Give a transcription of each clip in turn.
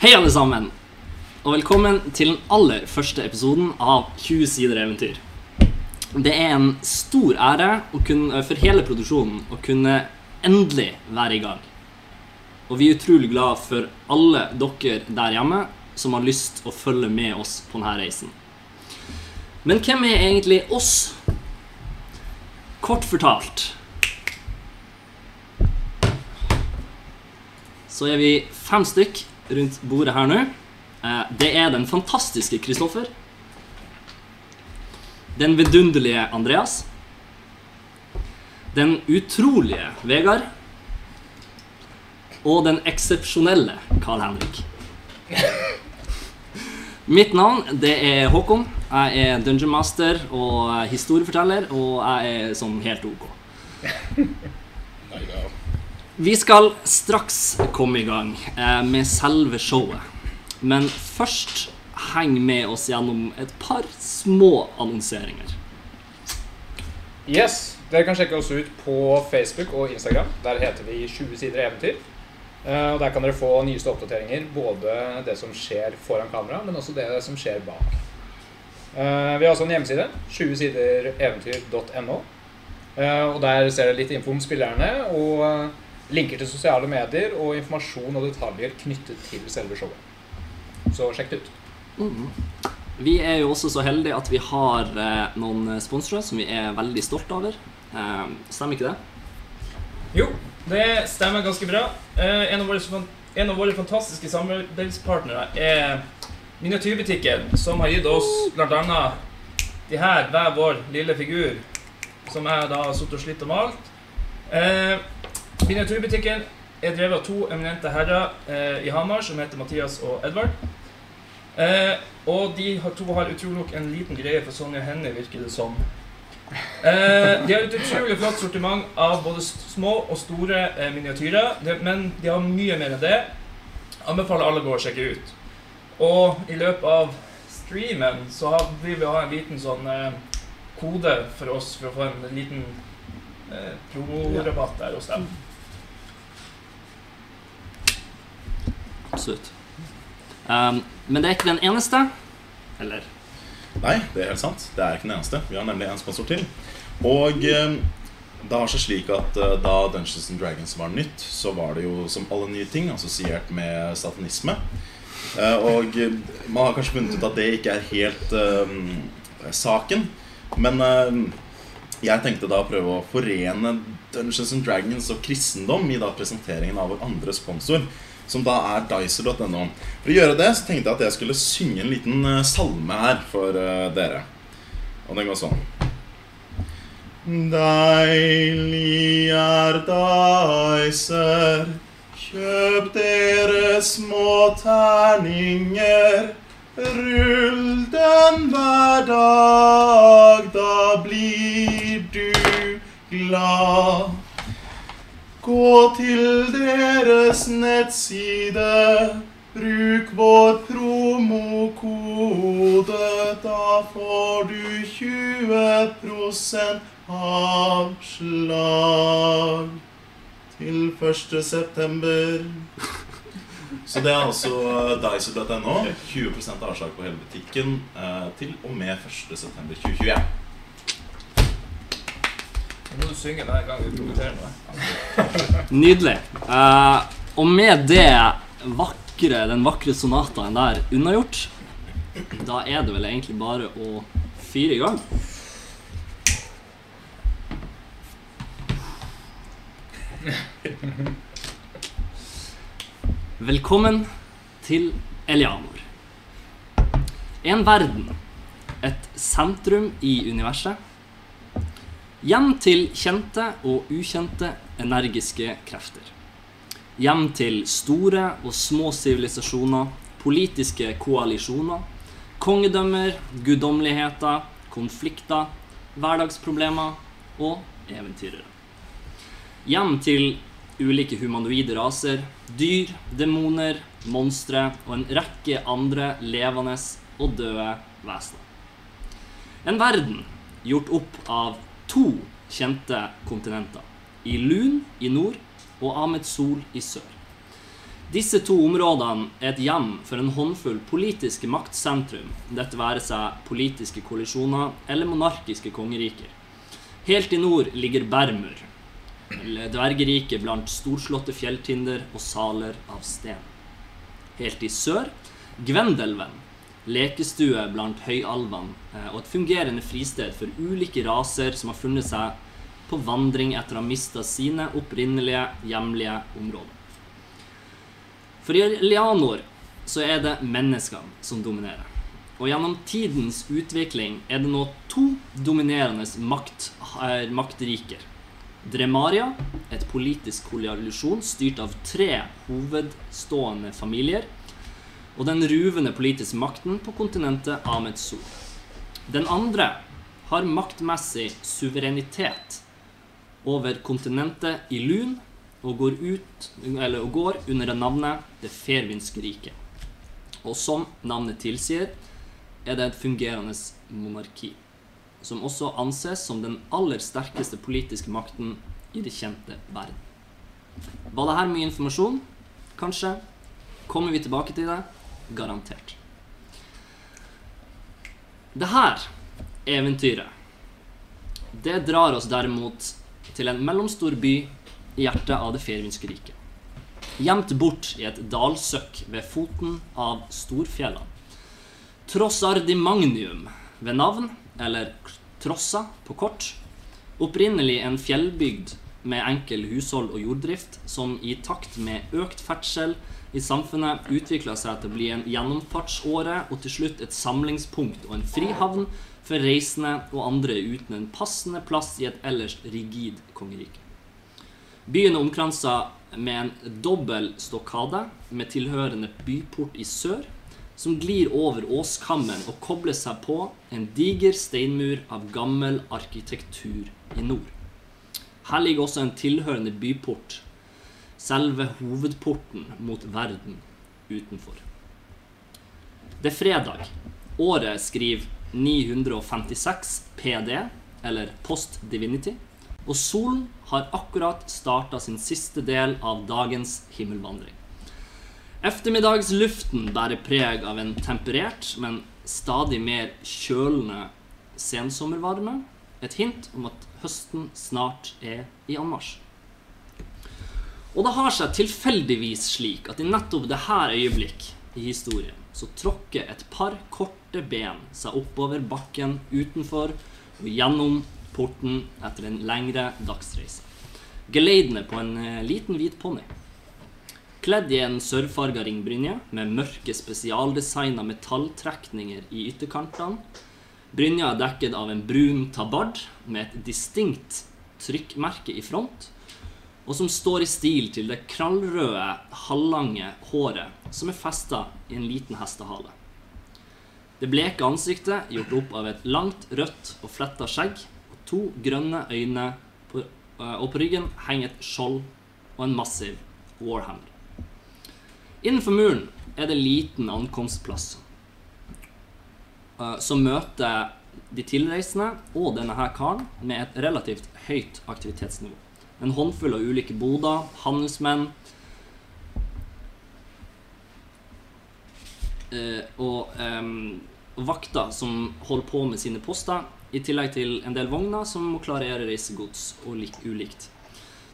Hei, alle sammen, og velkommen til den aller første episoden av 20 sider eventyr. Det er en stor ære kunne, for hele produksjonen å kunne endelig være i gang. Og vi er utrolig glad for alle dere der hjemme som har lyst å følge med oss på denne reisen. Men hvem er egentlig oss? Kort fortalt så er vi fem stykk rundt bordet her nå. Eh, Det er den fantastiske Kristoffer. Den vidunderlige Andreas. Den utrolige Vegard. Og den eksepsjonelle Carl Henrik. Mitt navn det er Håkon. Jeg er dungeon master og historieforteller, og jeg er sånn helt ok. Vi skal straks komme i gang eh, med selve showet. Men først heng med oss gjennom et par små annonseringer. Yes, Dere kan sjekke oss ut på Facebook og Instagram. Der heter vi 20 sider eventyr. Eh, og Der kan dere få nyeste oppdateringer. Både det som skjer foran kamera, men også det som skjer bak. Eh, Vi har også en hjemmeside. 20sidereventyr.no. Eh, Og Der ser dere litt info om spillerne og linker til sosiale medier og informasjon og detaljer knyttet til selve showet. Så sjekk det ut. Vi er jo også så heldige at vi har eh, noen sponsorer som vi er veldig stolte over. Eh, stemmer ikke det? Jo, det stemmer ganske bra. Eh, en, av våre, en av våre fantastiske samarbeidspartnere er Miniatyrbutikken, som har gitt oss bl.a. de her, hver vår lille figur, som jeg da har sittet og slitt og malt. Miniatyrbutikken er drevet av to eminente herrer eh, i Hamar, som heter Mathias og Edvard. Eh, og de har, to har utrolig nok en liten greie for Sonja Hennie, virker det som. Eh, de har et utrolig flott sortiment av både små og store eh, miniatyrer, de, men de har mye mer enn det. Anbefaler alle å gå og sjekke ut. Og i løpet av streamen så har, vil vi ha en liten sånn eh, kode for oss for å få en liten eh, promorabatt der hos dem. Absolutt. Um, men det er ikke den eneste. Eller Nei, det er helt sant. Det er ikke den eneste. Vi har nemlig en sponsor til. Og eh, det har seg slik at eh, da Dungeons and Dragons var nytt, så var det jo som alle nye ting assosiert med satanisme. Eh, og eh, man har kanskje funnet ut at det ikke er helt eh, saken. Men eh, jeg tenkte da å prøve å forene Dungeons and Dragons og kristendom i da presenteringen av vår andre sponsor, som da er Dicer.no. For å gjøre det så tenkte jeg at jeg skulle synge en liten eh, salme her for eh, dere. Og den går sånn. Deilig er Dicer, kjøp dere små terninger. Rull den hver dag, da blir du glad. Gå til deres nettside, bruk vår promokode. Da får du 20% avslag til 1. september. Så det er altså Dicer.no. 20% avslag på hele butikken eh, til og med 1. september 2021. Nå du synge hver gang vi promoterer noe. Nydelig. Uh, og med det vakre, den vakre sonataen der unnagjort, da er det vel egentlig bare å fyre i gang. Velkommen til Elianor. En verden, et sentrum i universet. Hjem til kjente og ukjente energiske krefter. Hjem til store og små sivilisasjoner, politiske koalisjoner, kongedømmer, guddommeligheter, konflikter, hverdagsproblemer og eventyrere. Hjem til ulike humanoide raser, dyr, demoner, monstre og en rekke andre levende og døde vesener. En verden gjort opp av to kjente kontinenter. I Lun i nord og Ahmed Sol i sør. Disse to områdene er et hjem for en håndfull politiske maktsentrum, dette være seg politiske koalisjoner eller monarkiske kongeriker. Helt i nord ligger Bermur, dvergeriket blant storslåtte fjelltinder og saler av sten. Helt i sør Gvendelven, lekestue blant høyalvene eh, og et fungerende fristed for ulike raser som har funnet seg på vandring etter å ha mista sine opprinnelige hjemlige områder. For i Lianor så er det menneskene som dominerer. Og gjennom tidens utvikling er det nå to dominerende makt, eh, maktriker. Dremaria, et politisk koalisjon styrt av tre hovedstående familier, og den ruvende politiske makten på kontinentet Ametsol. Den andre har maktmessig suverenitet over kontinentet Ilun og går, ut, eller, og går under navnet Det fervinske riket. Og som navnet tilsier, er det et fungerende monarki, som også anses som den aller sterkeste politiske makten i det kjente verden. Var det her mye informasjon? Kanskje. Kommer vi tilbake til det? Garantert. Det her eventyret, det drar oss derimot til en mellomstor by i hjertet av det fervinske riket. Gjemt bort i et dalsøkk ved foten av storfjellene. Trossardimagnium ved navn, eller Trossa på kort. Opprinnelig en fjellbygd med enkel hushold og jorddrift, som i takt med økt ferdsel i samfunnet utvikla seg til å bli en gjennomfartsåre og til slutt et samlingspunkt og en frihavn for reisende og andre uten en passende plass i et ellers rigid kongerike. Byen er omkransa med en dobbel stokkade med tilhørende byport i sør, som glir over åskammen og kobler seg på en diger steinmur av gammel arkitektur i nord. Her ligger også en tilhørende byport, selve hovedporten mot verden utenfor. Det er fredag. Året skriver 956 PD, eller Post Divinity, og solen har akkurat starta sin siste del av dagens himmelvandring. Eftermiddagsluften bærer preg av en temperert, men stadig mer kjølende sensommervarme. Et hint om at høsten snart er i anmarsj. Og det har seg tilfeldigvis slik at i nettopp dette øyeblikk i historien så tråkker et par korte ben seg oppover bakken utenfor og gjennom porten etter en lengre dagsreise. Geleidende på en eh, liten hvit ponni. Kledd i en sørfarga ringbrynje med mørke spesialdesigna metalltrekninger i ytterkantene. Brynja er dekket av en brun tabard med et distinkt trykkmerke i front, og som står i stil til det krallrøde, halvlange håret som er festa i en liten hestehale. Det bleke ansiktet gjort opp av et langt, rødt og fletta skjegg og to grønne øyne, på, og på ryggen henger et skjold og en massiv warhammer. Innenfor muren er det liten ankomstplass eh, som møter de tilreisende og denne her karen med et relativt høyt aktivitetsnivå. En håndfull av ulike boder, handelsmenn eh, og, eh, vakter som holder på med sine poster, i tillegg til en del vogner som må klarere reisegods og lik, ulikt.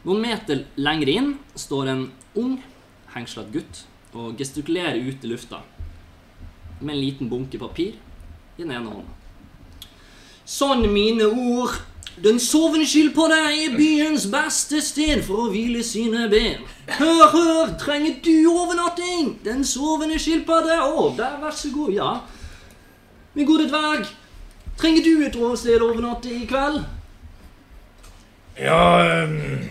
Noen meter lenger inn står en ung, hengslet gutt og gestikulerer ut i lufta med en liten bunke papir i den ene hånda. Sånn, mine ord. Den sovende skilpadda er byens beste sted for å hvile sine ben. Hør, hør, trenger du overnatting? Den sovende skilpadde Å, der, vær så god, ja. Min gode dverg, trenger du et sted å overnatte i kveld? Ja ehm,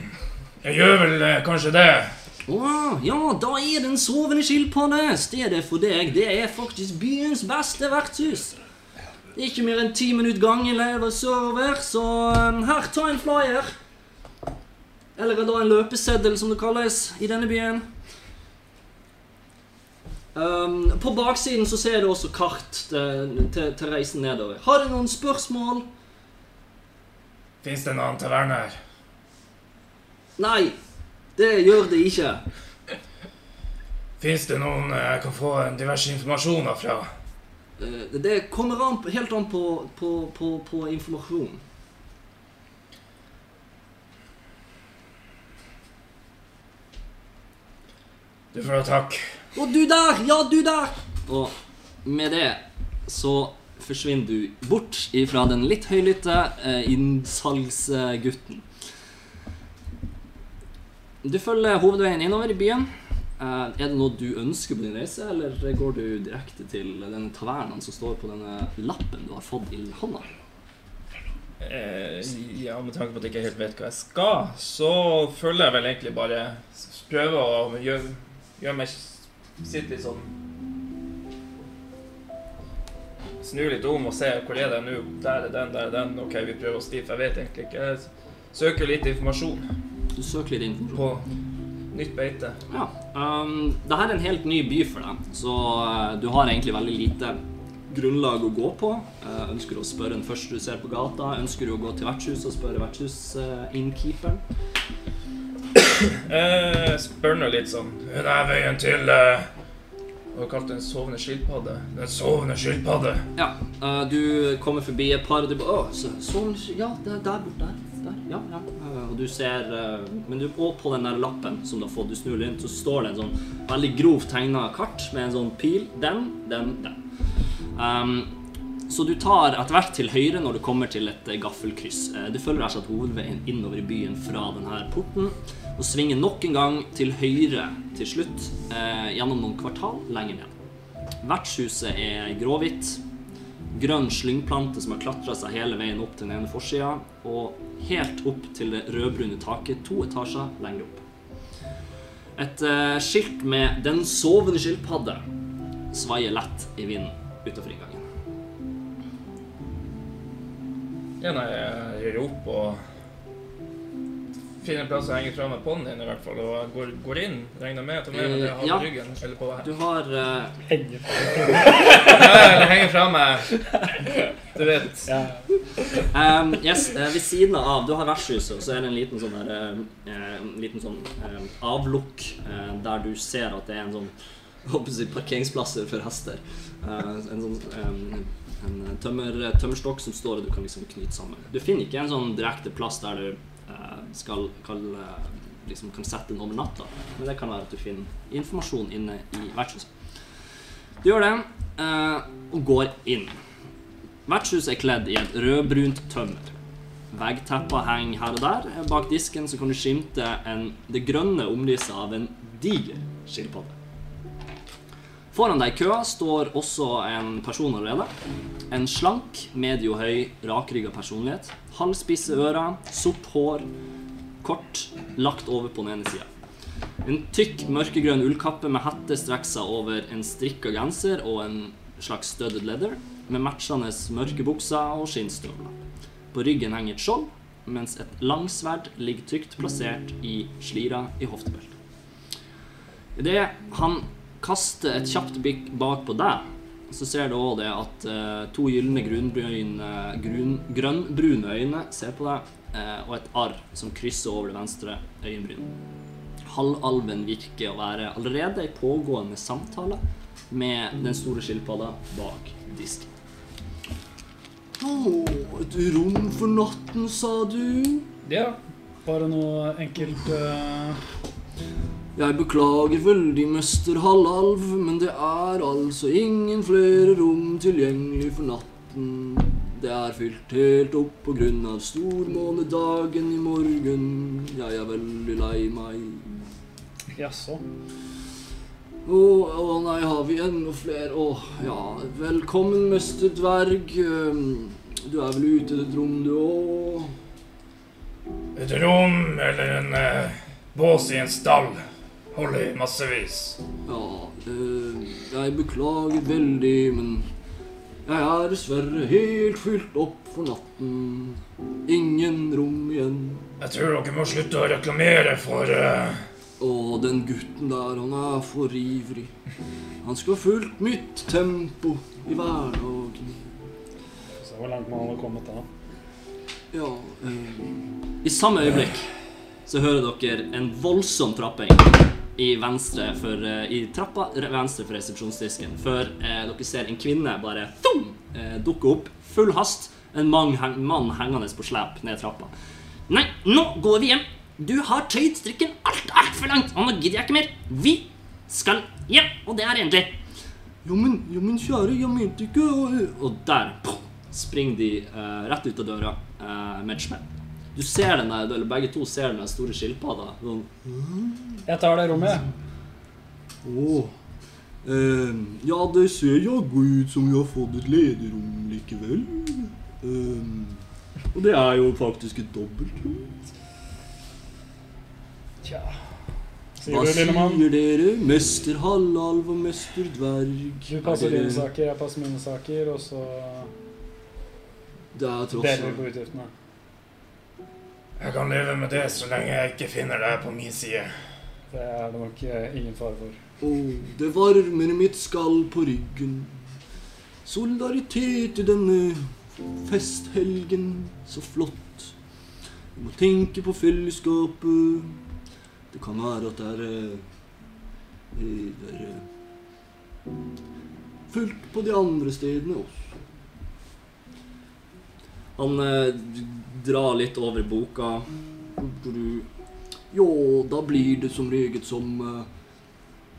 Jeg gjør vel eh, kanskje det. Å, ja, da er Den sovende skilpadde stedet for deg. Det er faktisk byens beste vertshus. Ikke mer enn ti minutter gangen lever server, så um, her, ta en flyer. Eller da en løpeseddel, som det kalles i denne byen. Um, på baksiden så ser du også kart til, til, til reisen nedover. Har du noen spørsmål? Fins det en annen taverne her? Nei, det gjør det ikke. Fins det noen jeg kan få diverse informasjoner fra? Eh, Det kommer an, helt an på, på, på, på informasjon. Du får ha takk. Å, du der! Ja, du der! Og med det så forsvinner du bort ifra den litt høylytte eh, innsalgsgutten. Du følger hovedveien innover i byen. Eh, er det noe du ønsker på din reise, eller går du direkte til denne tavernaen som står på denne lappen du har fått i hånda? Eh, ja, med tanke på at jeg ikke helt vet hva jeg skal, så føler jeg vel egentlig bare Prøver Prøve å gjøre, gjøre meg sitte litt sånn Snu litt om og se hvor er det nå. Der er den, der er den. Ok, vi prøver å stifte. Jeg vet egentlig ikke. Jeg søker litt informasjon Du søker litt informasjon. på nytt beite. Ja. Um, Dette er en helt ny by for deg, så uh, du har egentlig veldig lite grunnlag å gå på. Uh, ønsker du å spørre den første du ser på gata? Ønsker du å gå til vertshuset og spørre vertshusinnkeeperen? Uh, spør nå litt sånn Hun er veien til uh, Hva har du kalt det? En sovende skilpadde? Den sovende skilpadde. ja. Uh, du kommer forbi et par, og du bare Å, sovende Ja, er der borte. Der. der. Ja, ja. Og du ser uh, Men du, og på den der lappen som du har fått, du snur rundt, så står det en sånn veldig grovt tegna kart med en sånn pil. Den, den, den. Um, så du tar etter hvert til høyre når du kommer til et eh, gaffelkryss. Eh, Du følger altså hovedveien innover i byen fra denne porten, og svinger nok en gang til høyre til slutt, eh, gjennom noen kvartal lenger ned. Vertshuset er gråhvitt. Grønn slyngplante som har klatra seg hele veien opp til den ene forsida, og helt opp til det rødbrune taket to etasjer lenger opp. Et eh, skilt med 'Den sovende skilpadde' svaier lett i vinden utenfor inngangen. Ja, nei, jeg roper og finner en plass å henge fra meg ponnien i hvert fall, og går, går inn. Regner med med meg det jeg har Ja. på ryggen. Eller på Du har uh... Henger fra. Ja, eller henger fra meg. Du vet. Ja. Um, yes, eh, ved siden av Du har vertshuset, og så er det en liten sånn der uh, En liten sånn uh, avlukk uh, der du ser at det er en sånn håper jeg, parkeringsplasser for hester. Eh, en sånn um, en tømmer, tømmerstokk som står og du kan liksom knyte sammen. Du finner ikke en sånn direkte plass der du skal, kan, eh, liksom kan sette den over natta, men det kan være at du finner informasjon inne i vertshuset. Du gjør det, eh, og går inn. Vertshuset er kledd i et rødbrunt tømmer. Veggtepper henger her og der. Bak disken så kan du skimte en, det grønne omlyset av en diger skilpadde. Foran deg i køa står også en person allerede. En slank, medio høy, rakrygga personlighet. Halvspisse ører, sort hår, kort, lagt over på den ene sida. En tykk, mørkegrønn ullkappe med hette strekker seg over en strikka genser og en slags studded leather, med matchende mørke bukser og skinnstøvler. På ryggen henger et skjold, mens et langsverd ligger trygt plassert i slira i hoftebeltet. Idet han kaster et kjapt blikk bak på deg, så ser du òg det at eh, to gylne grønnbrune øyne ser på deg, og et arr som krysser over det venstre øyenbrynet. Halvalven virker å være allerede i pågående samtale med den store skilpadda bak disken. Å, et rom for natten, sa du? ja. Bare noe enkelt uh... Jeg beklager veldig, mester Halvalv, men det er altså ingen flere rom tilgjengelig for natten. Det er fylt helt opp på grunn av stormånedagen i morgen. Jeg er veldig lei meg. Jaså. Å, å nei, har vi enda flere? Å, ja, velkommen, mester Dverg. Ehm, Du er vel ute i et rom, du òg? Et rom eller en eh, bås i en stall. holder i massevis. Ja, eh, jeg beklager veldig, men jeg er dessverre helt fylt opp for natten. Ingen rom igjen. Jeg tror dere må slutte å reklamere for uh... Å, den gutten der, han er for ivrig. Han skulle ha fulgt mitt tempo i hverdagen. Så hvor langt man hadde kommet da. Ja eh. I samme øyeblikk så hører dere en voldsom trapping i venstre for, eh, i trappa venstre for resepsjonsdisken før eh, dere ser en kvinne bare thum, eh, dukke opp, full hast. En mann, heng, mann hengende på slep ned trappa. Nei, nå går vi hjem. Du har tøyd strikken alt, altfor langt, og nå gidder jeg ikke mer. Vi skal hjem, og det er endelig. Jo, men, jo, men kjære, jeg mente ikke å Og der springer de uh, rett ut av døra uh, med et smell. Du ser den der, eller begge to ser den der store skilpadda. Sånn Jeg tar det rommet, jeg. Åh. Ehm, ja, det ser jaggu ut som vi har fått et lederrom likevel. Ehm, og det er jo faktisk et dobbeltrom. Tja. Hva Sier du, lille sier dere? Mester halvalv og mester dverg. Du passer Er dine saker, jeg passer mine saker, og så Det er tross deler vi alt på utgiftene. Jeg kan leve med det så lenge jeg ikke finner deg på min side. Det er det nok eh, ingen fare for. Åh, det varmer mitt skall på ryggen. Solidaritet i denne festhelgen. Så flott. Du må tenke på fellesskapet. Det kan være at det er eh, Det er eh, fullt på de andre stedene også. Han eh, drar litt over boka. Du Jo, da blir det som regel som eh,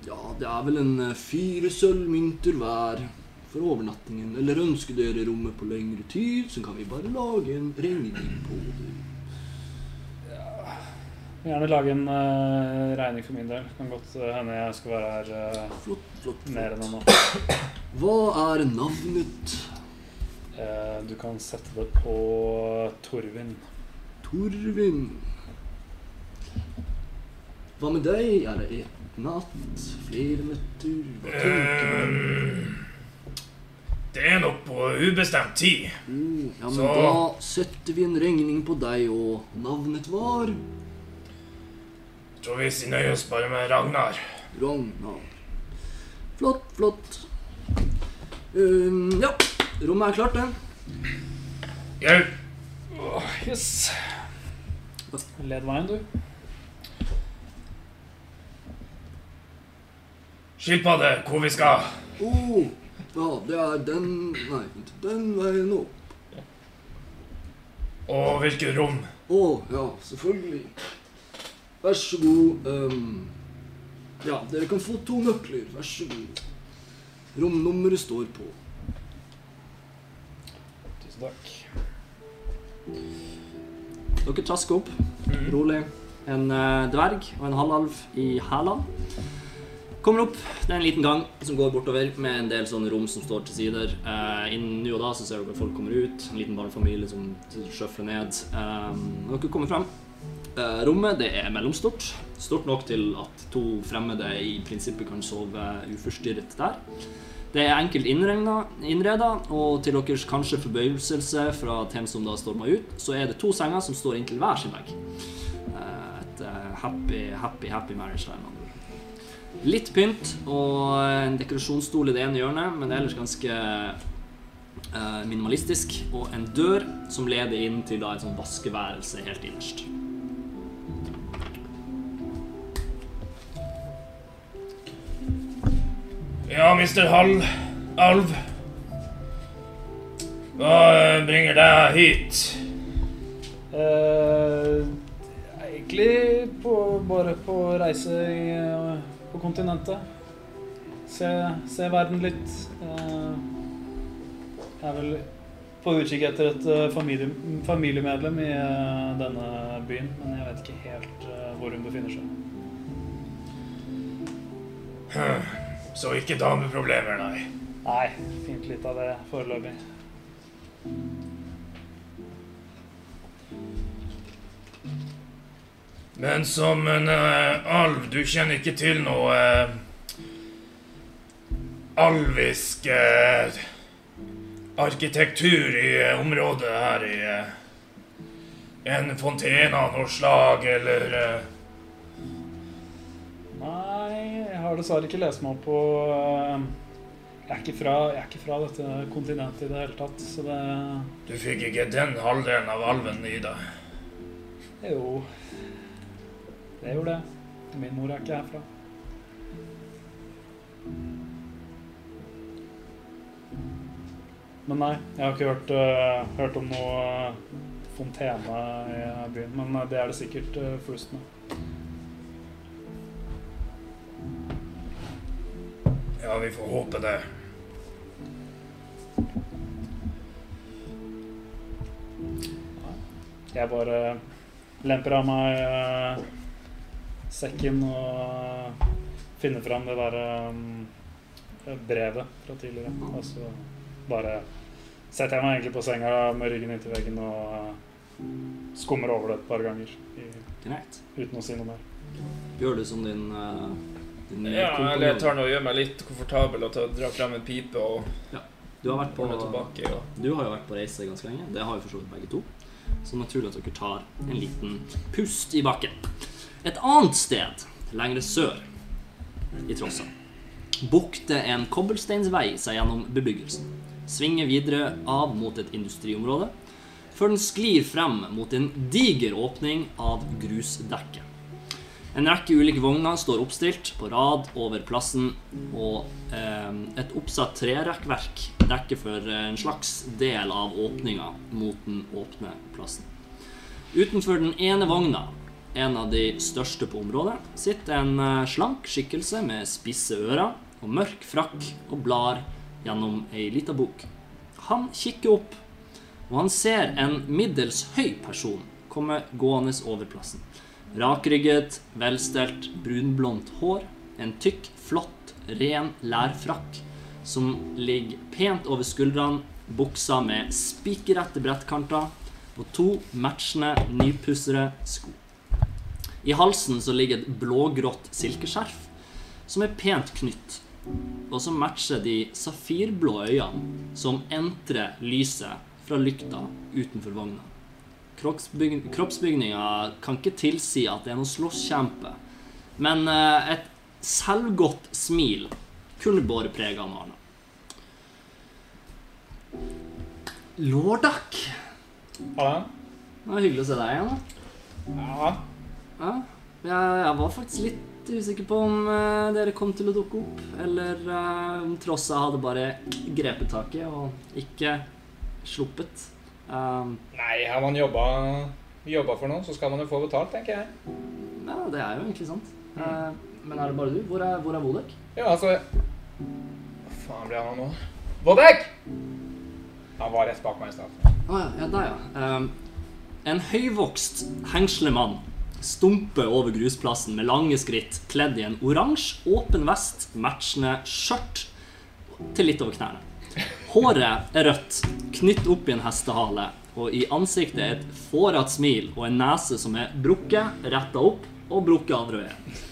ja, det er vel en eh, fire sølvmynter hver for overnattingen. Eller ønsker dere rommet på lengre tid, så kan vi bare lage en regning på det. Jeg vil gjerne lage en uh, regning for min del. Kan godt hende jeg skal være her uh, Flott, flott, mer enn flott. en natt. Hva er navnet? Eh, du kan sette det på Torvin. Torvin. Hva med deg? Er det ett natt? Flere netter? Hva tenker du? Ehm, Det er nok på ubestemt tid. Mm, ja, men så- da setter vi en regning på deg, og navnet var Tror vi sier nøye oss bare med Ragnar. Ragnar. Flott, flott. Um, ja, rommet er klart, det. Jau, Åh, yes. Led veien, du. skilpadde, hvor vi skal. Oh, ja, det er den Nei, den veien opp. Og hvilket rom. Å, ja, selvfølgelig. Vær så god. Um, ja, dere kan få to nøkler. Vær så god. Romnummeret står på. Tusen takk. Dere trasker opp, rolig. En uh, dverg og en halvalv i hælene. Kommer opp. Det er en liten gang som går bortover med en del sånne rom som står til sider. Uh, innen nå og da så ser dere at folk kommer ut. En liten barnefamilie som sjøfler ned. Um, dere kommer frem. Uh, rommet det er mellomstort. Stort nok til at to fremmede i prinsippet kan sove uforstyrret der. Det er enkelt innreda, og til deres kanskje forbøyelse fra dem som da storma ut, så er det to senger som står inntil hver sin vegg. Eh, Et eh, happy, happy, happy marriage der. med. Litt pynt og en dekorasjonsstol i det ene hjørnet, men det er ellers ganske eh, minimalistisk. Og en dør som leder inn til da et sånt vaskeværelse helt innerst. Ja, mister Hall... Alv. Hva eh, bringer deg hit? Eh, egentlig på, bare på reise i, eh, på kontinentet. Se, se verden litt. Eh, jeg er vel på utkikk etter et eh, familie, familiemedlem i denne byen, men jeg vet ikke helt hvor hun befinner seg. Så ikke dameproblemer, nei. Nei, fint litt av det foreløpig. Men som en uh, alv, du kjenner ikke til noe uh, alvisk uh, arkitektur i området her i En fontene av noe slag, eller Nei, jeg har dessverre ikke lest meg opp på eh, jeg er, ikke fra, jeg er ikke fra dette kontinentet i det hele tatt, så det Du fikk ikke den halvdelen av alven i deg. Jo Det gjorde det. Min mor er ikke herfra. Men nei, jeg har ikke hørt, uh, hørt om noe eh, fontene i byen. Men det er det sikkert uh, flust med. Ja, vi får håpe det. Jeg bare lemper av meg eh, sekken og finner fram det der eh, brevet fra tidligere. Og så bare setter jeg meg egentlig på senga med ryggen inntil veggen og eh, skummer over det et par ganger i, uten å si noe mer. Gjør du som din, uh, din Ja, eller jeg tar nå og gjør meg litt komfortabel og drar frem en pipe og Du har, vært på, tilbake. ja. du har jo vært på reise ganske lenge. Det har jo for så vidt begge to. Så naturlig at dere tar en liten pust i bakken. Et annet sted, lengre sør i Trossa, bukter en kobbelsteinsvei seg gjennom bebyggelsen. Svinger videre av mot et industriområde, før den sklir frem mot en diger åpning av grusdekket. En rekke ulike vogner står oppstilt på rad over plassen, og eh, et oppsatt trerekkverk dekker for en slags del av åpninga mot den åpne plassen. Utenfor den ene vogna, en av de største på området, sitter en eh, slank skikkelse med spisse ører og mørk frakk og blar gjennom ei lita bok. Han kikker opp, og han ser en middels høy person komme gående over plassen. Rakrygget, velstelt, brunblondt hår, en tykk, flott, ren lærfrakk som ligger pent over skuldrene, buksa med spikerrette brettkanter og to matchende, nypussede sko. I halsen så ligger et blågrått silkeskjerf som er pent knytt, og som matcher de safirblå øynene som entrer lyset fra lykta utenfor vogna. Kroppsbyg kroppsbygninga kan ikke tilsi at det er noen slåsskjempe, men eh, et selvgodt smil kunne båret preg av Arne. Lordak! Halla. Det var hyggelig å se deg igjen. da. Ja. Ja, jeg, jeg var faktisk litt usikker på om eh, dere kom til å dukke opp, eller eh, om Trossa hadde bare grepet taket og ikke sluppet. Um, Nei, har man jobba, jobba for noe, så skal man jo få betalt, tenker jeg. ja, det er jo egentlig sant. Eh, men er det bare du? Hvor er, hvor er Vodek? Ja, altså Hva faen ble han av nå? Vodek! Han var rett bak meg i stad. Å ja, ja, der, ja. Um, en høyvokst, hengslemann stumper over grusplassen med lange skritt, kledd i en oransje, åpen vest, matchende skjørt til litt over knærne. Håret er rødt, knytt opp i en hestehale, og i ansiktet er et fårete smil og en nese som er brukket, retta opp og brukket andre veien.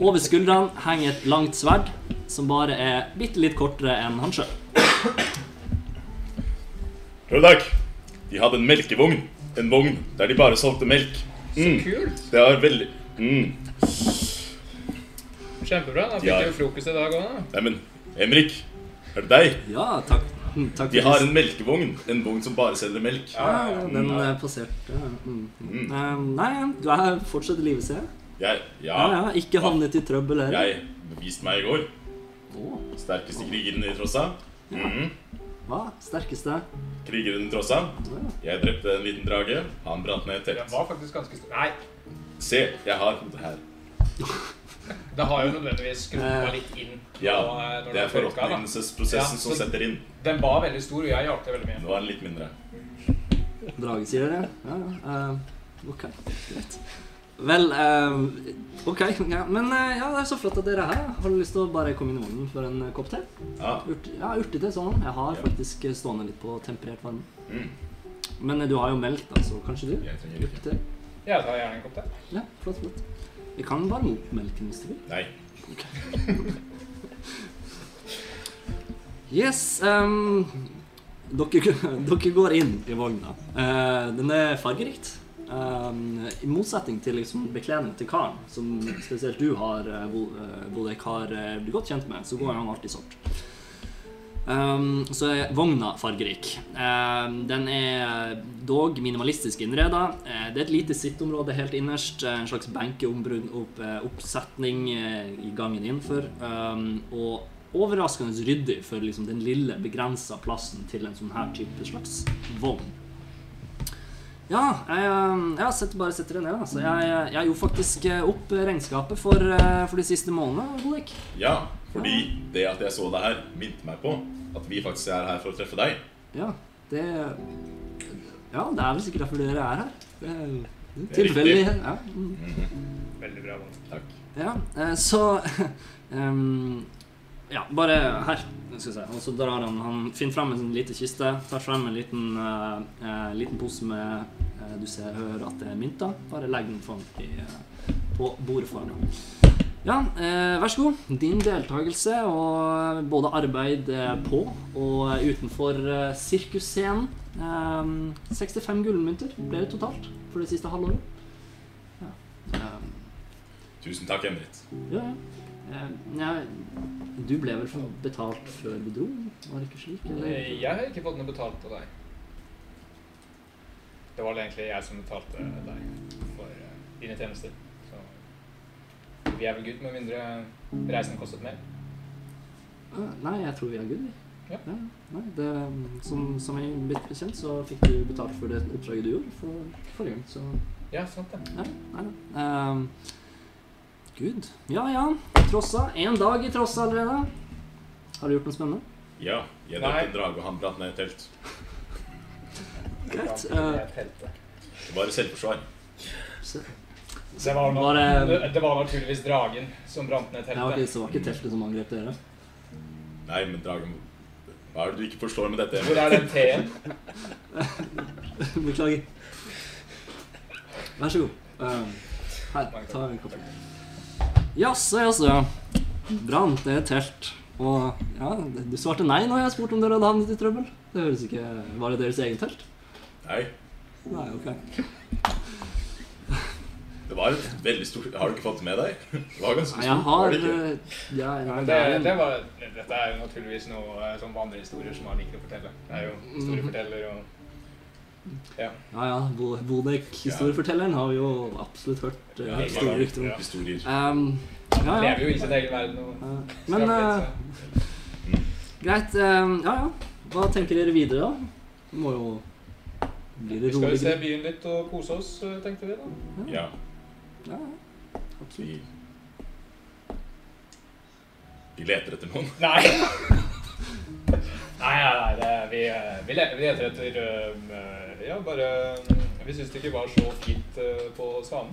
Over skuldrene henger et langt sverd som bare er bitte litt kortere enn han sjøl. Hør deg! De hadde en melkevogn. En vogn der de bare solgte melk. Så Mm. kult. Det var veldig mm. Kjempebra. Da fikk Ja. jo frokost i dag òg. Neimen, Emrik. Er det deg? Ja, takk. Mm, takk De har en melkevogn. En vogn som bare selger melk. Ja, ja, den passert. Ja. Mm. Mm. Um, nei, du er fortsatt i live, ser jeg. Jeg, Ja, ja, ja, ikke havnet i trøbbel heller. jeg beviste meg i går. Oh. Sterkeste krigeren i Trossa. Mhm. hva? Sterkeste? Krigeren i Trossa. Jeg drepte en liten drage. Han brant ned et Den Jeg var faktisk ganske stor. Nei, Se, jeg har hodet her. det har jo nødvendigvis skrudd litt inn. Ja, eh, når Det er den forråtnelsesprosessen Ja, som setter inn. Den var veldig stor, og jeg hjalp til veldig mye. Nå er den litt mindre. Drage, sier dere? Ja, ja. Uh, ok, greit. Vel, uh, ok. Ja, men uh, ja, det er så flott at dere er her. Har du lyst til å bare komme inn i vognen for en kopp te? Ja. Urt, ja, urtete sånn. Jeg har Ja. faktisk stående litt på temperert vann. Mm. Men du har jo melk, da, så kanskje du? Jeg trenger. Urtete. Jeg tar gjerne en kopp te. Ja, flott, flott. Vi kan bare opp melken hvis du vil. Nei. Yes, Um, dere, dere går inn i vogna. Uh, den er fargerikt. Um, I motsetning til liksom bekledning til karen, som spesielt du har, uh, Bodek, har eh, blitt godt kjent med, så går han alltid sort. Um, så er vogna fargerik. Um, den er dog minimalistisk innreda. Uh, det er et lite sitteområde helt innerst. eh, En slags benkeoppsetning i gangen innenfor. Um, og overraskende ryddig for liksom den lille, begrensa plassen til en sånn her type slags vogn. Ja, jeg, um, jeg setter, bare setter det ned. Altså. Jeg, jeg gjorde faktisk eh, opp regnskapet for, eh, for de siste månedene. Godek. Ja, fordi det at jeg så deg her, minte meg på at vi faktisk er her for å treffe deg. Ja, det Ja, det er vel sikkert derfor dere er her. Det det Det er tilfeldig. Ja. mm. Veldig bra. Takk. ja, eh, så um, Ja, bare her. Skal jeg si. Og så drar han Han finner fram en liten kiste. Tar frem en liten, eh, liten pose med uh, Du ser hører at det er mynter. Bare legg den foran i, på bordet foran ham. Ja, eh, vær så god. Din deltakelse og både arbeid på og utenfor sirkusscenen. Eh, 65 gullmynter ble det totalt for det siste halvåret. Ja. Eh, Tusen takk, Emrit. ja, ja. Eh, nei, du ble vel betalt før du dro? Var det ikke slik? Eller? Eh, Jeg har ikke fått noe betalt av deg. Det var egentlig jeg som betalte deg for eh, dine tjenester. Så vi er vel good, med mindre reisen kostet mer. Eh, Nei, jeg tror vi er good. vi. Ja. nei, det, som, som jeg ble bekjent, så fikk du betalt for det oppdraget du gjorde for, forrige gang. Så Ja, sant det. ja, nei, nei. Um, Gud. Ja, ja. Trossa. Én dag i Trossa allerede. Har du gjort noe spennende? Ja, jeg drepte en drage, og han brant ned et telt. Greit. Det var eh. Det var i selvforsvar. se- Det var, Var det- det, var naturligvis dragen som brant ned Ja, teltet. ok, så var ikke teltet som angrep dere? Nei, men dragen Hva er det du ikke forstår med dette? Hvor er den teen? Beklager. Vær så god. Uh, her, ta en kopp. Jaså, jaså. Brant ned et telt. Og ja, du svarte nei når jeg spurte om dere hadde havnet i trøbbel. Det høres ikke Var det deres eget telt? Nei, Nei, ok. det var et veldig stort Har du ikke fått det med deg? Det var ganske stort. jeg har var det ikke? ja, Ja, det det, er det var, dette er jo naturligvis noe eh, sånn vandrehistorier som man liker å fortelle. Det er jo Mhm. historieforteller og Ja. Ja, ja. Bodek, historiefortelleren, har vi jo absolutt hørt uh, Ja, store rykter om. Ja. Historier. Um, ja, ja. Lever jo i sin egen verden Men eh, så. greit. Um, ja, ja. Hva tenker dere videre, da? Det må jo bli det rolig skal vi se byen litt og kose oss, eh, tenkte vi da. Ja, Ja, ja. Absolutt. vi Vi leter etter noen. Nei! Nei, nei, nei det, vi, vi, leter, vi leter etter eh, Ja, bare eh, Vi syns det ikke var så fint eh, på Svanen.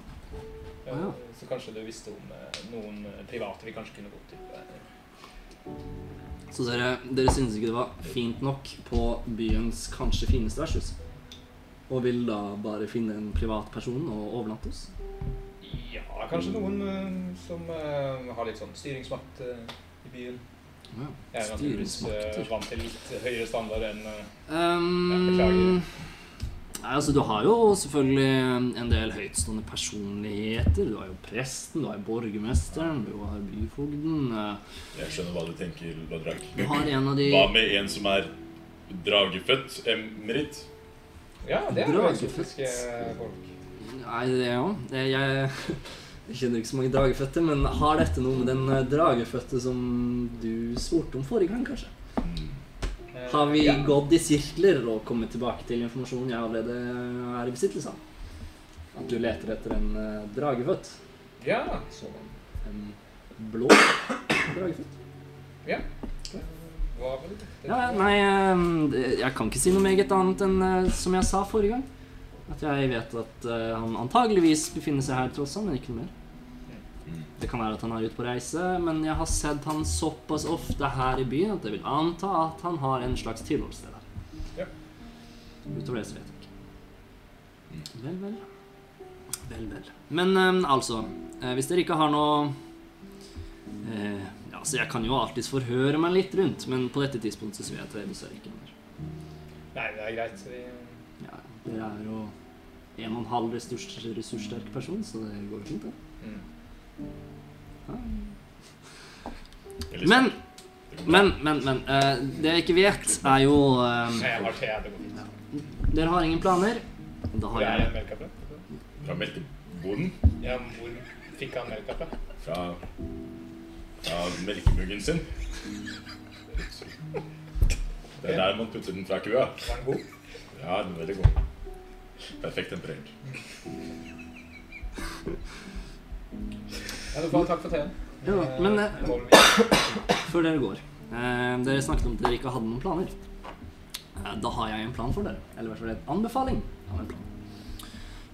Ja. Så kanskje du visste om eh, noen eh, private vi kanskje kunne gått til. Så dere, dere synes ikke det var fint nok på byens kanskje fineste vertshus? Og vil da bare finne en privat person og overnatte hos? Ja, kanskje noen som har litt sånn styringsmakt i byen. Ja, Jeg er naturligvis vant til litt høyere standard enn eh, Um, Ja, beklager. Nei, altså Du har jo selvfølgelig en del høytstående personligheter. Du har jo presten, du har jo borgermesteren, du har byfogden. eh, Jeg skjønner hva du tenker, Badrag. Du har en av de Hva med en som er dragefødt? Emrit? Ja, det er jo eksotiske folk. Nei, det jeg, jeg, jeg kjenner ikke så mange dragefødte, men har dette noe med den eh, dragefødte som du spurte om forrige gang, kanskje? Eh, Har vi ja. gått i sirkler og kommet tilbake til informasjonen jeg allerede er i besittelse av? At du leter etter en uh, dragefødt? Ja. En blå dragefødt? Hva var det? Ja, ja, nei, eh, jeg kan ikke si noe meget annet enn eh, som jeg sa forrige gang. At jeg vet at eh, han antageligvis befinner seg her tross alt, men ikke noe mer. Mm. Det kan være at han er ute på reise, men jeg har sett han såpass ofte her i byen at jeg vil anta at han har en slags tilholdssted her. Ja. Utover det så vet jeg ikke. Mm. Vel, vel. Vel, vel. Men eh, altså, eh, hvis dere ikke har noe eh, Ja, så jeg kan jo alltids forhøre meg litt rundt, men på dette tidspunktet så vet jeg dessverre ikke mer. Nei, det er greit. Vi, Ja, dere er jo en og en halv ressurs, ressurssterk person, så det går jo fint, det. mm. Ja. Veldig Men Men, men, men. eh, det jeg ikke vet, er jo eh. Dere har ingen planer. Da har jeg den fra? Melkeboden. Ja, hvor fikk han melkekaffe? fra? Fra, fra melkemuggen sin. Det er der man putter den fra kua. Var den god? Ja, den er veldig god. Perfekt temperert. Ja, du får takk for teen. Ja, men, eh, vi- Før dere går. Eh, dere snakket om at dere ikke hadde noen planer. Eh, da har jeg en plan for dere. Eller i hvert fall en anbefaling av en plan.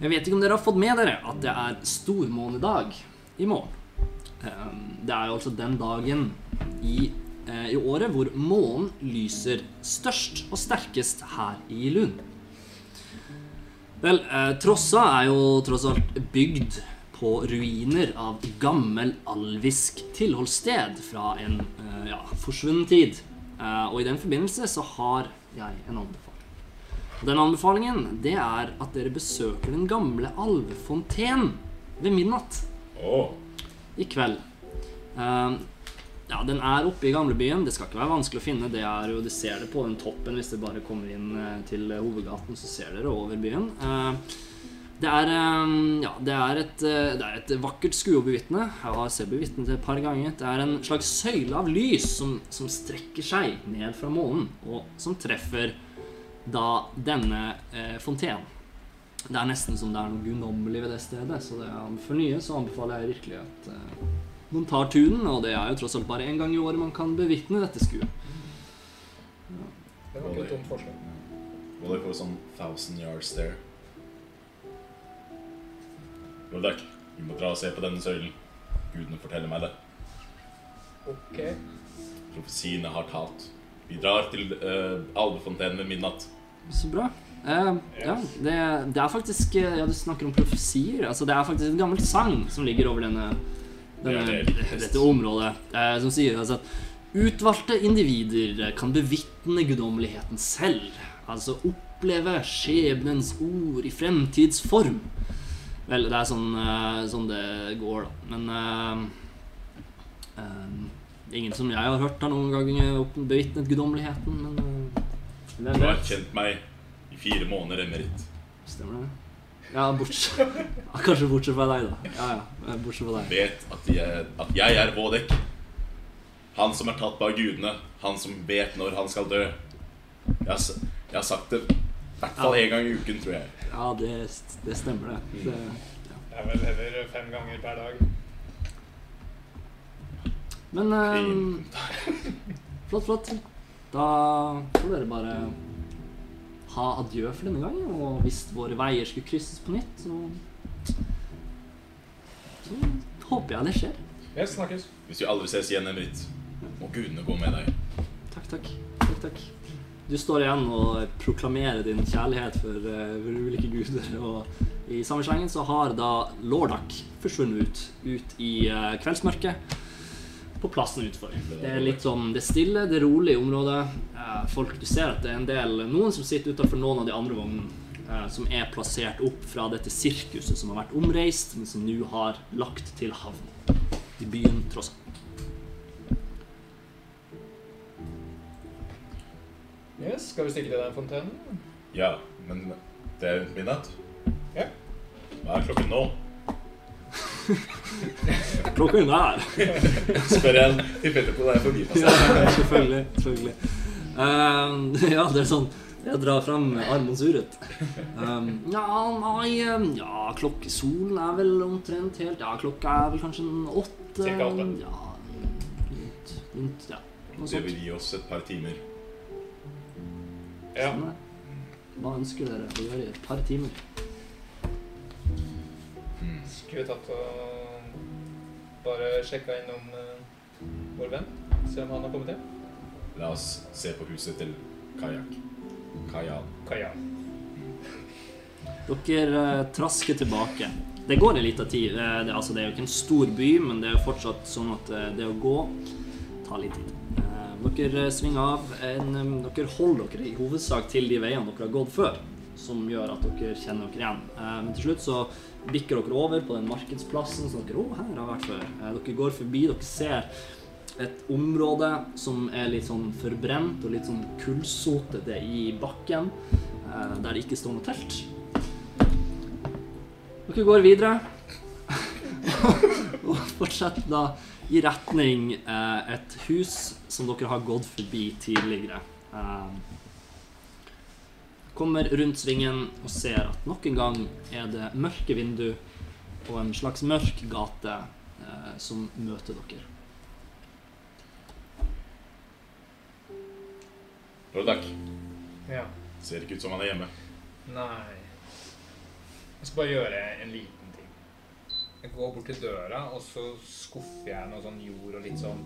Jeg vet ikke om dere har fått med dere at det er stormånedag i morgen. Eh, det er jo altså den dagen i, eh, i året hvor månen lyser størst og sterkest her i Lund. Vel, eh, Trossa er jo tross alt bygd på ruiner av gammel alvisk tilholdssted fra en eh, ja, forsvunnen tid. Eh, og i den forbindelse så har jeg en anbefaling. Og den anbefalingen det er at dere besøker den gamle alvefontenen ved midnatt oh. i kveld. Eh, ja, Den er oppe i gamlebyen. Det skal ikke være vanskelig å finne. Det er jo, De ser det på den toppen hvis dere bare kommer inn eh, til hovedgaten. Så ser dere over byen. Eh, det er, eh, ja, det er, et, eh, det er et vakkert skue å bevitne. Jeg har selv bevitnet det et par ganger. Det er en slags søyle av lys som, som strekker seg ned fra månen, og som treffer da denne eh, fontenen. Det er nesten som det er noe guddommelig ved det stedet. Så det, er- for nye så anbefaler jeg virkelig at eh, noen tar tunen. og det er jo tross alt bare én gang i året man kan bevitne dette skuet. Det var ikke et dumt forslag. og dere får sånn thousand yard stare. Roldak, vi må dra og se på denne søylen. Gudene forteller meg det. Ok. Profesiene har talt. Vi drar til uh, Alvefontenen ved midnatt. Så bra. Eh, ja, det, det er faktisk eh, Ja, du snakker om profesier. Altså, det er faktisk en gammel sang som ligger over denne, denne Det det dette området, uh, som sier altså at utvalgte individer kan bevitne guddommeligheten selv. Altså oppleve skjebnens ord i fremtidsform. Vel, det er sånn, eh, sånn det går, da. Men eh, Ingen som jeg har hørt har noen gang bevitnet guddommeligheten, men Du har kjent meg i fire måneder, Emerit. Stemmer det? Ja, bortsett Kanskje bortsett fra deg, da. Ja, ja, bortsett fra deg. Vet at jeg, at jeg er Vådek. Han som er tatt av gudene. Han som vet når han skal dø. Jeg jeg har sagt det i hvert fall én gang i uken, tror jeg. Ja, det, det stemmer, det. det Det er vel heller fem ganger per dag. men eh, flott, flott. Da får dere bare ha adjø for denne gangen. Og hvis våre veier skulle krysses på nytt, så Så håper jeg det skjer. Jeg snakkes. Hvis vi aldri ses igjen, Britt, må gudene gå med deg. Takk, takk. takk, takk. Du står igjen og proklamerer din kjærlighet for, eh, for ulike guder. Og i samme slengen så har da Lordak forsvunnet ut, ut i uh, kveldsmørket. På plassen utenfor. Det er litt sånn det stille, det rolige området. Uh, folk, Du ser at det er en del Noen som sitter utenfor noen av de andre vognene. Som er plassert opp fra dette sirkuset som har vært omreist, men som nå har lagt til havn. I byen, tross Yes, Skal vi stikke til den fontenen? Ja, men det er rundt midnatt. Ja. Hva er klokken nå? Klokken er nær. Spør jeg en tilfeldig på deg forbi. Ja, selvfølgelig. selvfølgelig. Um, ja, det er sånn Jeg drar fram armen surret. Um, ja, nei Ja, Ja, klokkesolen er vel omtrent helt Ja, klokka er vel kanskje en åtte Cirka åtte. Ja, rundt, rundt Ja, noe Det vil gi oss et par timer. Ja. Sånn. Hva ønsker dere å gjøre i et par timer? Skulle vi tatt og bare sjekka innom uh, vår venn? Se om han har kommet hjem? La oss se på huset til Kajak. Kajan. Kajan. Dere uh, trasker tilbake. Det går en liten tid. Uh, det, altså, det er jo ikke en stor by, men det er jo fortsatt sånn at eh, det å gå tar litt tid. Eh, dere svinger av. En, eh, dere holder dere i hovedsak til de veiene dere har gått før, som gjør at dere kjenner dere igjen. Eh, men til slutt så bikker dere over på den markedsplassen som dere Å, her har vært før. Eh, dere går forbi, dere ser et område som er litt sånn forbrent og litt sånn kullsotete i bakken, eh, der det ikke står noe telt. Dere går videre og fortsetter da i retning eh, et hus som dere har gått forbi tidligere. Eh, kommer rundt svingen og ser at nok en gang er det mørke vindu og en slags mørk gate eh, som møter dere. Lordak. Ja. Ser ikke ut som han er hjemme. Nei. Jeg skal bare gjøre en liten ting. Jeg går bort til døra, og så skuffer jeg noe sånn jord og litt sånn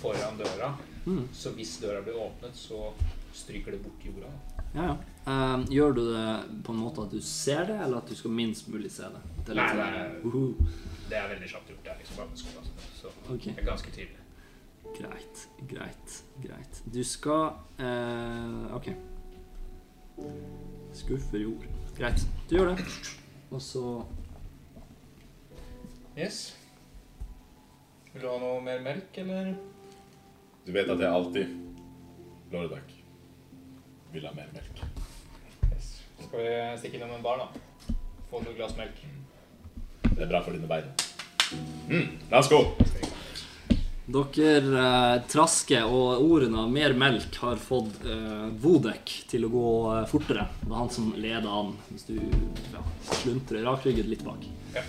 foran døra. Mm. Så hvis døra blir åpnet, så stryker det bort jorda. Ja, ja. Um, gjør du det på en måte at du ser det, eller at du skal minst mulig se det? det Nei, sånn nei, der, nei. Det er veldig kjapt gjort. Det er liksom bare med skoa. Så okay. det er ganske tydelig. Greit, greit, greit. Du skal uh, OK. Skuffer jord. Greit, du gjør det. Og så Yes. Vil du ha noe mer melk, eller? Du vet at jeg alltid lørdag vil ha mer melk. Yes. Skal vi stikke innom en bar, da? Få noe glass melk. Det er bra for dine bein. Mm, la oss gå. Dere eh, trasker, og ordene 'mer melk' har fått eh, Vodek til å gå eh, fortere. Det er han som leder an, hvis du ja, sluntrer rakrygget litt bak. Ja.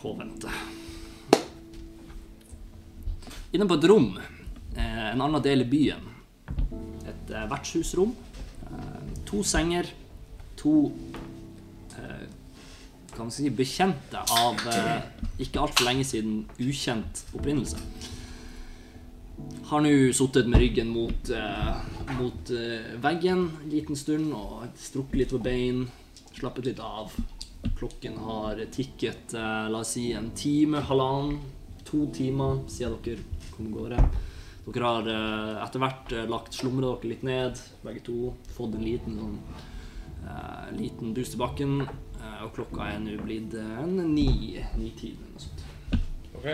Påvente. Inne på et rom, eh, en annen del i byen, et eh, vertshusrom. Eh, to senger, to eh, kan man si, bekjente av eh, ikke altfor lenge siden ukjent opprinnelse. Har nå sittet med ryggen mot, eh, mot eh, veggen en liten stund og strukket litt på bein, slappet litt av. Klokken har tikket eh, la oss si en time, halvannen, to timer siden dere kom gårde. Dere har eh, etter hvert eh, lagt slumra dere litt ned, begge to. Fått en liten sånn eh, liten boost i bakken. Uh, og klokka er nå blitt en ni, ni-tid eller noe sånt. Ok.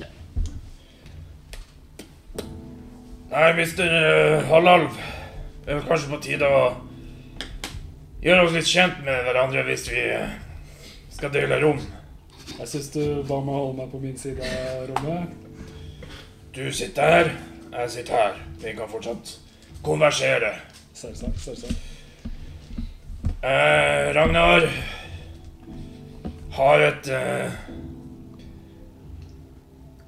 Ja. Nei, mister uh, Hallalv. Det er vel kanskje på tide å gjøre oss litt kjent med hverandre hvis vi skal dele rom. Jeg syns du ba meg holde meg på min side av rommet. Du sitter her, jeg sitter her. Vi kan fortsatt konversere. Selvsagt. selvsagt. Eh, Ragnar har et eh,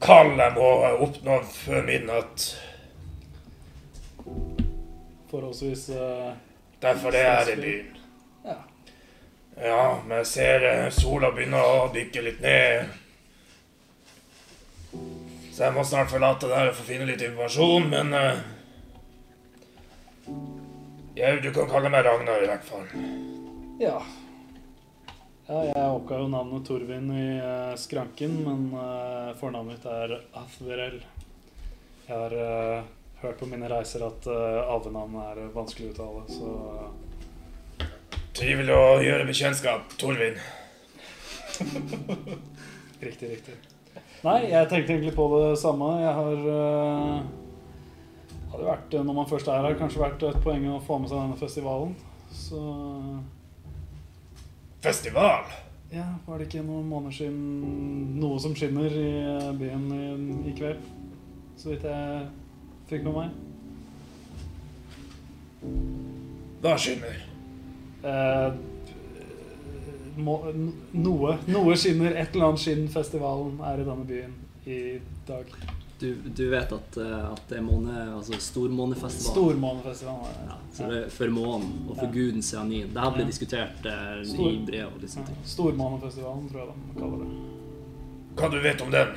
kall jeg må oppnå før midnatt. Forholdsvis eh, Derfor er jeg her i byen. Ja. Ja, men jeg ser eh, sola begynner å dykke litt ned. Så jeg må snart forlate der og få finne litt informasjon, men uh, ja, Du kan kalle meg Ragnar i hvert fall. Ja. ja jeg oppga jo navnet Torvin i uh, skranken, men uh, fornavnet mitt er Athverel. Jeg har uh, hørt på mine reiser at uh, alvenavn er vanskelig å uttale, så Trivelig å gjøre bekjentskap, Torvin. Riktig, riktig. Nei, jeg tenkte egentlig på det samme. Jeg har uh, Hadde vært, Når man først er her, kanskje vært et poeng å få med seg denne festivalen. Så Festival. ja, var det ikke noen måneder siden noe som skinner i eh, byen i, i kveld? Så vidt jeg fikk med meg. Hva skinner? Eh, må, noe, noe skinner. Et eller annet skinn festivalen er i denne byen i dag. Du, du vet at, eh, at det er måne, altså stormånefestival. Stormånefestivalen. er. Ja, så det er for månen og for Ja. guden Cyanin. Det her ble Ja. diskutert eh, i brev og liksom ting. Stormånefestivalen, tror jeg de kaller det. Hva du vet om den?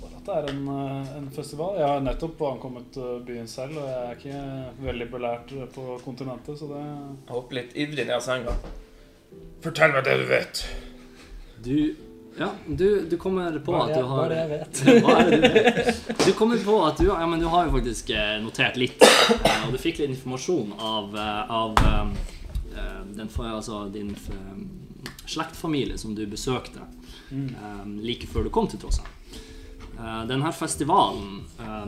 Bare at det er en, eh, en festival. Jeg har nettopp ankommet eh, byen selv, og jeg er ikke veldig belært på kontinentet, så det Hopp litt ivrig ned av senga. Fortell meg det du vet. Du, ja, du, du kommer på at du har hva er det jeg vet? Det du vet? Du kommer på at du, ja, men du har jo faktisk eh, notert litt, eh, og du fikk litt informasjon av, eh, av eh, den, altså, din slektfamilie som du besøkte Mm. like før du kom til Trondheim. Eh, denne festivalen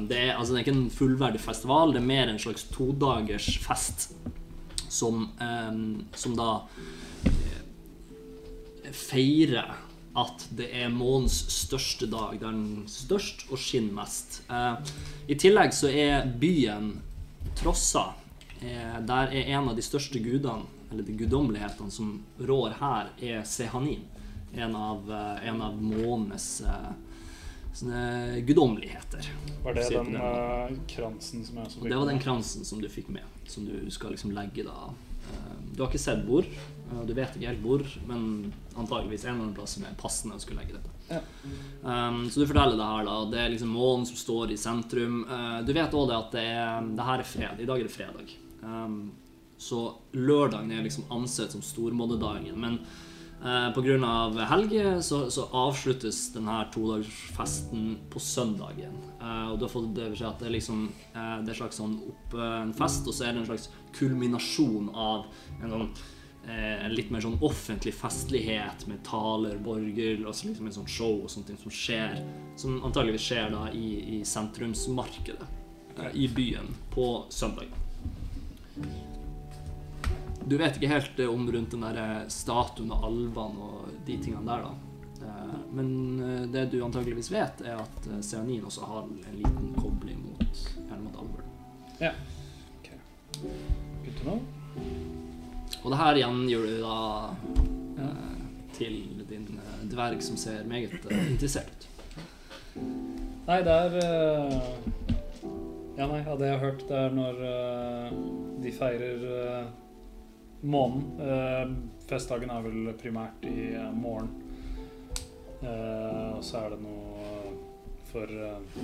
det, er, altså, det er ikke en fullverdig festival, det er mer en slags todagers fest som, som da feirer at det er månens største dag. Det er den størst og skinner mest. Eh, I tillegg så er byen Trossa eh, Der er en av de største gudene, eller de guddommelighetene som rår her, er Sehanin. En av, eh, en av månenes sånne guddommeligheter. Var det den eh, kransen som jeg også fikk Det var den kransen som du fikk med, som du skal liksom legge da. Du har ikke sett hvor, du vet ikke helt hvor, men antageligvis en eller annen plass som er passende å skulle legge dette. Ja. Um, så du forteller det her, da. Det er liksom månen som står i sentrum. Uh, du vet òg det at det, er, det her er fred. I dag er det fredag. Um, så lørdagen er liksom ansett som stormånedagen. Men uh, pga. helge så, så avsluttes denne todagersfesten på søndagen. Uh, og du har fått det beskjed at det er liksom uh, Det er slags sånn opp, eh, en fest, og så er det en slags kulminasjon av en sånn eh, en litt mer sånn offentlig festlighet med taler, borger, altså liksom en sånn show og sånne ting som skjer Som antageligvis skjer da i, i sentrumsmarkedet eh, i byen på søndag. Du vet ikke helt eh, om rundt den der eh, statuen og alvene og de tingene der, da. Eh, Men eh, det du antageligvis vet, er at eh, Seanin også har en liten kobling mot, mot alvor. Ja. Okay. Good to know. Og det her igjen gjør du da eh, til din eh, dverg som ser meget eh, interessert ut. Nei, det er eh, Ja, nei, av det jeg har hørt, det er når eh, de feirer eh, månen. Eh, festdagen er vel primært i eh, morgen. Eh, og så er det noe for eh,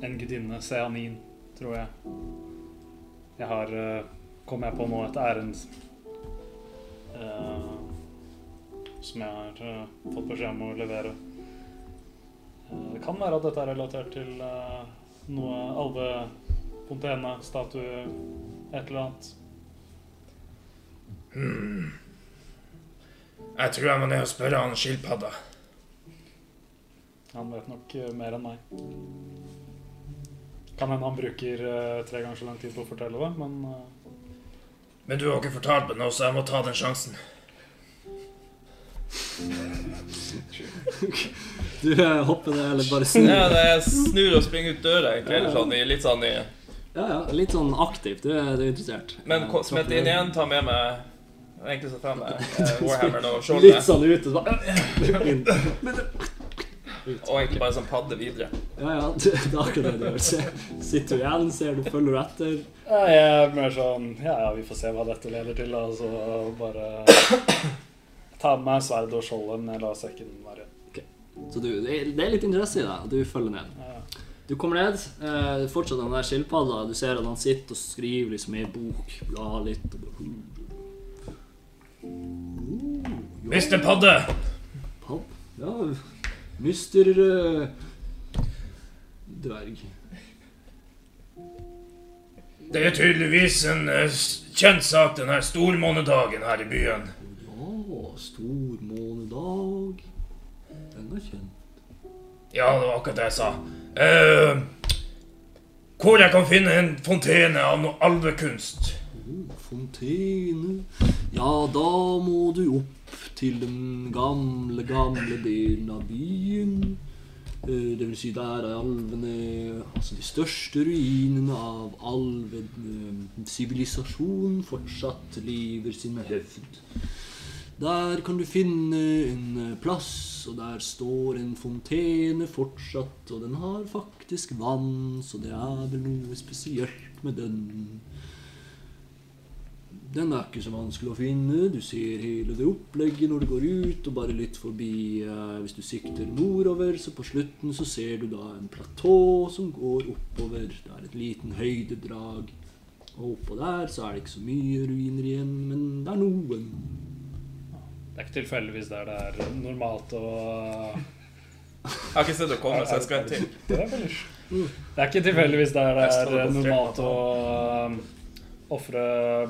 en gudinne, Seanin, tror jeg. Jeg har uh, Kom jeg på nå et ærend eh, som jeg har eh, fått beskjed om å levere. Eh, Det kan være at dette er relatert til eh, noe alvefontene, statue, et eller annet. Hmm. Jeg tror jeg må ned og spørre han skilpadda. Han vet nok eh, mer enn meg. Kan hende han bruker eh, tre ganger så lang tid på å fortelle det, men eh, Men du har ikke fortalt meg noe, så jeg må ta den sjansen. Du eh, hopper det, eller bare snur? Ja, det er snur og springer ut døra, egentlig. Eller sånn, i- litt sånn i Ja, ja, litt sånn aktivt. Du er, du er interessert. Men ko- smett inn igjen, ta med meg Egentlig så tar jeg med eh, Warhammer og Litt sånn ut, og så bare inn. Og egentlig bare sånn padde videre. Ja, ja, det det er akkurat det du gjør. Sitter du igjen, ser du, følger du etter. ja, jeg er mer sånn Ja, ja, vi får se hva dette leder til, da. Så bare ta med meg sverd og skjoldet, men jeg lar sekken være igjen. Så du, det er litt interesse i deg, at du følger ned. Ja. Du kommer ned, eh, fortsatt den der skilpadda. Du ser at han sitter og skriver liksom i bok, blar litt og bare Uh, Mister Padde! Pad? Ja, mister dverg. Det er tydeligvis en eh, kjent sak, den her stormånedagen her i byen. Ja, stormånedag. Den er kjent. Ja, det var akkurat det jeg sa. Uh, hvor jeg kan finne en fontene av noe alvekunst. Oh, fontene. Ja, da må du opp til den gamle, gamle delen av byen. Eh, Det vil si der er alvene Altså de største ruinene av alvesivilisasjonen fortsatt lever sin hevd. Der kan du finne en eh, plass, og der står en fontene fortsatt, og den har faktisk vann, så det er vel noe spesielt med den. Den er ikke så vanskelig å finne. Du ser hele det opplegget når du går ut, og bare litt forbi eh, Hvis du sikter nordover, så på slutten så ser du da en platå som går oppover. Det er et liten høydedrag. Og oppå der så er det ikke så mye ruiner igjen, men det er noen. Det er ikke tilfeldigvis der det er normalt å Jeg har ikke sett det komme, så jeg skal til. Det er, ikke tilfeldigvis der det er normalt å ofre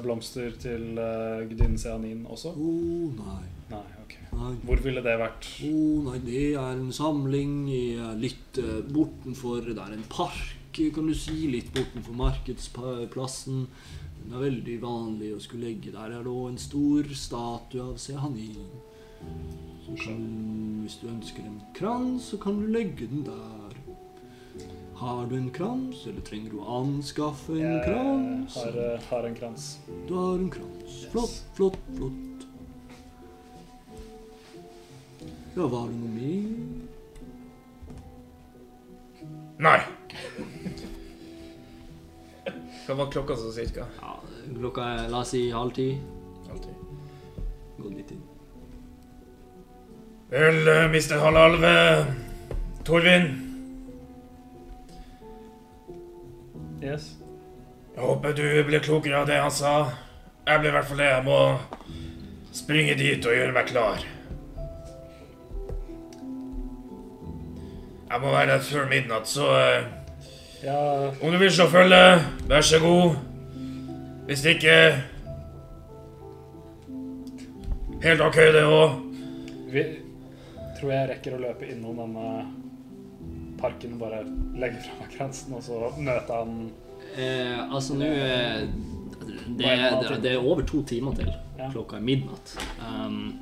blomster til uh, gudinnen Seanin også? Oh, nei. Nei, ok. Nei. Hvor ville det vært? Oh, nei, det er en samling i, eh, litt uh, bortenfor Det er en park, kan du si, litt bortenfor markedsplassen. Den er veldig vanlig å skulle legge. Der Det er da en stor statue av Sehanin. Så kan, hvis du ønsker en krans, så kan du legge den der. Har du en krans, eller trenger du å anskaffe en Jeg krans? har, eh, har en krans. Du har en krans. Flott, flott, flott. Ja, var det noe mer? Nei. Hva var klokka så cirka? Ja, klokka er la oss si halv ti. Halv ti. Gå litt inn. Vel, mister Halvalve Torvin. Yes. Jeg håper du blir klokere av det han sa. Jeg blir i hvert fall det. Jeg må springe dit og gjøre meg klar. Jeg må være der før midnatt, så uh, Ja, om du vil slå følge, vær så god. Hvis ikke Helt OK, det òg. tror jeg rekker å løpe innom denne parken og bare legge fra meg kransen, og så møte han Eh, altså nå eh, det, det, det er over to timer til Ja. klokka er midnatt. Um,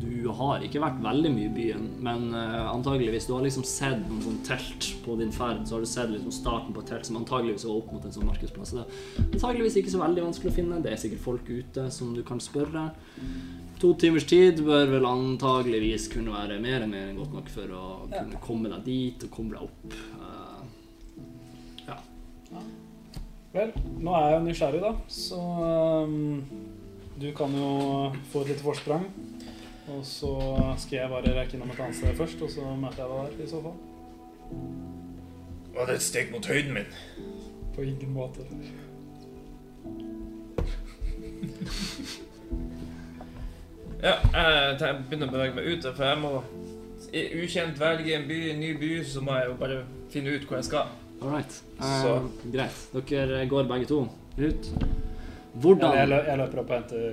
du har ikke vært veldig mye i byen, men uh, antageligvis Du har liksom sett noen sånn telt på din ferd. Så har du sett liksom starten på et telt som antageligvis var opp mot en sånn markedsplass. Det er antageligvis ikke så veldig vanskelig å finne. Det er sikkert folk ute som du kan spørre. To timers tid bør vel antageligvis kunne være mer enn mer enn godt nok for å kunne komme deg dit og komme deg opp. Uh, Vel, nå er jeg jo nysgjerrig, da, så um, du kan jo få et lite forsprang. Og så skal jeg bare rekke innom et annet sted først, og så møter jeg deg der i så fall. Var det et steg mot høyden min? På ingen måte. Ja, jeg begynner å bevege meg ut, for jeg må I ukjent velge en by, en ny by, så må jeg jo bare finne ut hvor jeg skal. All right. Så- Eh, greit. Dere går begge to ut. Ja, Hvordan jeg, lø jeg løper opp og henter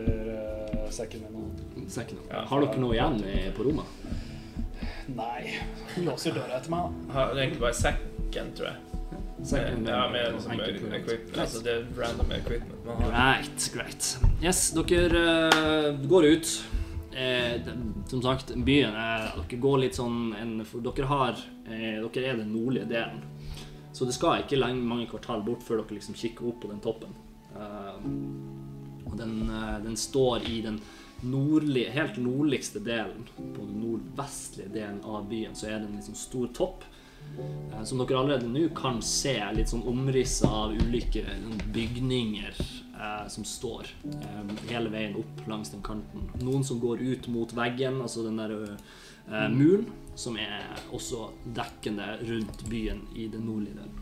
uh, sekken min. Sekken. Ja, Har dere noe igjen på rommet? Nei, låser døra etter meg. da. Har egentlig bare sekken, tror jeg. Second, ja, med liksom, equipment. Altså, det er random equipment man har. Greit, greit. Yes, dere uh, går ut. Eh, som sagt, byen er Dere går litt sånn en, For dere har eh, Dere er den nordlige delen. Så det skal ikke lenge, mange kvartal bort før dere liksom kikker opp på den toppen. Eh, og den, eh, den står i den nordlige, helt nordligste delen. På den nordvestlige delen av byen så er det en liksom stor topp. Eh, Som dere allerede nå kan se litt sånn omrisset av ulike bygninger eh, som står eh, hele veien opp langs den kanten. Noen som går ut mot veggen, altså den der eh, muren, som er også dekkende rundt byen i den nordlige delen.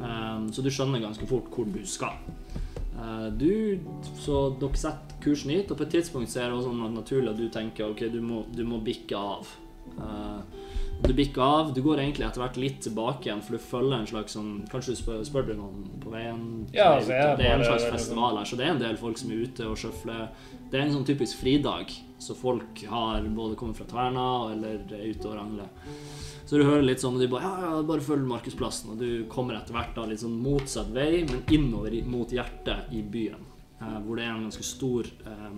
Eh, så du skjønner ganske fort hvor du skal. Eh, du, så dere setter kursen hit, og på et tidspunkt så er det også naturlig at du tenker ok, du må, du må bikke av. Du bikker av. Du går egentlig etter hvert litt tilbake igjen, for du følger en slags sånn Kanskje du spør, spør du noen på veien? Ja, altså, jeg. Det er en slags festival her, så det er en del folk som er ute og sjøfler. Det er en sånn typisk fridag, så folk har både kommet fra Tverna eller er ute og rangler. Så du hører litt sånn, og de bare ja, ja, bare følg markedsplassen, og du kommer etter hvert da litt sånn motsatt vei, men innover mot hjertet i byen, eh, hvor det er en ganske stor eh,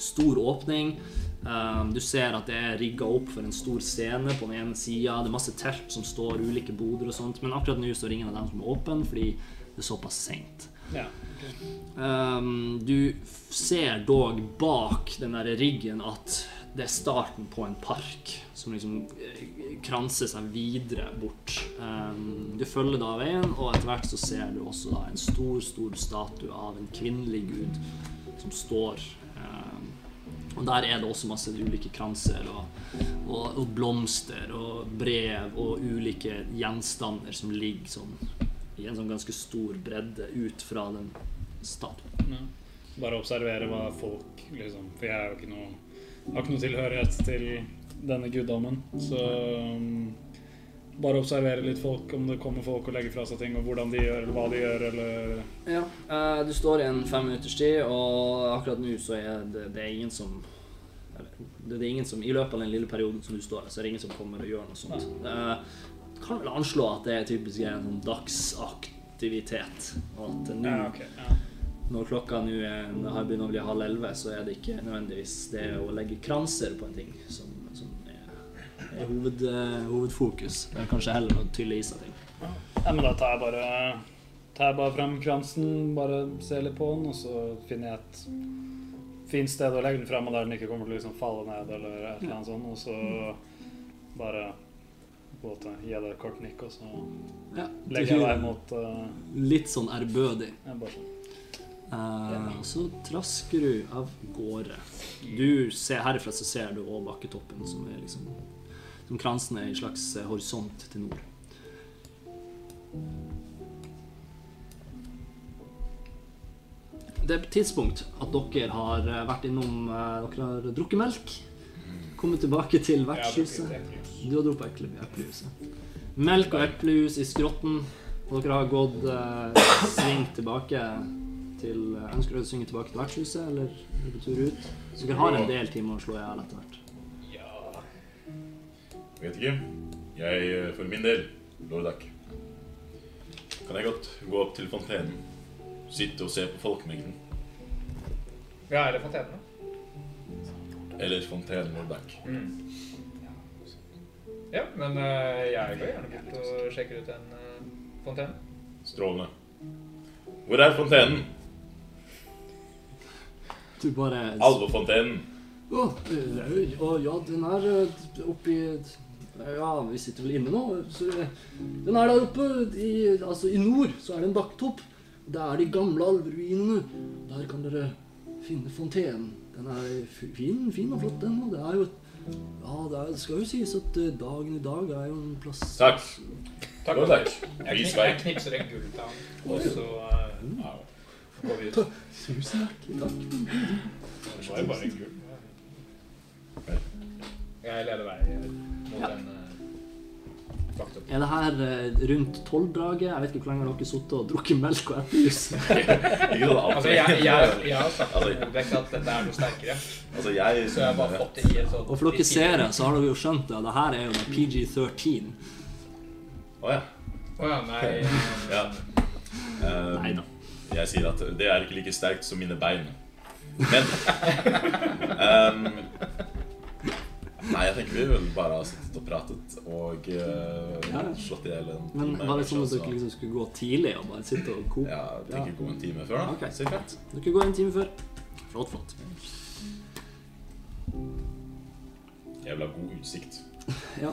stor åpning. Um, du ser at det er rigga opp for en stor scene på den ene sida. Det er masse telt som står, ulike boder og sånt. Men akkurat nå står ingen av dem som er åpen, fordi det er såpass seint. Ja. Um, du ser dog bak den der riggen at det er starten på en park som liksom eh, kranser seg videre bort. Um, du følger da veien, og etter hvert så ser du også da en stor, stor statue av en kvinnelig gud som står Og der er det også masse ulike kranser og, og, og blomster og brev og ulike gjenstander som ligger sånn i en sånn ganske stor bredde ut fra den statuen. Ja. Bare observere hva folk liksom For jeg er jo ikke noe har ikke noe tilhørighet til denne guddommen. Så um, bare observere litt folk, om det kommer folk og legger fra seg ting, og hvordan de gjør, eller hva de gjør, eller Ja, eh, du står i en fem minutters tid, og akkurat nå så er det, det er ingen som eller, Det er ingen som, I løpet av den lille perioden som du står her, så er det ingen som kommer og gjør noe sånt. Du kan vel anslå at det er typisk en sånn dagsaktivitet. At nå, Ja, okay. Ja. når klokka nå har begynt å bli halv elleve, så er det ikke nødvendigvis det å legge kranser på en ting som er, hoved, eh, hovedfokus. Det er kanskje heller å tylle i seg ting. Ja, men da tar jeg bare tar jeg bare frem kransen, bare ser litt på den, og så finner jeg et fint sted å legge den frem, og der den ikke kommer til å liksom falle ned, eller et eller annet sånt, og så bare gå til, gi det et kort nikk, og så Ja, legger jeg deg mot uh, Litt sånn ærbødig. ja, bare sånn. Eh, og så trasker du av gårde. Du ser Herifra så ser du òg bakketoppen, som er liksom Som kransen er i slags eh, horisont til nord. Det er på et tidspunkt at dere har eh, vært innom eh, Dere har drukket melk. Kommet tilbake til vertshuset. Du har drukket eplehuset. Melk og eplejus i skrotten. Og dere har gått eh, svingt tilbake til Ønsker dere å synge tilbake til vertshuset, eller er på tur ut? Så dere har en del timer å slå i hjel etter hvert. Vet ikke. Jeg, eh, for min del, Lordak, kan jeg godt gå opp til fontenen. Sitte og se på folkemengden. Ja, eller fontenene. Eller fontenen Lordak. Ja, men eh, jeg går gjerne bort og sjekker ut en uh, fontene. Strålende. Hvor er fontenen? Du bare Alvefontenen. Å, oh, ja, den er eh, oppi Ja, vi sitter vel inne nå. Så den er der oppe i, altså, i nord. Så er det en bakketopp. Det er de gamle alveruinene. Der kan dere finne fontenen. Den er fin, fin og flott, den. Og det er jo Ja, det, er, det skal jo sies at eh, dagen i dag er jo en plass Takk. Takk. og takk. Jeg, jeg knipser en gulltann, og så eh, ja, går vi ut. Tusen hjertelig takk. Det var jo bare en gull. Jeg leder vei Ja. uh, vaktopp. Er det her uh, rundt tolvdraget? Jeg vet ikke hvor lenge dere har sittet og drukket melk og eplejus. Altså, jeg, jeg, jeg har sagt Altså- at dette er noe sterkere, Altså, jeg så jeg har bare fått det i et sånt Og for dere seere så har dere jo skjønt det. Det her er jo PG-13. Å ja. Å ja, nei ja. Uh, nei da. Jeg sier at det er ikke like sterkt som mine bein. Men um, Nei, jeg tenker vi vil bare ha sittet og pratet og uh, Ja. slått i hjel en Men time, var det sånn at dere liksom skulle gå tidlig og bare sitte og koke? Ja, jeg tenker gå en time før, da. Okay. Sikkert. Dere går en time før. Flott, flott. Jævla god utsikt. Ja.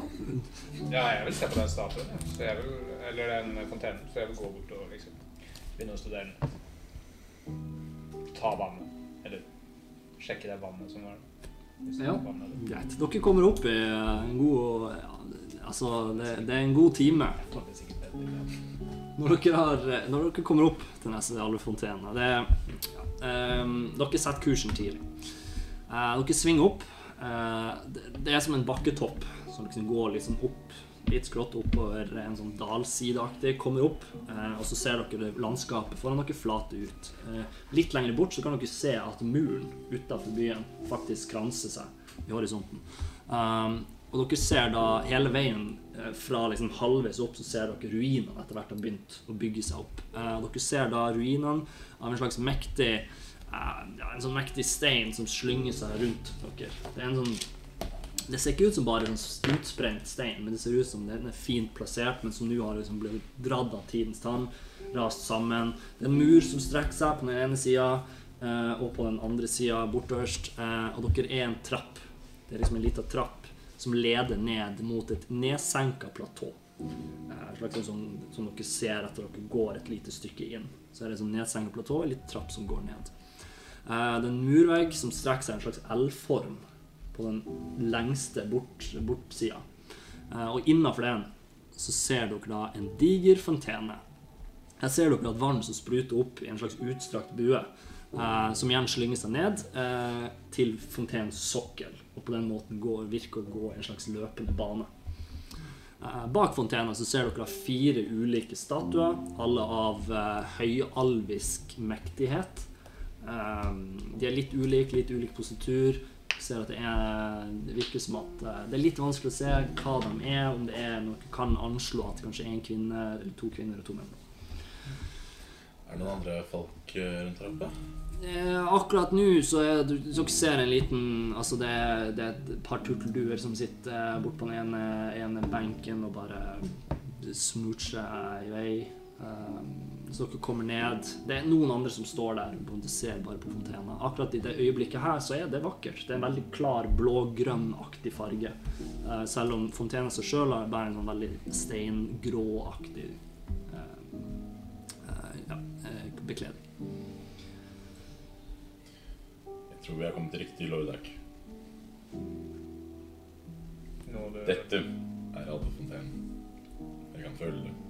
Ja, jeg vil se på den statuen, ja. så jeg vil, eller den fontenen, så jeg vil gå bort og liksom begynne å studere den. Ta vannet. Eller sjekke det vannet som var der. Ja. Greit. Dere kommer opp i en god ja, Altså, det, det er en god time når dere, har, når dere kommer opp til neste alvefontene. Det ja, eh, Dere setter kursen tidlig. Eh, dere svinger opp. Eh, det, det er som en bakketopp som liksom går liksom opp litt skrått oppover en sånn dalsideaktig. Kommer opp, eh, og så ser dere landskapet foran dere flate ut. Eh, litt lenger bort så kan dere se at muren utafor byen faktisk kranser seg i horisonten. Um, og dere ser da hele veien eh, fra liksom halvveis opp, så ser dere ruinene etter hvert har begynt å bygge seg opp. Dere ser da ruinene av en slags mektig En sånn mektig stein som slynger seg rundt dere. Det er en sånn det ser ikke ut som bare en utsprengt stein, men det ser ut som den er fint plassert, men som nå har liksom blitt dratt av tidens tann, rast sammen. Det er en mur som strekker seg på den ene sida, eh, og på den andre sida bortøverst. Eh, og dere er en trapp. Det er liksom en liten trapp som leder ned mot et nedsenka platå. Slik slags sånn som dere ser etter dere går et lite stykke inn. Så er det sånn nedsenka platå, en liten trapp som går ned. Eh, det er en murvegg som strekker seg i en slags L-form på den lengste bort, bortsida. Eh, og innafor den så ser dere da en diger fontene. Her ser dere at vann som spruter opp i en slags utstrakt bue, eh, som igjen slynger seg ned eh, til fontenens sokkel, og på den måten går, virker å gå i en slags løpende bane. Eh, Bak fontena så ser dere fire ulike statuer, alle av eh, høyalvisk mektighet. De er litt ulike, litt ulik positur. Ser at det, er, det virker som at eh, det er litt vanskelig å se hva de er, om det er noe kan anslå at kanskje én en kvinne, eller to kvinner og to menn. Er det noen andre folk eh, rundt her oppe? Eh, akkurat nå så er du, dere ser en liten Altså det det er et par turtelduer som sitter eh, bort på den ene, ene benken og bare smoocher i vei. Eh, så dere kommer ned Det er noen andre som står der og ser bare på fontena. Akkurat i det øyeblikket her så er det vakkert. Det er en veldig klar blågrønnaktig farge. Eh, selv om fontena seg sjøl har bare en sånn veldig steingråaktig eh, eh, ja, eh, bekledning. Jeg tror vi har kommet riktig Lordak. Du Dette er Alvefontenen. Jeg kan føle det.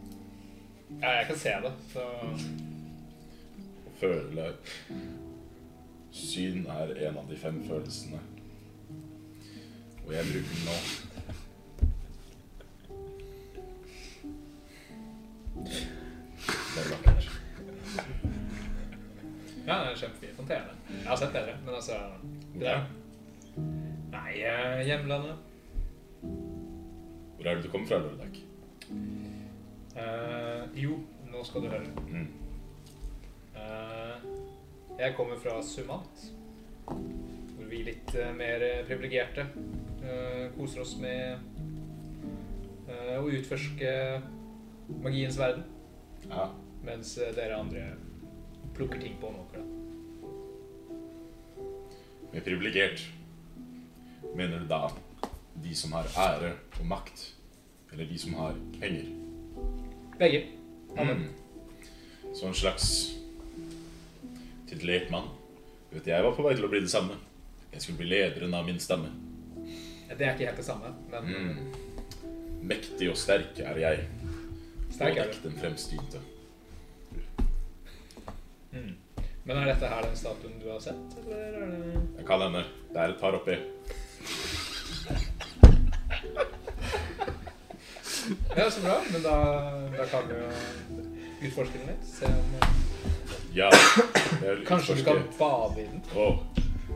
Ja, jeg kan se det, så føle Syn er en av de fem følelsene. Og jeg bruker den nå. Det er vakkert. Ja, det er en kjempefin fontene. Jeg har sett bedre, men altså det er, Nei, eh, hjemlandet. Hvor er det du kommer fra, Lordak? Eh, jo, nå skal du høre. Mm. Eh, jeg kommer fra Sumant, hvor vi litt uh, mer privilegerte koser oss med å utforske magiens verden, Ja. mens dere andre plukker ting på da. Med privilegert mener du da de som har ære og makt, eller de som har penger? Begge. Mm. Så en slags titulert mann. Vet jeg var på vei til å bli det samme. Jeg skulle bli lederen av min stamme. Det er ikke helt det samme, men Mm. Mektig og sterk er jeg. sterk er du. Og den fremstynte. Mm. Men er dette her den statuen du har sett, eller er det Jeg kan hende. Det er et par oppi. Ja, så bra. Men da, da kan vi jo utforske den litt. Se om Ja. Jeg vil Kanskje du utforske kan bade i den. Åh,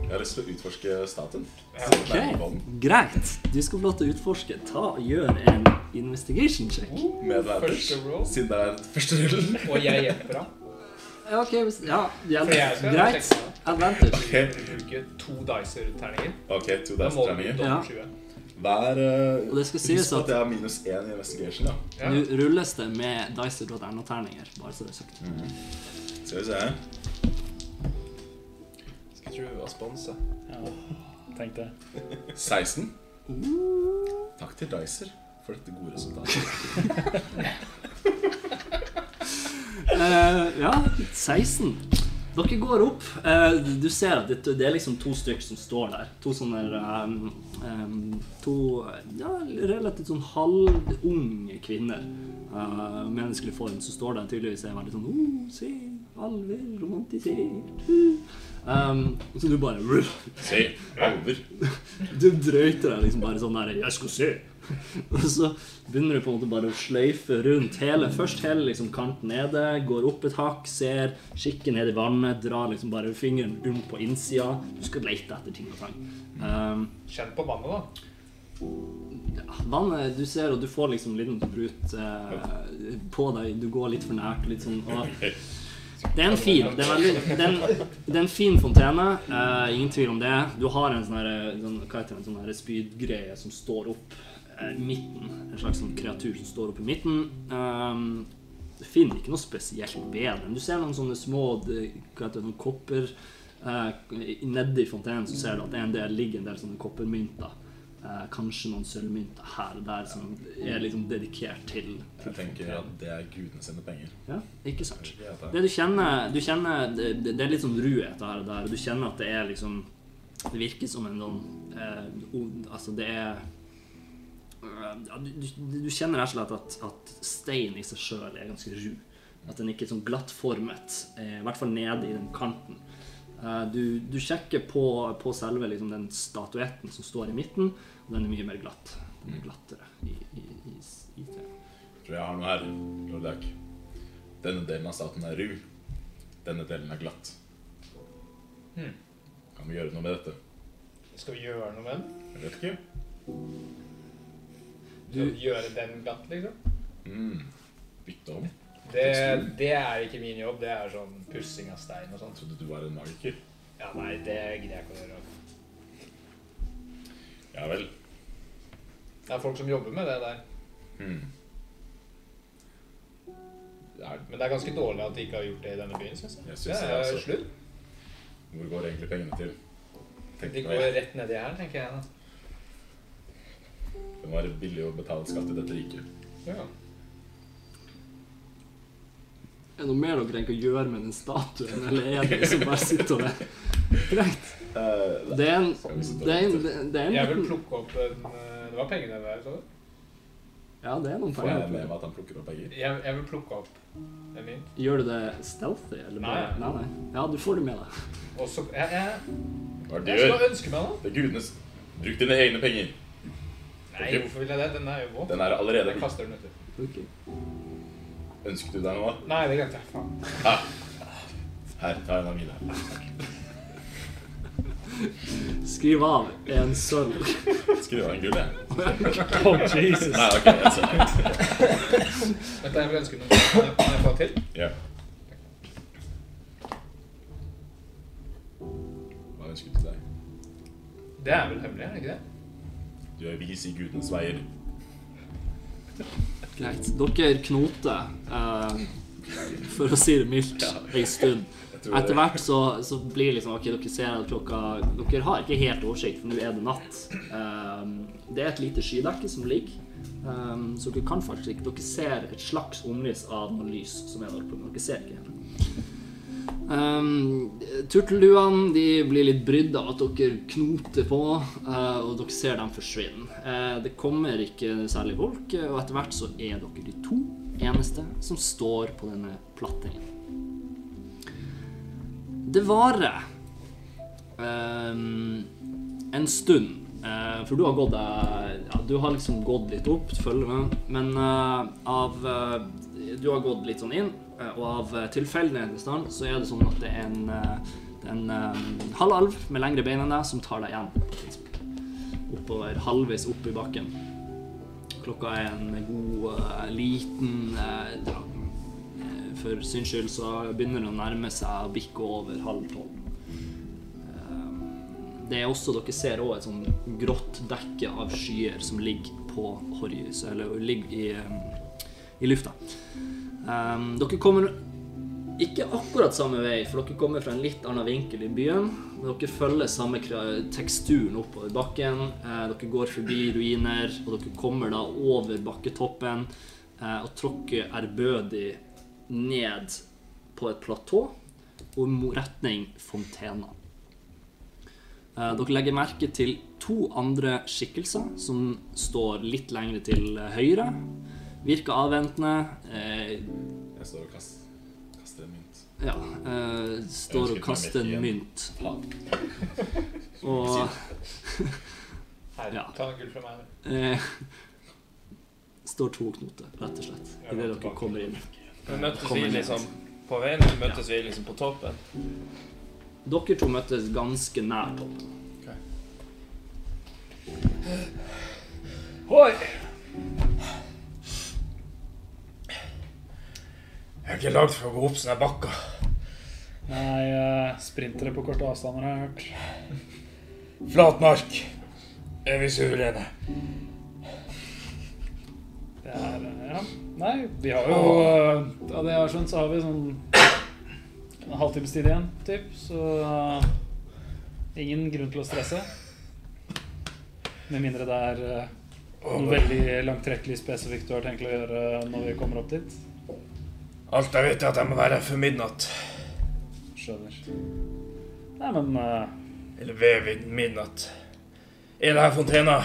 Jeg har lyst til å utforske staten. Ok, Se om det er noe. Greit. Du skal få lov til å utforske. Ta og Gjør en investigation check. Med advantage, Første roll. siden det er første rullen. Og jeg hjelper ham. Ja, ok, hvis, ja, ja, For jeg skal greit. sjekke det. Advantage. Ok, Bruke to dicer-terninger. ok, to Da dice må du terninger. dobbelt Ja. 20. Hver uh, Og det skal sies Husk at- at jeg har minus én i investigation, da. Ja. Nå rulles det med dicer.no-terninger, bare så det er sagt. Skal vi se. Skal tro vi var sponsa. Ja, tenkte jeg. 16. Takk til Dicer for dette gode resultatet. uh, ja, 16. Dere går opp. Eh, du ser at det, er liksom to stykker som står der. To sånne um, To ja, relativt sånn halvunge kvinner. Uh, menneskelig form. Så står der tydeligvis er veldig sånn oh, se, alver, romantisert. Um, så du bare Se, alver. Du drøyter deg liksom bare sånn der 'Jeg skal se'. Og så begynner du på en måte bare å sløyfe rundt hele Først hele liksom kanten nede, går opp et hakk, ser, kikker ned i vannet, drar liksom bare fingeren rundt på innsida. Du skal lete etter ting og tang. Um, Kjenn på vannet, da. ja, vannet Du ser, og du får liksom litt brut uh, på deg. Du går litt for nært. Litt sånn og det er en fin det er veldig, det er en, det er en fin fontene. Uh, ingen tvil om det. Du har en sånn her, sånn, sånn spydgreie som står opp eh, midten. En slags sånn kreatur som står oppe i midten. Um, du finner ikke noe spesielt ved den. Du ser noen sånne små hva heter det, noen kopper uh, Nedi fontenen så ser du at en del, ligger en del sånne koppermynter. Uh, kanskje noen sølvmynter her og der som er liksom dedikert til Jeg tenker at det er gudene sine penger. Ja, ikke sant? Det du kjenner, du kjenner det, det er litt sånn ruhet her og der. Du kjenner at det er liksom Det virker som en sånn uh, Altså, det er eh, ja, du, du, du kjenner rett og slett at, at steinen i seg sjøl er ganske ru. At den ikke er sånn glattformet, eh, i hvert fall nede i den kanten. Eh, du, du sjekker på, på selve liksom, den statuetten som står i midten, og den er mye mer glatt. Den er glattere i, i, i, i det. Tror jeg har noe her, Lordak. Denne delen av staten er ru. Denne delen er glatt. Hmm. Kan vi gjøre noe med dette? Skal vi gjøre noe med den? Jeg vet ikke. Vi gjøre den glatt, liksom? Mm. Bytte om. Det, det er ikke min jobb. Det er sånn pussing av stein og sånt. trodde du var en magiker. Ja, nei, det gidder jeg ikke å gjøre. Ja vel. Det er folk som jobber med det der. Mm. Det er, Men det er ganske dårlig at de ikke har gjort det i denne byen, syns jeg. Jeg Det synes det, er altså. slutt. hvor går egentlig pengene til? Tenk De går rett nedi her, tenker jeg. da. Det må være billig å betale skatt i dette riket. Ja. Er det noe mer dere tenker å gjøre med den statuen, eller er det liksom bare sitte og Greit. Eh, Det er en Det er en, det er en Jeg vil plukke opp en eh, Det var penger der, så du? Ja, det er noen penger. Får jeg med meg at han plukker opp penger? Jeg, jeg vil plukke opp en mynt. Gjør du det stealthy? Eller bare, Nei. nei, nei. Ja, du får det med deg. Og så jeg, jeg, er jeg skal ønske meg noe. Det er gudenes Bruk dine egne penger. Nei, hvorfor vil jeg det? Den er jo våt. Den er allerede Jeg kaster den uti. Okay. Ønsket du deg noe? Nei, det glemte jeg. Faen. Her, ta en av mine. Skriv av en sølv. Skriv av en gull, jeg. Oh, Jesus. Nei, ok, jeg ser Dette er vel ønske noe. Kan jeg, kan få til? Ja. Hva ønsker du til deg? Det er vel hemmelig, er det ikke det? Du er vis i gudens veier. Greit. Dere knoter, eh, for å si det mildt, ei stund. Etter hvert så, så blir det liksom Ok, dere ser at klokka Dere har ikke helt oversikt, for nå er det natt. Eh, det er et lite skydekke som ligger, um, så dere kan faktisk ikke Dere ser et slags omriss av noe lys som er der oppe, men dere ser ikke helt. Um, Turtelduene de blir litt brydd av at dere knoter på, uh, og dere ser dem forsvinne. Uh, det kommer ikke særlig folk, og etter hvert så er dere de to eneste som står på denne plattingen. Det varer um, en stund. uh, for du har gått ja, Du har liksom gått litt opp, følger med. Men av Du har gått litt sånn inn, og av uh, tilfeldighetens navn så er det sånn at det er en, eh, en eh, halvalv med lengre bein enn deg som tar deg igjen. tidspunkt. Oppover, halvveis opp i bakken. Klokka er en god, uh, liten uh, ja, eh, For syns skyld så begynner det å nærme seg å bikke over halv tolv. Eh, Det er også, Dere ser også et sånn grått dekke av skyer som ligger på horisonten, eller ligger i, eh, i lufta. Eh, Dere kommer ikke akkurat samme vei, for dere kommer fra en litt annen vinkel i byen. Men dere følger samme teksturen oppover bakken. Eh, dere går forbi ruiner, og dere kommer da over bakketoppen eh, og tråkker ærbødig ned på et platå og retning fontena. Eh, dere legger merke til to andre skikkelser som står litt lengre til høyre. Virker avventende. Eh, Jeg står og kaster, kaster en mynt. ja, eh, står og kaster en mynt. Og Her, Ja. ta noe gull fra meg. eh, står to knoter, rett og slett, idet dere kommer inn. Men møttes vi liksom på veien, møttes vi liksom på toppen? Dere to møttes ganske nær toppen. Hoi! Jeg er ikke lagd for å gå opp sånne bakker. Nei, eh, sprintere på korte avstander har jeg hørt. Flatmark er vi suverene. Det er Ja. Nei, vi har jo eh, Av det jeg har skjønt, så har vi sånn en halvtimes tid igjen, typ. Så eh, ingen grunn til å stresse. Med mindre det er noe veldig langtrekkelig spesifikt du har tenkt å gjøre når vi kommer opp dit. Alt jeg vet, er at jeg må være her før midnatt. Skjønner. Nei, men uh... Eller ved vid- midnatt. Er det her fontena?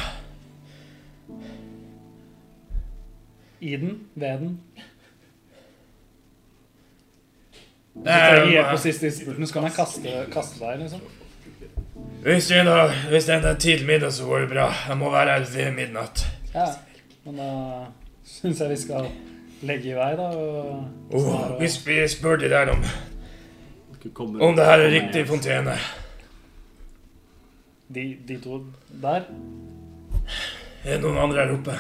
i den, ved den Nei, jeg på siste innspurten, så kan jeg kaste, kaste deg, liksom. Hvis det er hvis det er til middag, så går det bra. Jeg må være her ved midnatt. Ja, men da syns jeg vi skal legge i vei, da. Og, Oh, vi sp- vi spør de der om, kommer om det her er riktig ned. fontene. De, de to der? Er det noen andre her oppe?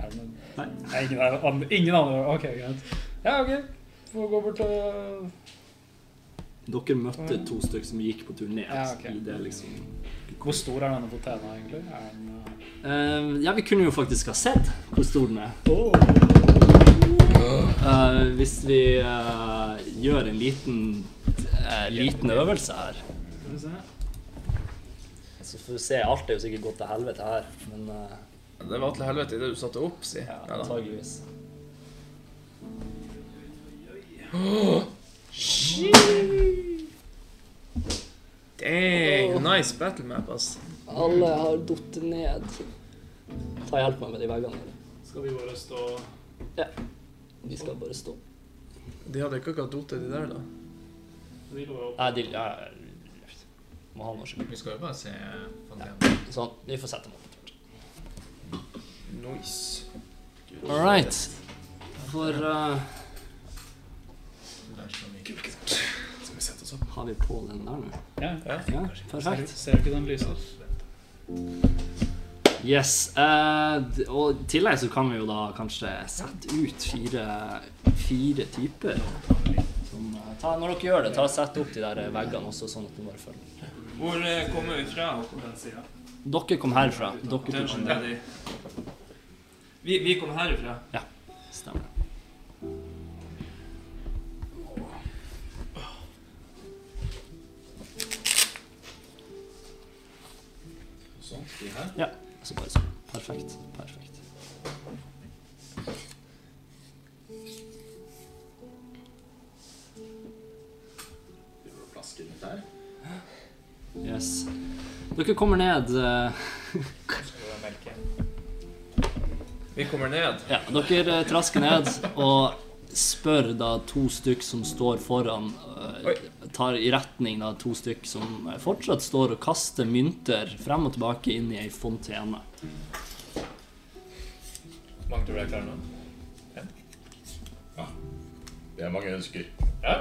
Er det noen Nei. Nei, ingen, er- an- ingen andre? Ok, greit. Ja, ok. Får gå bort og Dere møtte to stykker som gikk på turné. Ja, okay. det liksom Hvor stor er denne fontena, egentlig? Er den uh... Ja, vi kunne jo faktisk ha sett hvor stor den er. Eh, hvis vi uh, gjør en liten, uh, liten øvelse her Skal vi se. Så får vi se. Alt er jo sikkert gått til helvete her, men Det var til helvete i det du satte opp, si. ja, antageligvis. Dang, nice battle map, ass. Alle har datt ned. Ta hjelp meg med de veggene. Skal vi bare stå Vi skal bare stå. De hadde ikke akkurat dotet, de der, da. Opp. Nei, de ja, Må ha noe skyld. Vi skal jo bare se fontenen. Sånn. Vi får sette dem opp. Nice. All right. For uh, Skal vi sette oss opp? har vi på den der nå? Ja. Ja. Ja, perfekt. ser du ikke den lyser? Yes. eh, og i tillegg så kan vi jo da kanskje sette ut fire, fire typer. Som, eh, ta, når dere gjør det, ta sett opp de der veggene også, sånn at du bare følger. Hvor eh, kommer vi fra? På den sida. Dere kom herfra. Dere kom der. Daddy. Vi, kom herfra? Ja, Stemmer. Sånn. De her. Ja, så bare sånn. Perfekt. Perfekt. Her. Yes. Dere kommer ned eh, Vi kommer ned. Ja, dere eh, trasker ned og spør da to stykk som står foran uh, Tar i retning da to stykk som eh, fortsatt står og kaster mynter frem og tilbake inn i ei fontene. Mange tror du er klare nå? Det er mange ønsker. Ja.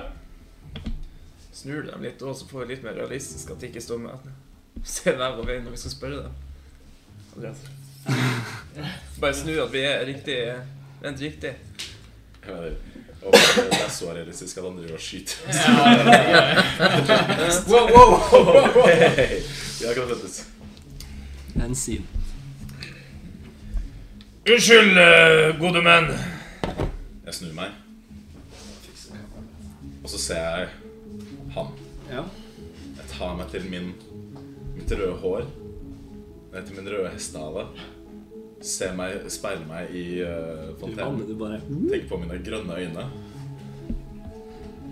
Snur dem litt og så får vi litt mer realistisk at de ikke står med Se der og veien når vi skal spørre dem. Andreas. Bare snu at vi er riktig Vent riktig. Mener, og det er så realistisk at han driver og skyter. Wow, wow! Ja, kan det. En sin. Unnskyld, eh, gode menn. Jeg snur meg. Og så ser jeg han. Ja. Jeg tar meg til min mitt røde hår. Til min røde hestehale. Ser meg, speile meg i uh, fontenen. Tenker på mine grønne øyne.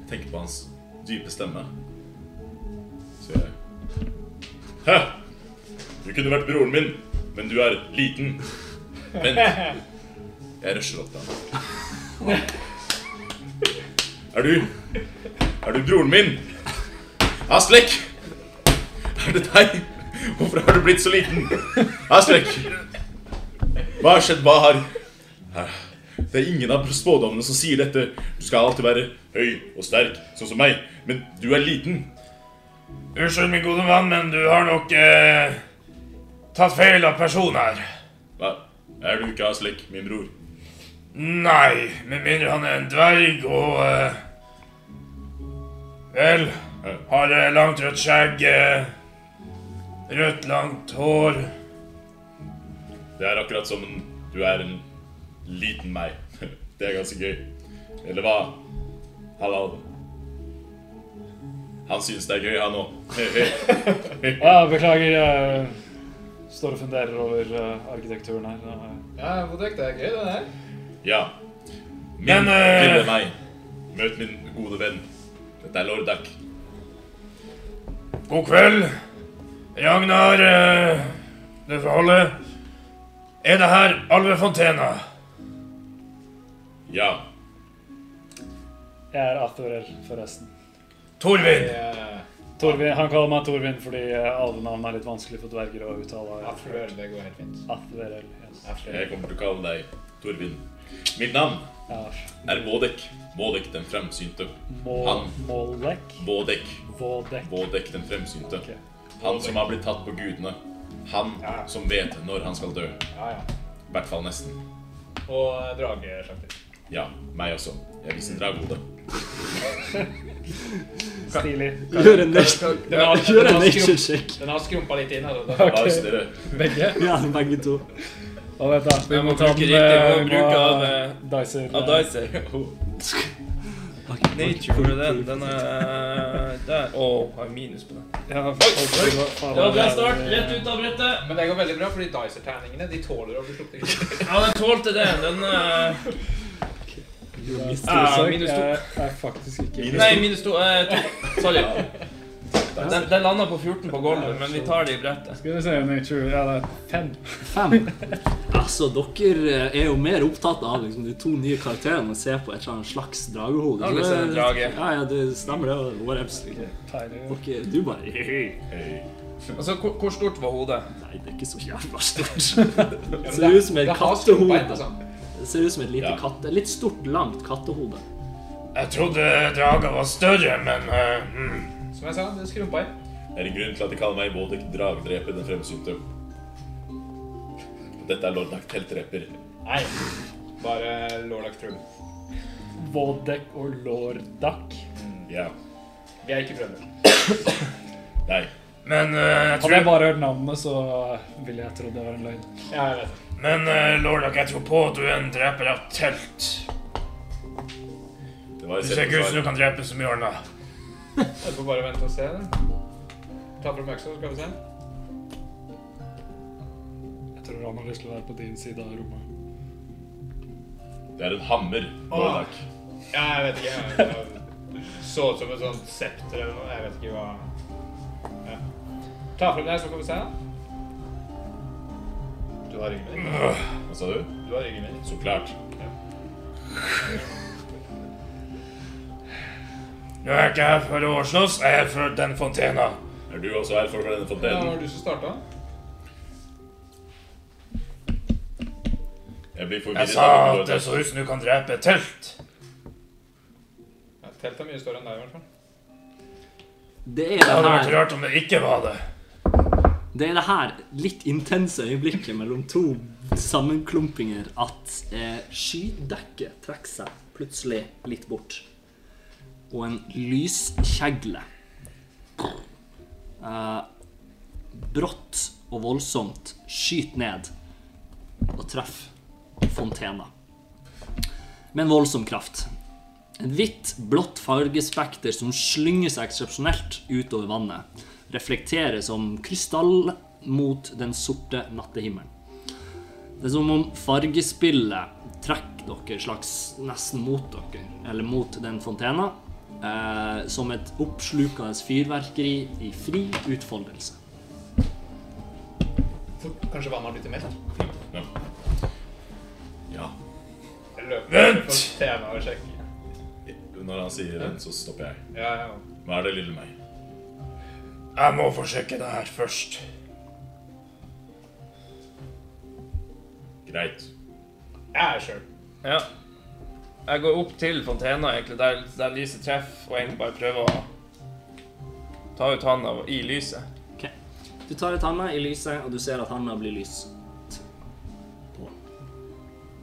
Tenk på hans dype stemme. Så jeg Hæ! Du kunne vært broren min, men du er liten. Vent. Jeg rusher opp til ham. Er du Er du broren min? Aslek! Er det deg? Hvorfor har du blitt så liten? Aslek! Hva har skjedd? Hva har Det er ingen av spådommene som sier dette. Du skal alltid være høy og sterk, sånn som meg. Men du er liten. Unnskyld, min gode mann, men du har nok eh, tatt feil av person her. Hva? Er du ikke Aslek, min bror? Nei, med mindre han er en dverg og eh, Vel, har eh, langt rødt skjegg, eh, rødt langt hår. Det er akkurat som en, du er en liten meg. Det er ganske gøy. Eller hva? Halal. Han synes det er gøy, han òg. Ja, beklager. Jeg står og funderer over eh, arkitekturen her. Eh, Ja, Bodek, det er gøy, det der. Ja. Min Men, eh, lille meg. Møt min gode venn. Dette er Lordak. God kveld. Ragnar eh, Det får holde. Er det her Alvefontena? Ja. Jeg er Athorel, forresten. Torvin. Eh, Torvin, han kaller meg Torvin fordi alvenavn er litt vanskelig for dverger å uttale. Athorell, det går helt fint. Athorel, yes. Aflør. Jeg kommer til å kalle deg Torvin. Mitt navn Ja. er Vådek. Vådek den fremsynte. Mål, Han. Målvek? Vådek. Vådek. Vådek den fremsynte. Okay. Han som har blitt tatt på gudene. Han Ja. som vet når han skal dø. Ja, ja. I hvert fall nesten. Og eh, dragesjakter. Ja, meg også. Jeg viser dragehode. Stilig. Gjør en nature-sjekk. den en har, nation den har skrumpa litt inn. Altså. Hva er? Begge. Ja, begge to. Og vet du, vi Jeg må må ta bruke den riktig vi må bruk ha av, eh, Dicer. Av Dicer. Nature, er den? Den er der. Å, har minus på den. Ja, Oi, det var Ja, bra det er- start. Rett ut av brettet. Men det går veldig bra, fordi Dicer-terningene de tåler å bli sluppet inn. Ja, den tålte det. Den uh... Ah, minus to. Jeg er faktisk ikke Nei, minus to. eh, to. Sorry. Den, den landa på 14 på gulvet, men vi tar det i brettet. Skal vi se, Nature Ja, det er fem. Fem. Altså, dere er jo mer opptatt av liksom, de to nye karakterene og ser på et eller annet slags dragehode. Ja, en drage. Ja, ja, det stemmer det. Tyler. Dere, du bare Hei. Hei. Altså, hvor, hvor stort var hodet? Nei, det er ikke så jævla stort. Det ser ut som et det kattehode. altså. Det ser ut som et lite Ja. katte... Litt stort, langt kattehode. Jeg trodde drager var større, men mm. Som jeg sa, det skrumpa inn. Det er en grunn til at de kaller meg Vådek Dragdreper den fremsynte. Dette er Lordak Teltdreper. Nei. Bare Lordak True. Vodek og Lordak. Ja. Vi er ikke brødre. Nei. Men uh, jeg Hadde jeg bare hørt navnet, så ville jeg trodd det var en løgn. Ja, jeg vet. Men uh, Lordak, jeg tror på at du er en dreper av telt. Det var Du ser ikke ut som du kan drepe så mye annet. Jeg får bare vente og se. det. Ta fram øksa, så skal vi se. Jeg tror han har lyst til å være på din side av rommet. Det er en hammer. Lordak. Ja, jeg vet ikke. Jeg, så ut som et sånt septer eller noe. Jeg vet ikke hva ja. Ta frem det, så kan vi se. Du har ryggen min. Hva sa du? Du har ryggen min. Så klart. Nå er ikke her for å slåss, jeg er her for den fontena. Er du også her for denne Ja, det var du som starta. Jeg blir forvirret. Jeg sa at det så ut som du kan drepe et telt. Ja, Telt er mye større enn deg, i hvert fall. Det er Det det hadde vært rart om det ikke var det. det er det her litt intense øyeblikket mellom to sammenklumpinger at eh, skydekket trekker seg plutselig litt bort. Og en lyskjegle eh, brått og voldsomt skyter ned og treffer fontena. Med en voldsom kraft. En hvitt, blått fargespekter som slynger seg eksepsjonelt utover vannet, reflekterer som krystall mot den sorte nattehimmelen. Det er som om fargespillet trekker dere slags nesten mot dere, eller mot den fontena, eh, som et oppslukende fyrverkeri i fri utfoldelse. For kanskje vannet har blitt til melk? Ja. Ja. Vent! Når han sier den, så stopper jeg. Ja, ja. Hva er det, lille meg? Jeg må få sjekke det her først. Greit. Jeg er sjøl. Ja. Jeg går opp til fontena, egentlig, der, der lyset treffer, og egentlig bare prøver å ta ut handa i lyset. Ok. Du tar ut handa i lyset, og du ser at handa blir lyst på.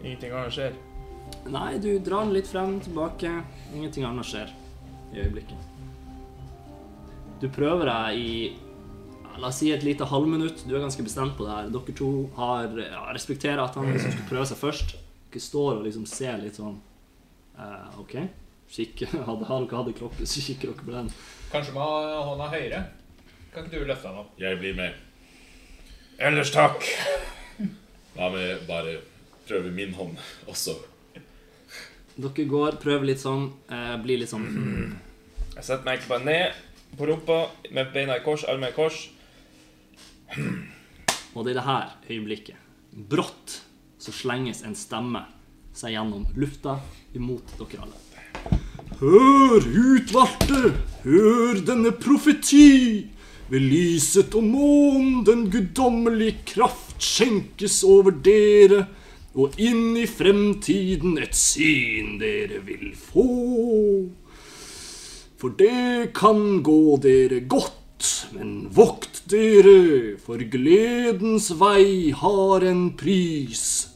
Ingenting annet skjer. Nei, du drar den litt frem, tilbake. Ingenting annet skjer i øyeblikket. Du prøver deg i La oss si et lite halvminutt. Du er ganske bestemt på det her. Dere to har ja, respekterer at han liksom skulle prøve seg først. Dere står og liksom ser litt sånn eh, OK. Kikke, hadde han ikke hadde klokke, så kikker dere på den. Kanskje med hånda høyere? Kan ikke du løfte den opp? Jeg blir med. Ellers takk. La meg bare prøve min hånd også? Dere går, prøver litt sånn, eh, blir litt sånn Jeg setter meg egentlig bare ned på rumpa med beina i kors, armene i kors. Og det er det her øyeblikket. Brått så slenges en stemme seg gjennom lufta imot dere alle. Hør, utvalgte, hør denne profeti. Ved lyset og månen den guddommelige kraft skjenkes over dere, og inn i fremtiden et syn dere vil få. For det kan gå dere godt men vokt dere, for gledens vei har en pris.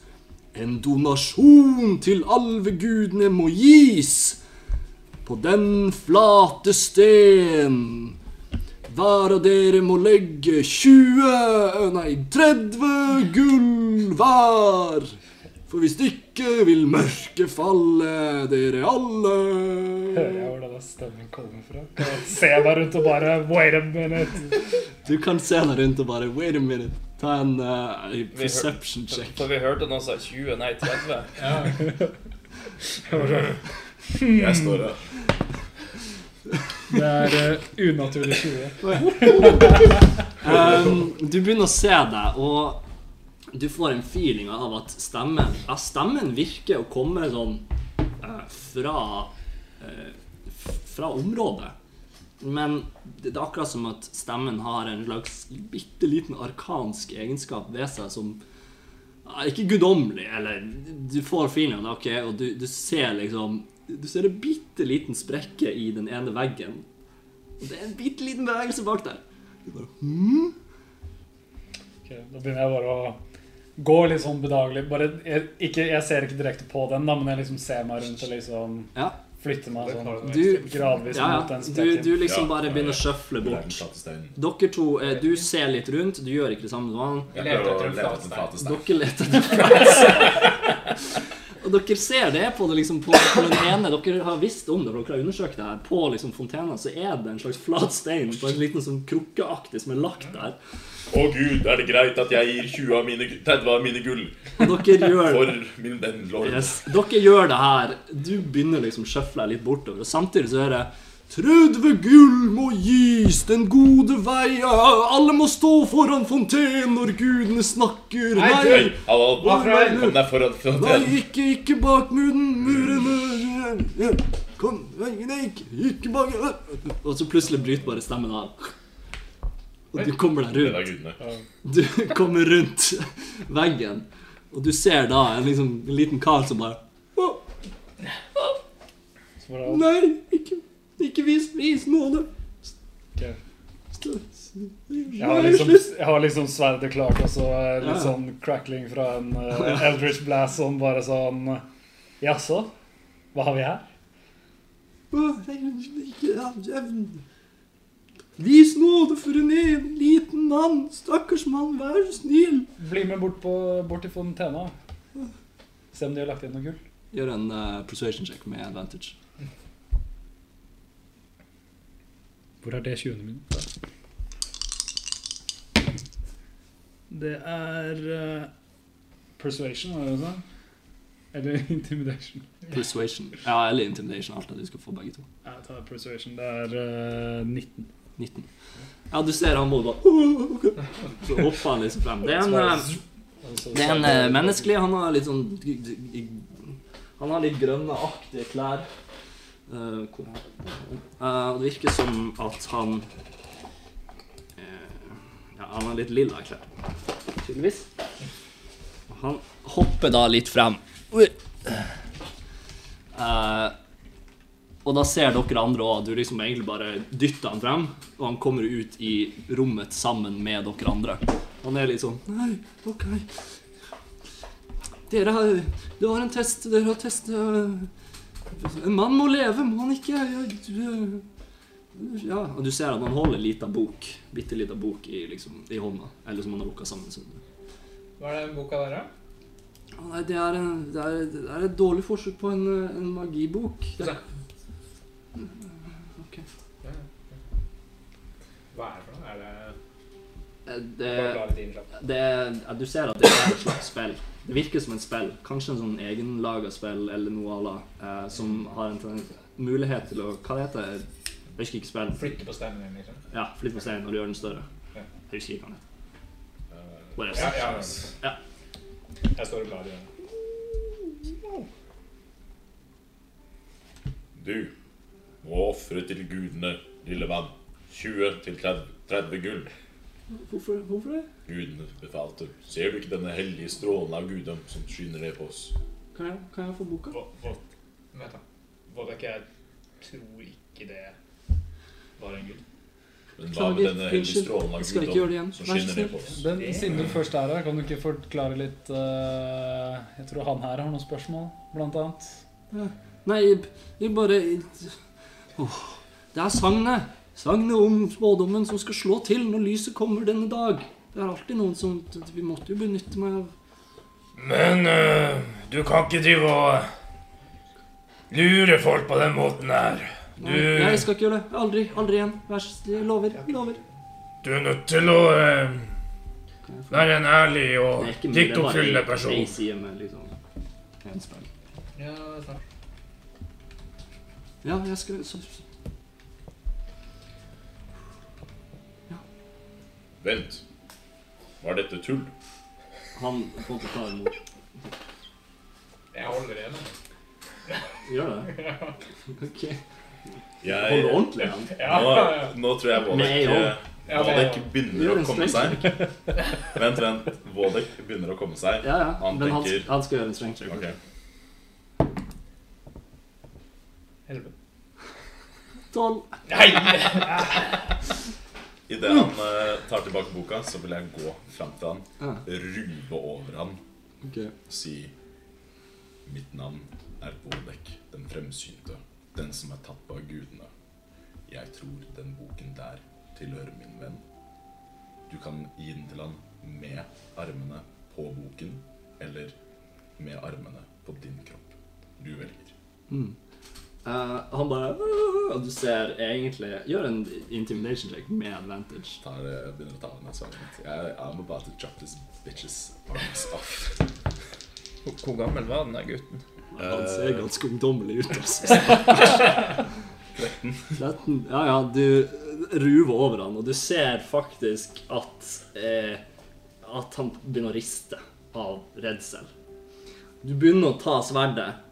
En donasjon til alvegudene må gis på den flate sten. Hver av dere må legge 20, nei 30 gull hver. For hvis ikke vil mørket falle dere alle. Hører jeg hvor denne stemmen kommer fra? Kan jeg se meg rundt og bare Wait a minute. Du kan se deg rundt og bare Wait a minute. Ta en uh, perception check. For vi hørte noen sa 20, nei 30. Jeg står her. Det er uh, unaturlig 20. Um, du begynner å se deg, og du får en feeling av at stemmen ja, Stemmen virker å komme sånn uh, fra uh, Fra området. Men det er akkurat som at stemmen har en slags bitte liten arkansk egenskap ved seg som Ikke guddommelig, eller Du får feelingen, av det, ok, og du, du ser liksom Du ser en bitte liten sprekke i den ene veggen. Og det er en bitte liten bevegelse bak der. Du bare, hmm? Ok, da begynner jeg bare å gå litt sånn bedagelig. Bare, jeg, ikke, jeg ser ikke direkte på den, da, men jeg liksom ser meg rundt og liksom Ja. Flytter meg sånn Du, gradvis ja, mot den ja. Du, du liksom Ja, bare begynner å ja. sjøfle bort. Dere to, eh, du ser litt rundt. Du gjør ikke det samme som han. Dere leter etter en lete Og dere ser det på, det liksom, på, på den ene Dere har visst om det, for dere har undersøkt det her. På liksom fontena så er det en slags flat stein på en liten sånn krukkeaktig som er lagt der. Å gud, er det greit at jeg gir 20 av mine, 30 av mine gull gjør for min venn lord? Yes. Dere gjør det her. Du begynner liksom å sjøfle litt bortover, og samtidig så er det 30 gull må gis den gode vei. Alle må stå foran fontenen når gudene snakker. Nei, Nei, hallo, hvorfor kom deg foran nei, ikke, ikke bak muren. Murene Kom, nei, nei, ikke, ikke bak Og så plutselig bryter bare stemmen av. Og du kommer deg rundt. Du kommer rundt veggen, og du ser da en, liksom, en liten kar som bare «Å, Så bare, Nei, ikke, ikke vis, vis nåde. Okay. Jeg har liksom, jeg har liksom sverdet klart, og så er litt Ja. sånn crackling fra en uh, Eldridge Blast som bare sånn Jaså? Hva har vi her? Vis nåde for en en liten mann. Stakkars mann, vær så snill. Bli med bort, på, bort til fontena. Se om de har lagt igjen noe gull. Gjør en uh, persuasion check med advantage. Hvor er det 20. min? Det er uh, persuasion, var det du sa? Eller intimidation? Persuasion. Ja, eller intimidation. Alt at du skal få begge to. Jeg tar persuasion. Det er uh, 19. 19. Ja, du ser han må bare Så hopper han liksom frem. Det er en, eh, det er en eh, menneskelig. Han har litt sånn Han har litt grønne-aktige klær. Hvor er det? Virker som at han uh, Ja, han har litt lilla klær. Tydeligvis. Og han hopper da litt frem. Og da ser dere andre òg. Du liksom egentlig bare dytter han frem, og han kommer ut i rommet sammen med dere andre. Han er litt sånn Nei, OK. Dere har Du har en test. Dere har test øh, En mann må leve, må han ikke? Ja, og du ser at han holder lita bok. Bitte lita bok i, liksom, i hånda. Eller som han har lukka sammen. Så. Hva er det boka der, da? Nei, det er, en, det, er, det er et dårlig forsøk på en, en magibok. Det. Ok. Hva er det er, det, du ser at det er et slags spill. Det virker som et spill. Kanskje en sånn egenlaga spill eller noe à la. Eh, som har en mulighet til å Hva det heter det? Jeg husker ikke spill. Flytte på steinen, din, liksom. Ja, Flytte på steinen når du gjør den større. Jeg husker ikke hva den heter. Eh, Whatever. Ja, ja. Ja. Jeg står og blar i den. Du må ofre til gudene, lille venn, 20 til 30, 30 gull. Hvorfor, hvorfor det? Gudene befalte. Ser du ikke denne hellige strålen av guddom som skyner ned på oss? Kan jeg, kan jeg få boka? Vent, da. Vodek, jeg tror ikke det var en gud. Men hva med denne hellige strålen av ikke guddom som skinner ned på oss? Den, siden du først er her, kan du ikke forklare litt uh, Jeg tror han her har noen spørsmål, blant annet. Nei, jeg, jeg bare oh, Det er sagnet. Sagnet om spådommen som skal slå til når lyset kommer denne dag. Det er alltid noen som Vi måtte jo benytte meg av Men uh, du kan ikke drive og lure folk på den måten her. Nei, jeg skal ikke gjøre det. Aldri. Aldri igjen. Vær så snill. Jeg lover. Jeg lover. Du er nødt til å eh, jeg få- være en ærlig og Det er ikke mye, det er person. ei side med liksom en spill. Ja, snart. Ja, jeg skal så, Vent. Var dette tull? Han får ikke ta imot. Jeg holder igjen. Gjør det? Ok. Jeg, Hold ordentlig igjen. Nå, nå tror jeg Vådek Vådek eh, Ja, det- Vodek begynner Gjør å en komme seg. strength Vent, vent. Vådek begynner å komme seg. Ja, ja. Han Men han, tenker- han skal gjøre en strength check. Ok. Helvete. Tolv. Nei! Idet han uh, tar tilbake boka, så vil jeg gå fram til han, Ja, ruve over han ok. og si Mitt navn er Bodek, den fremsynte, den som er tatt av gudene. Jeg tror den boken der tilhører min venn. Du kan gi den til han med armene på boken, eller med armene på din kropp. Du velger. Mm. Eh, han bare Og du ser egentlig Gjør en intimidation check med advantage. Tar, eh, begynner å ta det med mitt. Jeg, I'm about to chop this bitches arms off. Hvor, gammel var den der gutten? Han ser ganske ungdommelig ut. Altså. 13. 13. Ja, ja, du ruver over han, og du ser faktisk at eh, At han begynner å riste av redsel. Du begynner å ta sverdet,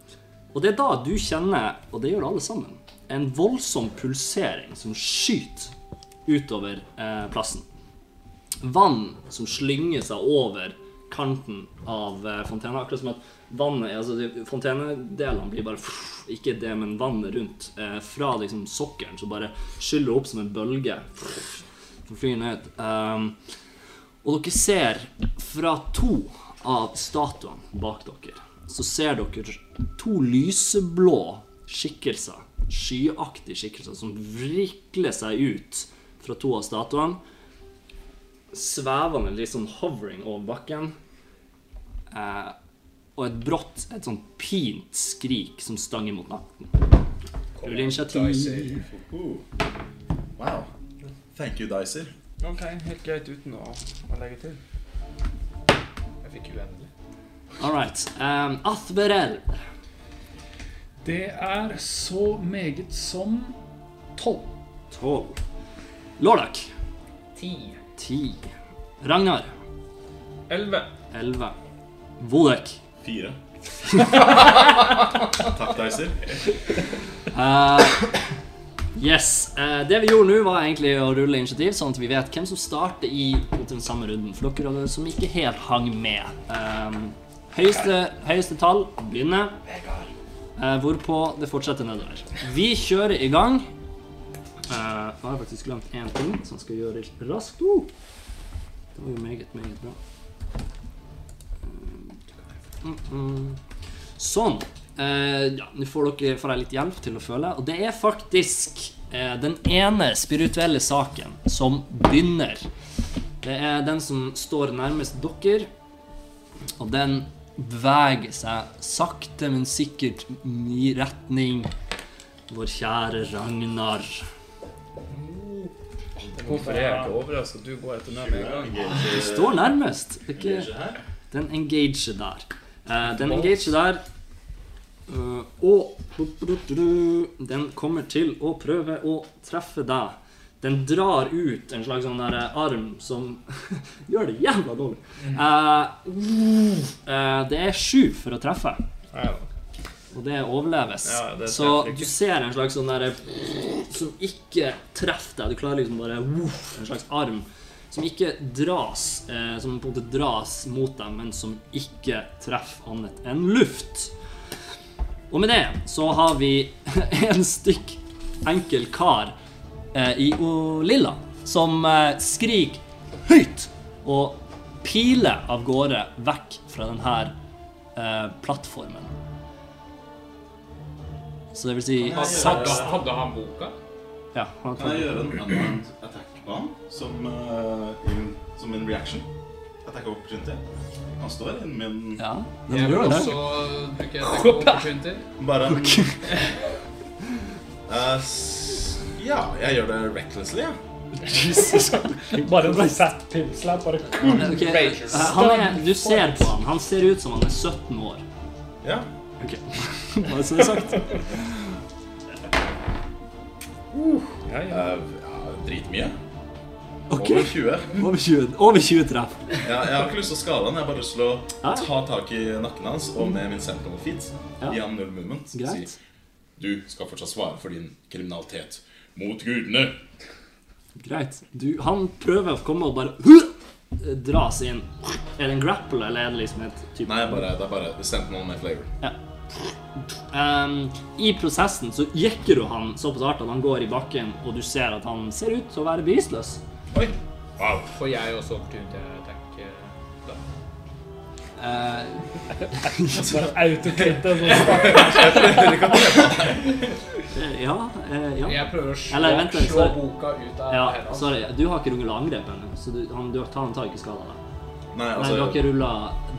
og det er da du kjenner, og det gjør alle sammen, en voldsom pulsering som skyter utover eh, plassen. Vann som slynger seg over kanten av eh, fontena. Akkurat som at vannet, altså Fontenedelene blir bare Ikke det, men vannet rundt. Eh, fra liksom sokkelen som bare skyller opp som en bølge. Som flyr. Um, og dere ser fra to av statuene bak dere, så ser dere to lyseblå skikkelser, skyaktige skikkelser, som vrikler seg ut fra to av statuene. Svevende, litt sånn hovering over bakken. Eh, og et brått, et sånn pint skrik som stanger mot natten. Rull initiativ. Uh. Wow. Thank you, Dicer. Ok, helt greit uten å, å legge til. Jeg fikk uendelig. All right. Um, Athverel. Det er så meget som tolv. 12. Lordak. Ti. Ti. Ragnar. Elleve. 11. Vodek. Fire. Takk, Deiser. Uh, yes. Uh, det vi gjorde nå, var egentlig å rulle initiativ, sånn at vi vet hvem som starter i den samme runden. For dere som ikke helt hang med. Um, høyeste, høyeste tall begynner. eh, hvorpå det fortsetter nedover. Vi kjører i gang. Eh, jeg har faktisk glemt én ting som skal gjøres raskt. Oh, det var jo meget, meget bra. Sånn. Eh, ja, Nå får dere får jeg litt hjelp til å føle. Og det er faktisk eh, den ene spirituelle saken som begynner. Det er den som står nærmest dere, og den beveger seg sakte, men sikkert i retning vår kjære Ragnar. Hvorfor er jeg ikke overraska? du går etter meg med en gang? Du står nærmest. Ikke Den engager der. Eh, den engager der. eh, og den kommer til å prøve å treffe deg. Den drar ut en slags sånn der arm som gjør det jævla dårlig. Uh, uh, det er sju for å treffe, og det overleves. Ja, det Så du ser en slags sånn derre som ikke treffer deg. Du klarer liksom bare En slags arm som ikke dras eh, Som på en måte dras mot deg, men som ikke treffer annet enn luft. Og med det så har vi en stykk enkel kar eh, i Olilla, Lilla som eh, skriker høyt og piler av gårde vekk fra denne eh, plattformen. Så det vil si seks hadde han boka? Ja, han Kan jeg gjøre en attack på han som, uh, in, som en reaction? Attack of opportunity. Han står innen min Ja, den Jeg gjør det. også bruke attack opportunity. Bare en Eh, s- Ja, jeg gjør det recklessly, jeg. Jesus. Bare en fett pimslap. Bare Ok, eh, han er, du ser på han. Han ser ut som han er 17 år. Ja. Ok, bare så det er sagt. Ja, ja. Uh, ja dritmye. Ok, Over 20. over 20, over 20 treff. Ja, jeg har ikke lyst til å skade han, jeg har bare lyst til å Ja. ta tak i nakken hans og med min sentinel feet Ja. gi han null movement. Greit. Si du skal fortsatt svare for din kriminalitet mot gudene. Greit. Du, han prøver å komme og bare huh, dras inn. Er det en grapple, eller er det liksom et type Nei, bare, det er bare sentinel med flavor. Ja. Um, I prosessen så jekker du han såpass hardt at han går i bakken, og du ser at han ser ut til å være bevisstløs. Oi. Wow. Får jeg også opportunity attack da? Eh, Bare autokritte. Sånn. Eh, ja, eh, ja. Jeg prøver å slå, Eller, vent slå boka ut av ja. hendene. Sorry, du har ikke rullet angrep ennå, så du, han, du, han tar ikke skade av deg. Nei, Nei, altså du har ikke rulla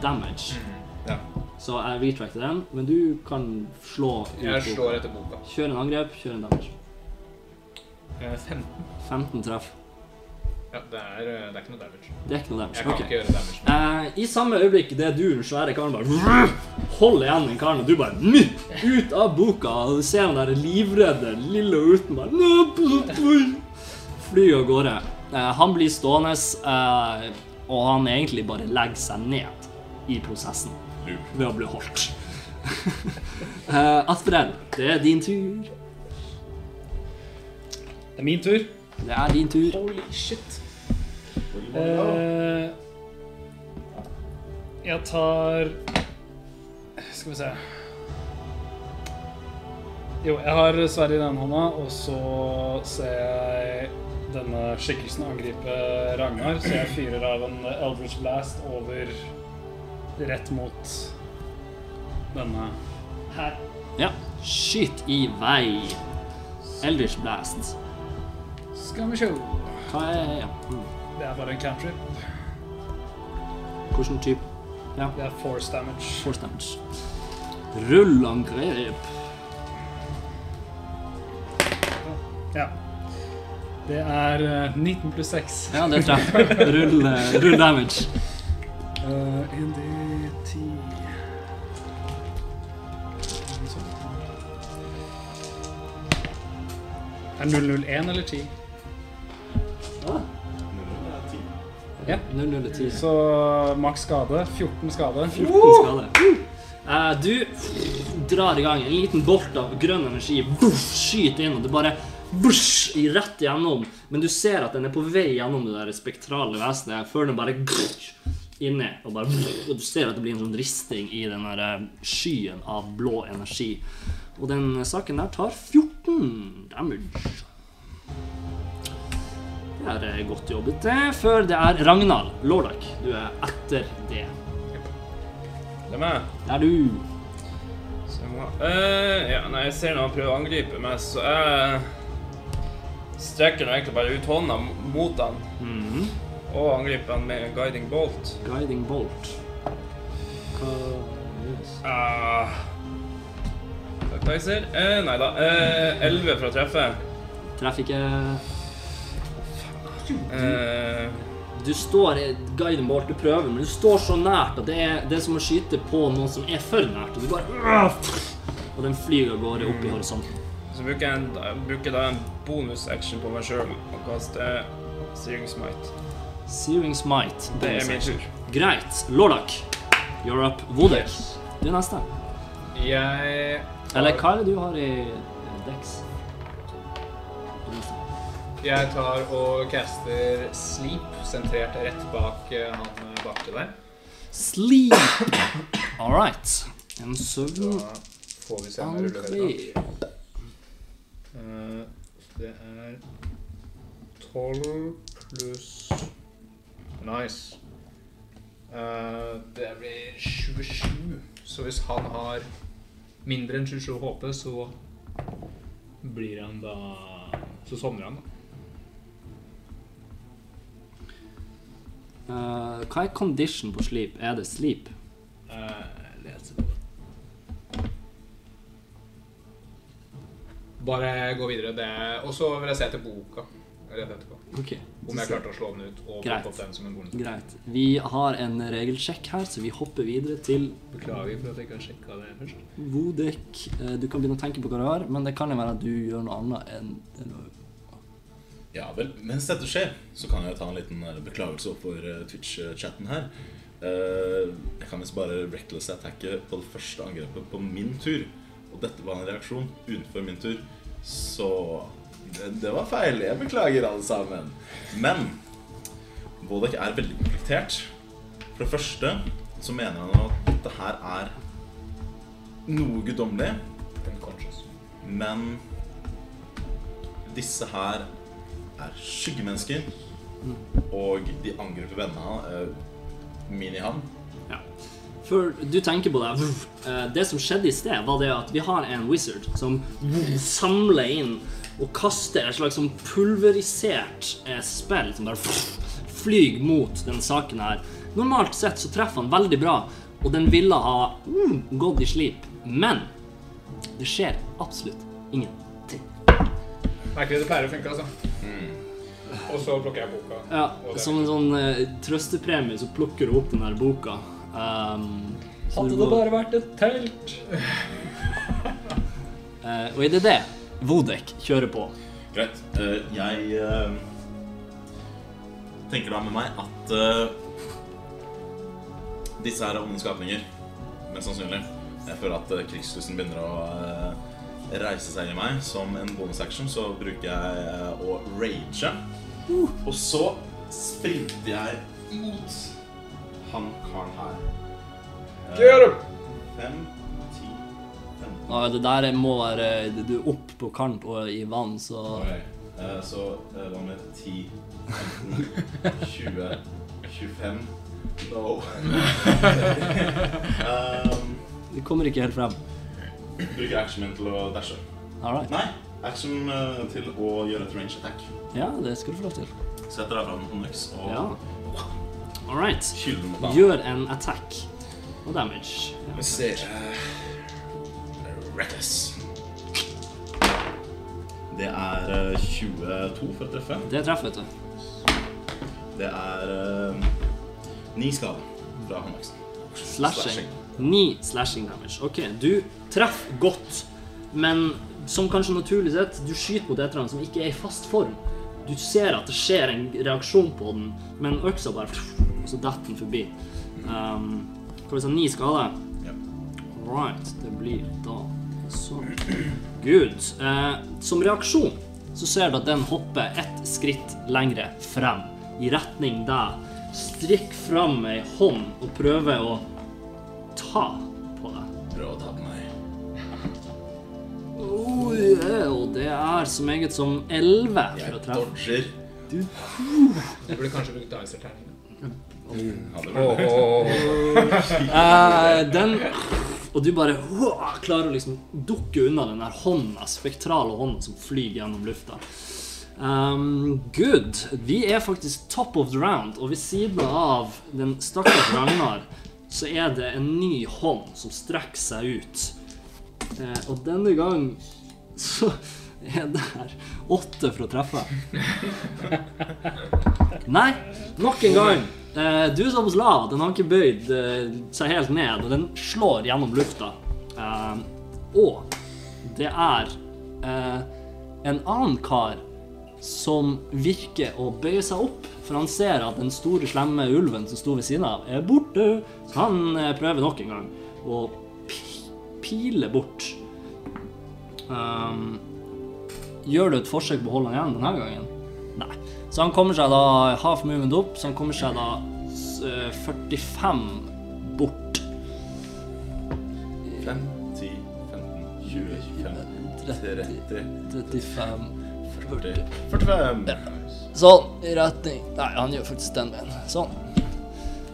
damage, ja. så jeg retracter den. Men du kan slå ut Jeg boka. slår etter boka. Kjør en angrep, kjør en damage. Eh, 15. 15 treff. Ja, det er, eh, det er ikke noe damage. Det er ikke noe damage. Jeg kan okay. ikke gjøre damage. Eh, I samme øyeblikk det du, den svære karen, bare holder igjen den karen, og du bare ut av boka, og du ser han der livredde lille uten bare Fly pu- pu!» av gårde. Eh, han blir stående, eh, og han egentlig bare legger seg ned i prosessen ved å bli holdt. uh, Asperell, det er din tur. Det er min tur. Det er din tur. Holy shit. Eh, jeg tar Skal vi se Jo, jeg har sverdet i den hånda, og så ser jeg denne skikkelsen angripe Ragnar, så jeg fyrer av en Eldridge Blast over rett mot denne her. Ja. Skyt i vei. Eldridge Blast. Skal vi se. Hva er ja. mm. Det er bare en cantrip. Hvilken type? Ja. Det er force damage. Force damage. Rullangrep. Ja. Det er eh, 19 pluss 6. Ja, det treffer. Rull, eh, rull damage. Uh, 1D10 Er 001 eller 10? Ja. 0, 0, 10. Så maks skade. 14 skade. 14 skade. Uh, du drar i gang en liten bolt av grønn energi. Buff, skyter inn, og du bare buff, rett igjennom. Men du ser at den er på vei gjennom det der spektrale vesenet før den bare inni. Og, bare, og du ser at det blir en sånn risting i den der eh, skyen av blå energi. Og den saken der tar 14 damage. Det er eh, godt jobbet, det. Før det er Ragnar Lordak. Du er etter det. Det er meg. Det er du. Må uh, ja, nei, jeg ser når han prøver å angripe meg, så jeg strekker nå egentlig bare ut hånda mot han Mhm. og angriper han med guiding bolt. Guiding bolt. Hva gjøres? uh, Takk, jeg ser. Eh, nei da. Eh, 11 for å treffe. Treffer ikke Eh, Du står guiden bolt, du prøver, men du står så nært at det er, det er som å skyte på noen som er for nært. Og du bare Og den flyr av gårde opp i horisonten. så bruker jeg, en, jeg bruker da en bonus-action på meg sjøl og kaster Searing Smite. Searing Smite. Det er min tur. Greit. Lordak, you're up. Vodek, du er neste. Jeg Eller hva er det du har i Dex? Jeg tar og caster sleep sentrert rett bak eh, han eh, bak til deg. Sleep. All right. En søvn Da får vi se om jeg ruller angrep. Eh, Det er 12 pluss Nice. Eh, det blir 27. Så hvis han har mindre enn 27 HP, så blir han da Så sovner han, da. Eh, hva er condition på sleep? Er det sleep? Uh, leser. på det. Bare gå videre. Det Og så vil jeg se etter boka rett etterpå. Okay. Om jeg klarte å slå den ut og Greit. opp den som en bonus. greit. Vi har en regelsjekk her, så vi hopper videre til Beklager for at jeg ikke har sjekka det først. Vodek. Eh, Du kan begynne å tenke på hva du har, men det kan jo være at du gjør noe annet enn Ja vel, Mens dette skjer, så kan jeg ta en liten eh, beklagelse overfor eh, Twitch-chatten her. Eh, Jeg kan visst bare reckless attacke på det første angrepet på min tur. Og dette var en reaksjon utenfor min tur. Så det, det var feil. Jeg beklager, alle sammen. Men Vodek er veldig konfliktert. For det første så mener han at dette her er noe guddommelig. Men disse her er skyggemennesker. Og de angriper vennene hans, eh, mini han. Ja. For du tenker på det eh, Det som skjedde i sted, var det at vi har en wizard som samler inn og kaster et slags sånn pulverisert eh, spill som bare flyr mot den saken her. Normalt sett så treffer han veldig bra, og den ville ha mm, gått i slip. Men det skjer absolutt ingenting. Merkelig det pleier å funke, altså. Mm. Og så plukker jeg boka. Ja, Som en sånn eh, trøstepremie så plukker du opp den der boka. Um, så Hadde det går- bare vært et telt. Eh, og i det det Vodek kjører på. Greit. Eh, jeg eh, tenker da med meg at eh, disse her er onde skapninger. Mest sannsynlig. Jeg føler at uh, krigslysten begynner å eh, reise seg i meg. Som en bonusaction så bruker jeg å rage. Og så sprinter jeg mot han karen her. Gjør det! Fem, ti, femten Nei, det der må være Du er opp på kant og i vann, så Ok, eh, Så eh, hva med 10, 15, 20, 25 No. um, det kommer ikke helt frem. Bruker actionen min til å dashe. All right. Nei, action eh, til å gjøre et range attack. Ja, det skal du få lov til. Setter deg fram Onyx og Ja. All right. kyler den mot han. Gjør en attack og damage. Vi ser eh, Reckless. Det er eh, 22 for å treffe. Det treffer, vet du. Det er eh, ni skade fra håndveksten. Slashing. Ni slashing damage. Ok, du treffer godt, men som kanskje naturlig sett, du skyter mot et eller annet som ikke er i fast form. Du ser at det skjer en reaksjon på den, men øksa bare Så detter den forbi. Um, hva hvis det, ni skader? Right, det blir da så Good. Eh, som reaksjon så ser du at den hopper ett skritt lengre frem, i retning deg. Strikk fram ei hånd og prøver å ta på deg. Prøv å ta på meg. Oh, yeah, og det er så meget som 11 for Jeg å treffe. dodger. Du burde kanskje brukt Dicer-terningen. Eh, den Og du bare oh, klarer å liksom dukke unna den der hånda, spektrale hånda som flyr gjennom lufta. Um, good. Vi er faktisk top of the round, og ved siden av den stakkars Ragnar så er det en ny hånd som strekker seg ut. Eh, og denne gang så er det her åtte for å treffe. Nei, nok en gang. Eh, du som såpass lav at den har ikke bøyd eh, seg helt ned, og den slår gjennom lufta. Eh, og det er eh, en annen kar som virker å bøye seg opp, for han ser at den store, slemme ulven som sto ved siden av, er borte. Så han eh, prøver nok en gang å pi- pile bort. Um, gjør du et forsøk på å holde han igjen denne gangen? Nei. Så han kommer seg da half movement opp, så han kommer seg da eh, 45 bort. 5, 10, 15, 20, 25, 30, 35 40, 40. 45. Sånn, i retning Nei, han gjør faktisk den veien. Sånn.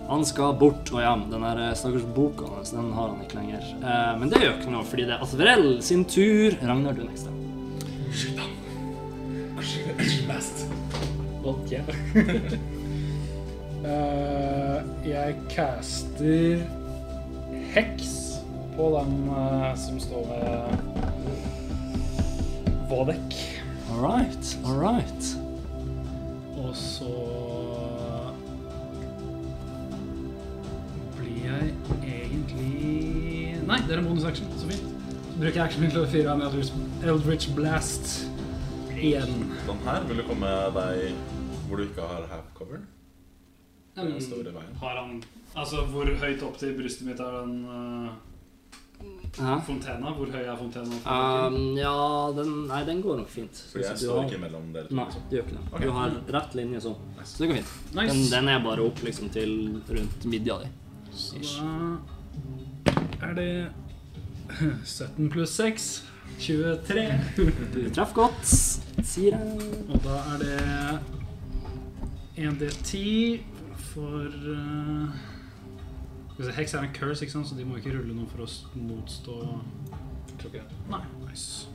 Han skal bort og hjem. Den der eh, stakkars boka hans, den har han ikke lenger. Eh, men det gjør ikke noe, fordi det er Asverell sin tur. Ragnar, du neste. Ok. Eh, jeg caster heks på den uh, som står ved Vodek. All right, all right. Og så blir jeg egentlig Nei, det er en bonusaction. Så fint. Så bruker jeg actionen til å fyre av med Eldritch Blast igjen. Den her vil du komme deg hvor du ikke har half cover. Den store veien. Har han Altså, hvor høyt opp til brystet mitt er den eh, Hæ? fontena? Hvor høy er fontena? Um, ja, den Nei, den går nok fint. For jeg står har- ikke mellom dere to. Nei, liksom. det gjør ikke det. Okay. Du har rett linje sånn. Så det går fint. Nice. Den, den er bare opp liksom til rundt midja di. Så da er det 17 pluss 6 23. Du traff godt, sier jeg. Og da er det 1D10 for uh, Heks er en curse, ikke sant? så de må ikke rulle noe for å motstå Tror ikke. Nei, nice.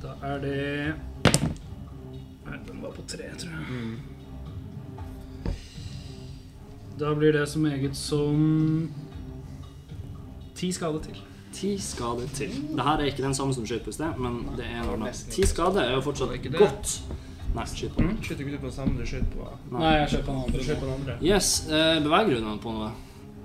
Da er det Nei, den var på tre, tror jeg. Da blir det som eget som ti skade til. Ti skader til. Det her er ikke den samme som skjøt på sted, men det er noe Ti skader er jo fortsatt godt. Nei, skyt på. Skyter ikke du på den samme du skjøt på? Nei, jeg kjøper den andre. Du skjøt på den andre. Yes, uh, beveger du noen på noe?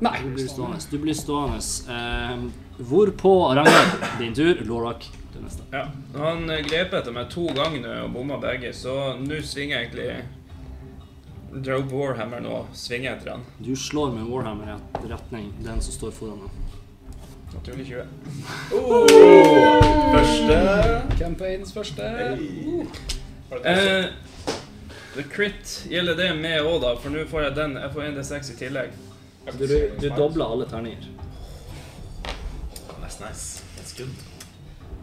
Nei, Du blir stående. Du blir stående. Uh, hvorpå Ragnar, din tur. Lorak, du neste. Ja. Han eh, grep etter meg to ganger nå og bomma begge, så nå svinger jeg egentlig Drog Warhammer nå, svinger etter han. Du slår med Warhammer i retning, den som står foran deg. Naturlig 20. Første Campaigns første. Hey. det? Eh, the crit gjelder det med òg, da, for nå får jeg den. Jeg får 1D6 i tillegg. Du, du dobler alle terninger. That's nice. That's good.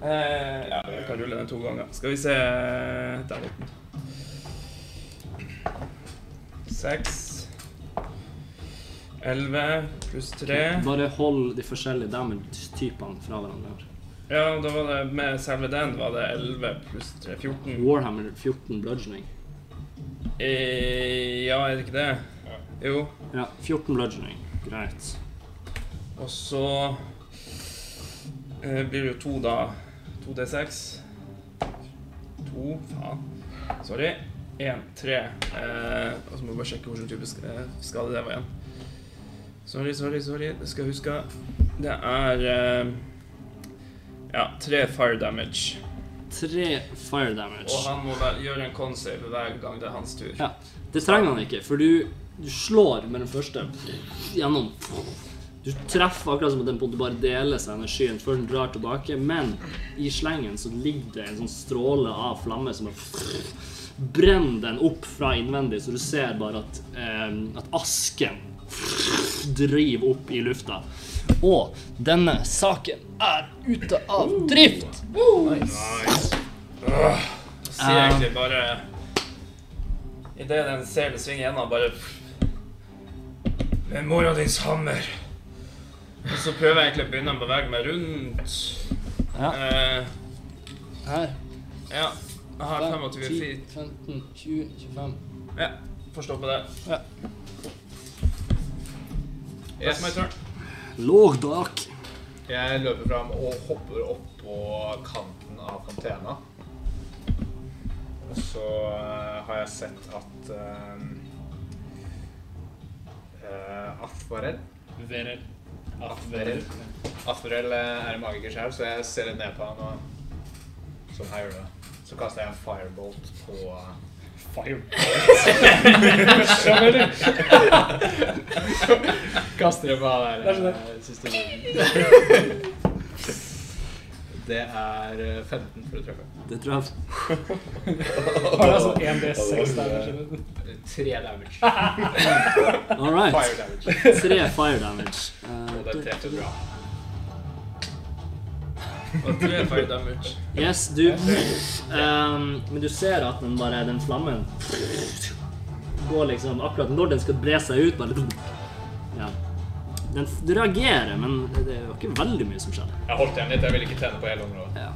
Eh, ja, jeg kan rulle den to ganger. Skal vi se Der borte. Seks. Elleve pluss tre. Bare hold de forskjellige damage-typene fra hverandre. Ja, da var det med selve den var det 11 pluss 3. 14. Warhammer 14 bludgeoning. Eh, ja, er det ikke det? Jo. Ja, 14 bludgeoning. Greit. Og så eh, blir det jo to, da. 2D6. To Faen. Sorry. Én, tre. Eh, og så må vi bare sjekke hvilken type eh, skade det var igjen. Sorry, sorry, sorry. Det skal jeg huske. Det er eh, Ja, tre fire damage. Tre fire damage. Og han må vel gjøre en consave hver gang det er hans tur. Ja. Det trenger han ikke, for du, du slår med den første gjennom Du treffer akkurat som at den på bare deler seg energien før den drar tilbake, men i slengen så ligger det en sånn stråle av flamme som er Brenn den opp fra innvendig, så du ser bare at, eh, at asken driver opp i lufta. Og denne saken er ute av drift! Sier egentlig bare Idet den ser det svinge gjennom, bare Med mora dins hammer. Og så prøver jeg egentlig å begynne å bevege meg rundt. Ja. Uh, Her. ja. Jeg har 25 10, feet. 15, 20, 25. Ja, får stå på det. Ja. Yes, my turn. Lågdak. Jeg løper fram og hopper opp på kanten av fontena. Og så eh, har jeg sett at uh, Atvarel Verel. Atvarel Atvarel eh, er en magiker sjøl, så jeg ser litt ned på han og Sånn her gjør du det. Så kaster jeg en firebolt på Fire. Kaster det på han Det er der sånn eh, siste lyden. Det er eh, 15 for å treffe. Det tror jeg Har sånn 1D6 damage? 3 damage. All right. Fire damage. 3 fire damage. Uh, Og det treffer bra. Og tre fire damage. Yes, du um, Men du ser at den bare Den flammen går liksom akkurat når den skal bre seg ut, bare Ja. Den, du reagerer, men det er jo ikke veldig mye som skjer. Jeg holdt igjen litt. Jeg ville ikke tenne på hele området. Ja.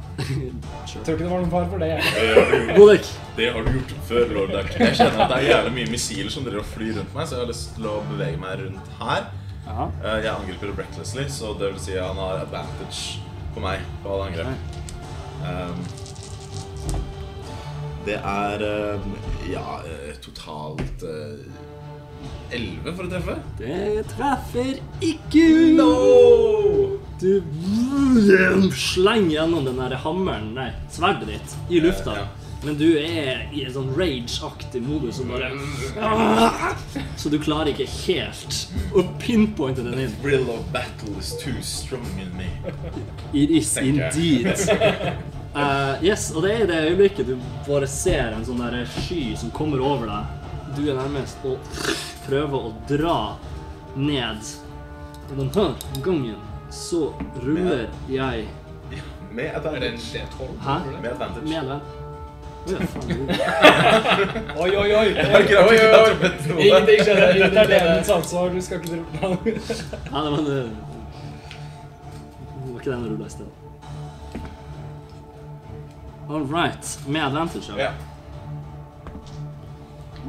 sure. tror ikke det var noen fare for det. Det har du gjort, Godek. det har du gjort før, lord Duck. Jeg kjenner at det er jævlig mye missiler som driver og flyr rundt meg, så jeg har lyst til å bevege meg rundt her. Ja. Eh, Jeg angriper recklessly, så det vil si at han har advantage på meg på alle angrep. Um, det er um, ja, eh, totalt elleve 11 for å treffe. Det treffer ikke. Du slenger gjennom den der hammeren, nei, sverdet ditt, i lufta. Ja. Men du er i en sånn rage-aktig modus og bare Så du klarer ikke helt å pinpointe den inn. Thrill of battle is too strong in me. It is indeed. Uh, yes, og det er i det øyeblikket du bare ser en sånn der sky som kommer over deg. Du er nærmest og prøver å dra ned denne gangen. Så ruller jeg Med advantage. D12? Hæ? tror du det? Med advantage. Oi, oi, oi! Oi, oi, oi. Ingenting skjedde. Det er demens ansvar. Du skal ikke drive på Nei, det var det. Var ikke den du rulla i sted. All right. Med advantage, Ja.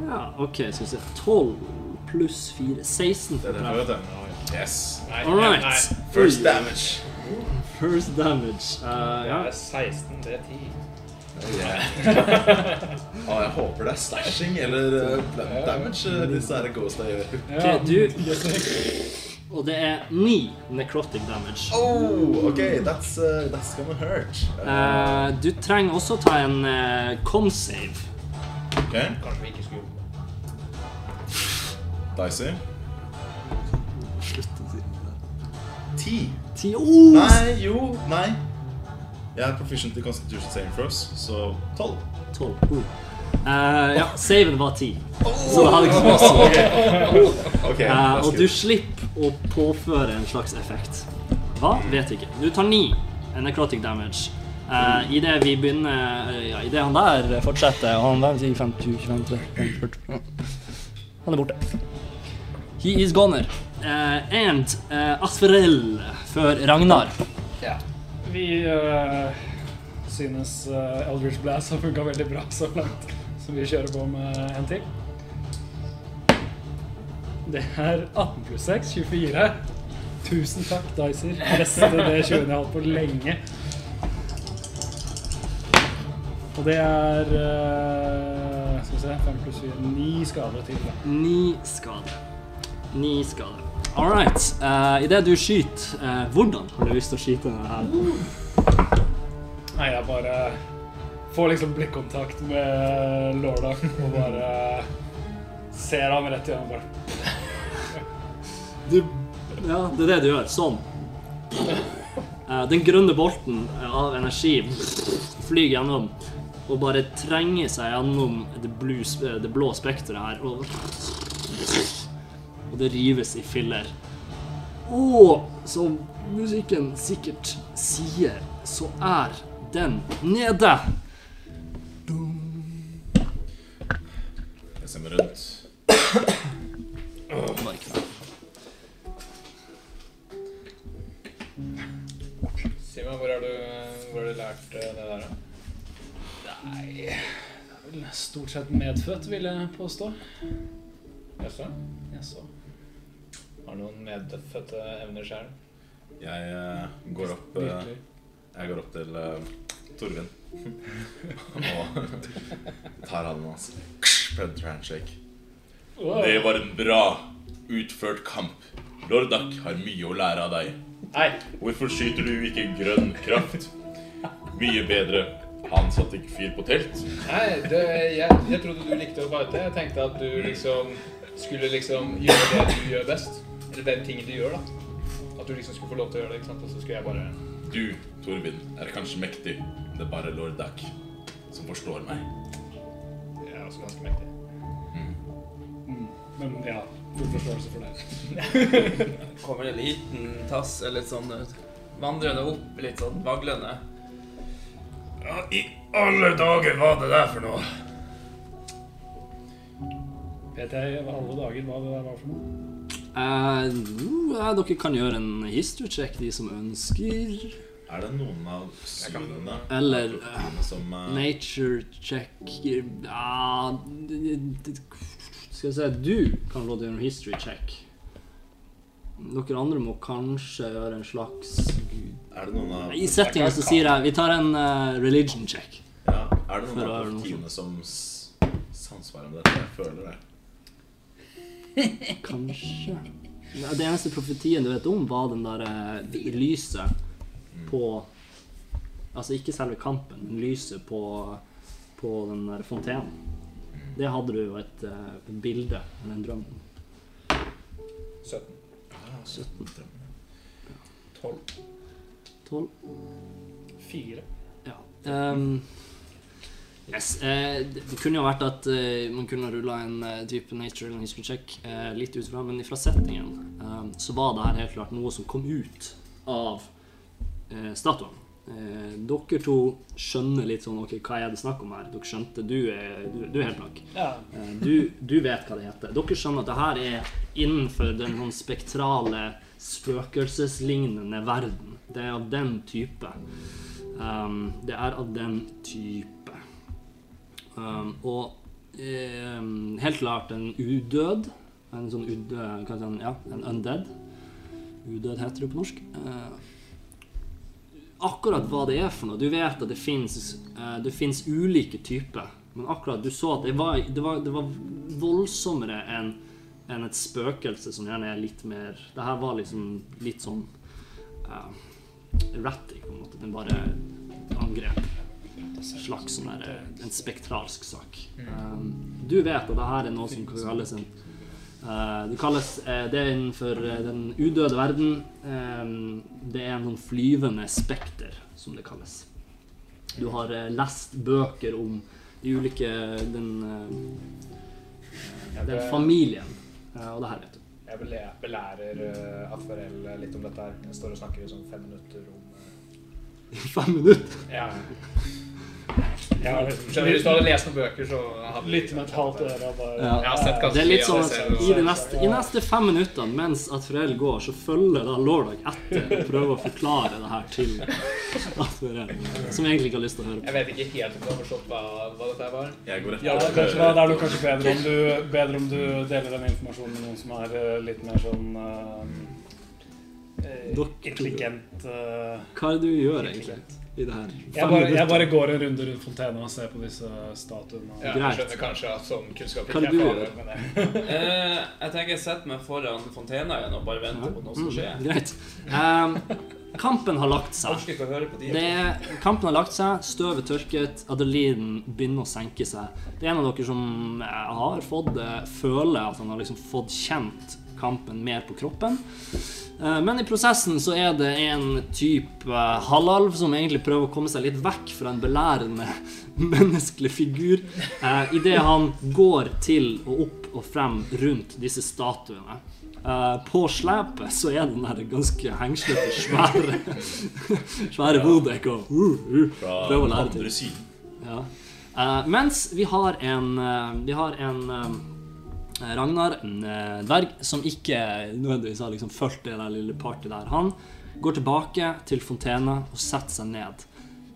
Ja, OK, skal vi se. 12 pluss 4 16 Det er treff. vet. Yes. Nei, All right. nei. First damage. First damage. Uh, ja. Det er 16, det er 10. Yeah. ah, jeg håper det er slashing eller uh, damage uh, disse her ghosta gjør. Ok, du Og det er ni necrotic damage. Oh, ok, that's, uh, that's gonna hurt. Uh, Eh, du trenger også ta en uh, con save. ok, Kanskje vi ikke skulle. Dicey. Slutt å si det. Ti. Ti oh! Nei, jo, nei. Jeg er proficient i Constitution saving throws, så tolv. 12. Uh. Uh, ja, saven var 10. Så det hadde ikke så mye å si. Ok, Eh, og du slipper å påføre en slags effekt. Hva? Vet ikke. Du tar 9 necrotic damage. Uh, Idet vi begynner uh, Ja, idet han der fortsetter Han der sier 5, 20, 25, 30, 40 Han er borte. He is goner. Uh, and uh, Asferell før Ragnar. Vi uh, synes uh, Eldridge Blast har funka veldig bra så langt, så vi kjører på med en til. Det er 18 pluss 6, 24. Tusen takk, Dicer. Beste det 20 jeg har hatt på lenge. Og det er uh, Skal vi se 5 pluss 4 9 skader til. da. Ni skade. Ni skade. All right. Uh, Idet du skyter, uh, hvordan har du lyst til å skyte denne her? Nei, jeg bare får liksom blikkontakt med Lorda og bare ser ham rett i øynene. Bare Du, ja, det er det du gjør. Sånn. Eh, den grønne bolten av energi flyr gjennom og bare trenger seg gjennom det blå spekteret her. Og, og det rives i filler. Og som musikken sikkert sier, så er den nede. Jeg ser meg rundt. Ikke. Simen, hvor har du, hvor har du lært eh, det der? da? Nei Det er vel stort sett medfødt, vil jeg påstå. Jaså? Jaså. Har du noen medfødte evner sjøl? Jeg uh, går opp uh, Jeg går opp til uh, Torvin og tar hånden hans. Predator handshake. Wow. Det var en bra utført kamp. Lordak har mye å lære av deg. Nei, Hvorfor skyter du ikke grønn kraft? Mye bedre. Han satte ikke fyr på telt. nei det, jeg, jeg trodde du likte å fighte. Jeg tenkte at du liksom skulle liksom gjøre det du gjør best. Eller den tingen du gjør, da. At du liksom skulle få lov til å gjøre det. ikke sant? Og så skulle jeg bare Du, Torvin, er kanskje mektig. men Det er bare lord Duck som forstår meg. Jeg er også ganske mektig. Mm. Men ja, full forståelse for det. Kommer en liten tass eller sånn eh, vandrende opp litt sånn vaglende. Ja, i alle dager, hva er det der for noe? Vet jeg i alle dager hva det der var for noe? Jo, ja, dere kan gjøre en history check, de som ønsker. Er det noen av synene Eller, uh, som uh, Nature check Ja Skal jeg si Du kan gjøre en history check. Dere andre må kanskje gjøre en slags Er det noen av I settingen så sier jeg vi tar en religion check. Ja, er det noen av profetiene som samsvarer med dette? Jeg føler det. Kanskje. Det eneste profetien du vet om, var den der eh, lyset på Altså ikke selve kampen, men lyset på, på den der fontenen. Det hadde du jo et, eh, et bilde eller en drøm om. 17. Ah, 17. 12. 12. 4. Ja. ehm, yes. eh, det kunne jo vært at eh, man kunne rulla en eh, type nature eller history check eh, litt ut fra, men fra settingen ehm, så var det her helt klart noe som kom ut av eh, statuen. Eh, dere to skjønner litt sånn Ok, hva er det snakk om her? Dere skjønte Du er, du, du er helt blank. Ja. Eh, Du, du vet hva det heter. Dere skjønner at det her er innenfor den sånn spektrale, spøkelseslignende verden. Det er av den type. Um, det er av den type. Um, og um, helt klart en udød. En sånn udød den? Ja, en undead. Udød heter det på norsk. Uh, akkurat hva det er for noe. Du vet at det fins uh, ulike typer. Men akkurat du så at det var, det var, det var voldsommere enn enn et spøkelse som gjerne er litt mer Det her var liksom litt sånn uh, ratty, på en måte. Den bare angrep. Slags sånn der, eh, en spektralsk sak. Um, du vet at det her er noe som kalles en uh, det kalles uh, Det er innenfor den udøde verden. Um, det er en sånn flyvende spekter, som det kalles. Du har uh, lest bøker om de ulike Den, den familien. Og det her vet du. Jeg belærer uh, Afarel litt om dette her. Jeg står og snakker i sånn fem minutter om fem minutter. Ja. Ja, liksom, hvis du hadde lest noen bøker, så hadde Litt med et halvt øre bare Ja. Det er litt sånn at i de neste, i neste fem minuttene mens at Atfrel går, så følger da Lordag etter og prøver å forklare det her til Atfrel, som egentlig ikke har lyst til å høre på. Jeg vet ikke helt om du har forstått hva, hva dette var. Jeg går Ja, etter kanskje da, da er det kanskje bedre om, du, bedre om du deler den informasjonen med noen som er eh, litt mer sånn Dere- intelligent Uh, Hva er det du gjør egentlig i det her? jeg, bare, jeg bare går en runde rundt fontena og ser på disse statuene. Ja, jeg skjønner kanskje at sånn kunnskap ikke kan er farlig, men jeg, Eh, jeg tenker jeg setter meg foran fontena igjen og bare venter på noe som skjer. Mm, greit. Um, kampen har lagt seg. Det er, kampen har lagt seg, støvet tørket, Adeline begynner å senke seg. Det er en av dere som eh, har fått eh, føle at han har liksom fått kjent kampen mer på kroppen. Eh, Men i prosessen så er det en type eh, halvalv som egentlig prøver å komme seg litt vekk fra en belærende menneskelig figur uh, idet han går til og opp og frem rundt disse statuene. Eh, på slepet så er den der ganske hengslete, svære Svære Bodek og uh, uh, fra andre siden. Ja. Eh, mens vi har en eh, Vi har en eh, Ragnar, en eh, dverg, som ikke nødvendigvis har liksom fulgt det der lille partyet der. Han går tilbake til fontena og setter seg ned.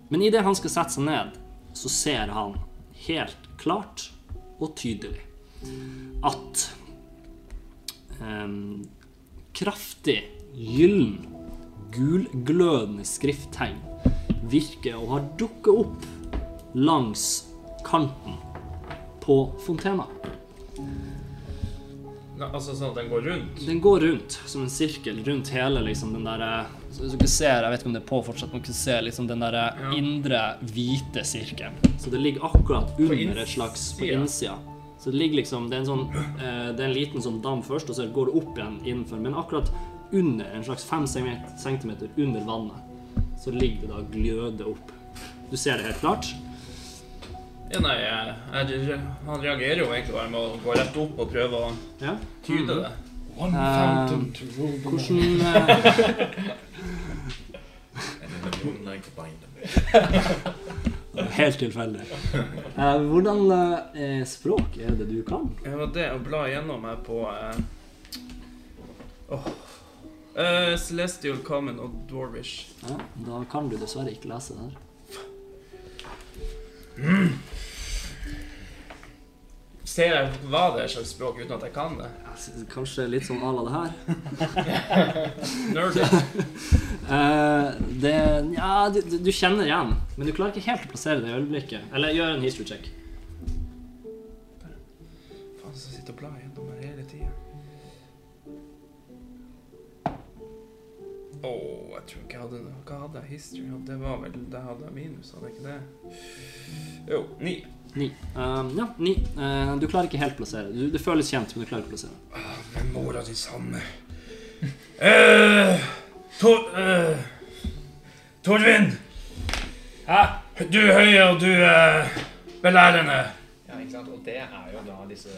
Men idet han skal sette seg ned, så ser han helt klart og tydelig at um, kraftig, gyllen, gulglødende skrifttegn virker og har dukket opp langs kanten på fontena. Altså sånn at den går rundt. Den går rundt som en sirkel rundt hele liksom den der så Hvis dere ser, jeg vet ikke om det er på fortsatt, men dere se liksom den der Ja. indre hvite sirkelen. Så det ligger akkurat under et slags På innsida. Så det ligger liksom Det er en sånn eh, Det er en liten sånn dam først, og så går det opp igjen innenfor. Men akkurat under, en slags fem centimet- centimeter under vannet, så ligger det da gløde opp. Du ser det helt klart. Ja, nei, jeg, jeg, han reagerer jo egentlig bare med å gå rett opp og prøve å Ja. tyde det. One Eh, fountain to rule the Hvordan eh, Don't like to bind them. Helt tilfeldig. Uh, hvordan uh, språk er det du kan? Jeg var det å bla gjennom her på uh, oh. Eh, Celestial Common og Dwarvish. Ja, da kan du dessverre ikke lese det her. Ser jeg hva det er slags språk uten at jeg kan det? Kanskje litt sånn à la det her. Nerdy. uh, det Ja, du, du- kjenner igjen, men du klarer ikke helt å plassere det i øyeblikket. Eller gjør en history check. Faen, så sitter og blar gjennom her hele tida. Åh, jeg tror ikke jeg hadde noe. Hva hadde jeg? History? Det var vel Det hadde jeg minus, hadde jeg ikke det? Jo, ni. Ni. Um, ja, ni. Uh, du klarer ikke helt å plassere det. Du, det føles kjent, men du klarer ikke å plassere det. Men mora di samme Eh, Tor... eh, Torvin! Hæ? Du høye og du eh, belærende. Ikke sant? Og det er jo da disse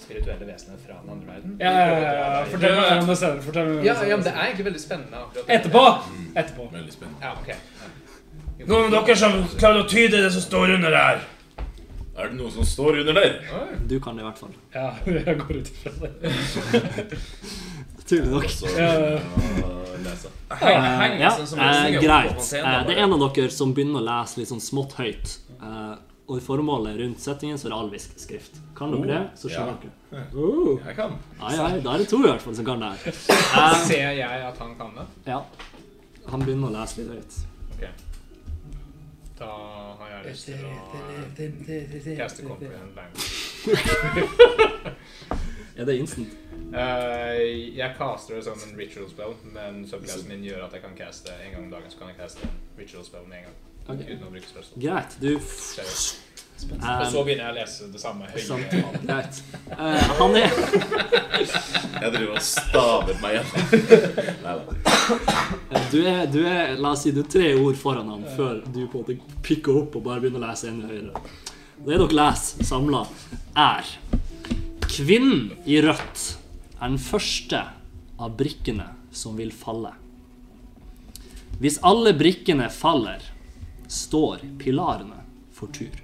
spirituelle vesenene fra den andre verden. Ja, ja, ja, ja. Fortell meg om det senere. Fortell meg om det Ja, ja, men det er egentlig veldig spennende. akkurat. Etterpå! Etterpå. Veldig spennende. Ja, ok. Ja. Noen av dere som klarer å tyde det som står under der? Er det noe som står under der? Du kan det i hvert fall. Ja, jeg går ut ifra det. Tydelig nok. Uh, sånn som eh, greit. Eh, det er en av dere som begynner å lese litt sånn smått høyt. Eh, og i formålet rundt settingen så er det alvisk skrift. Kan dere Oh, det, så ja. skjønner dere. Uh. Jeg kan. Ai, ai, da er det to i hvert fall som kan det her. Eh, Ser jeg at han kan det? ja. Han begynner å lese litt høyt. Da har jeg lyst til å caste comprehend language. Er det instant? Uh, jeg caster det som en ritual spell, men subclassen min gjør at jeg kan caste en gang om dagen. Så kan jeg caste en ritual spell med en gang. Ok. Uten å bruke spell. Greit. Du Seriøst. Og eh, så begynner jeg å lese det samme høye. Greit. Uh, han er Jeg driver og staver meg igjen. Nei da. Du er, du er La oss si du er tre ord foran ham før du på en måte pikker opp og bare begynner å lese enda høyere. Det dere leser samla, er Kvinnen i rødt er den første av brikkene som vil falle. Hvis alle brikkene faller, står pilarene for tur.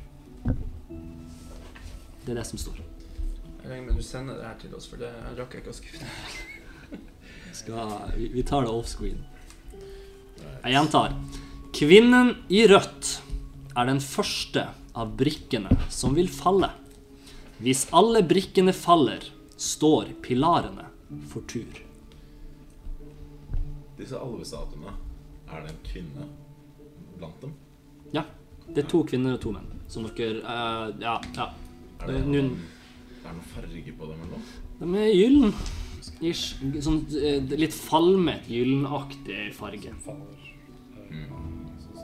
Det er det som står. Jeg regner med du sender det her til oss, for det rakk jeg ikke å skrive. Skal, vi, vi tar det offscreen. Jeg gjentar. Kvinnen i rødt er den første av brikkene som vil falle. Hvis alle brikkene faller, står pilarene for tur. Disse alvestatuene, er det en kvinne blant dem? Det er to kvinner og to menn. Som dere uh, Ja. ja. Er det, noen, det er noe noen farge på dem eller noe? de er gyllen. Ish. Sånn litt falmet, gyllenaktig farge.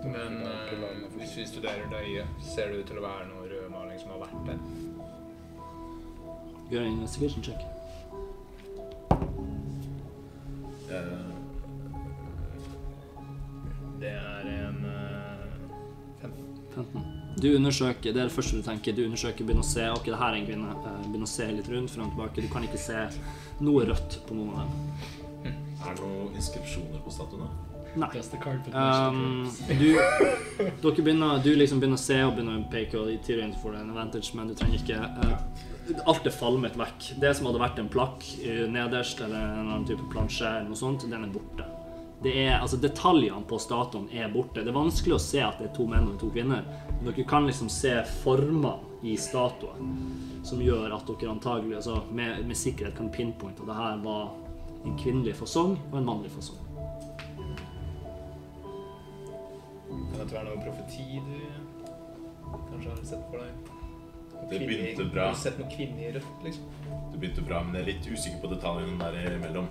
Men uh, hvis vi studerer det øyet, ser det ut til å være noe rødmaling som har vært der. Gjør en investigation check. Eh, Det er en 15. Du undersøker, det er det første du tenker. Du undersøker, begynner å se Ok, det her er en kvinne. Eh, Begynner å se litt rundt, frem og tilbake. Du kan ikke se noe rødt på noen av dem. er det noen inskripsjoner på statuene? Nei. Um, du, dere begynner, du liksom begynner å se og begynner å peke, og i får en advantage, men du trenger ikke uh, Alt er falmet vekk. Det som hadde vært en plakk nederst, eller en annen type plansje, eller noe sånt, den er borte. Det er, altså Detaljene på statuen er borte. Det er vanskelig å se at det er to menn og to kvinner. Dere kan liksom se formene i statuen som gjør at dere antagelig altså med, med sikkerhet kan pinpointe at det her var en kvinnelig fasong og en mannlig fasong. Kan dette være noe profeti du kanskje har sett for deg? Det begynte bra. Har du sett noen kvinner i rødt, liksom? Det begynte bra, men jeg er litt usikker på detaljene der imellom.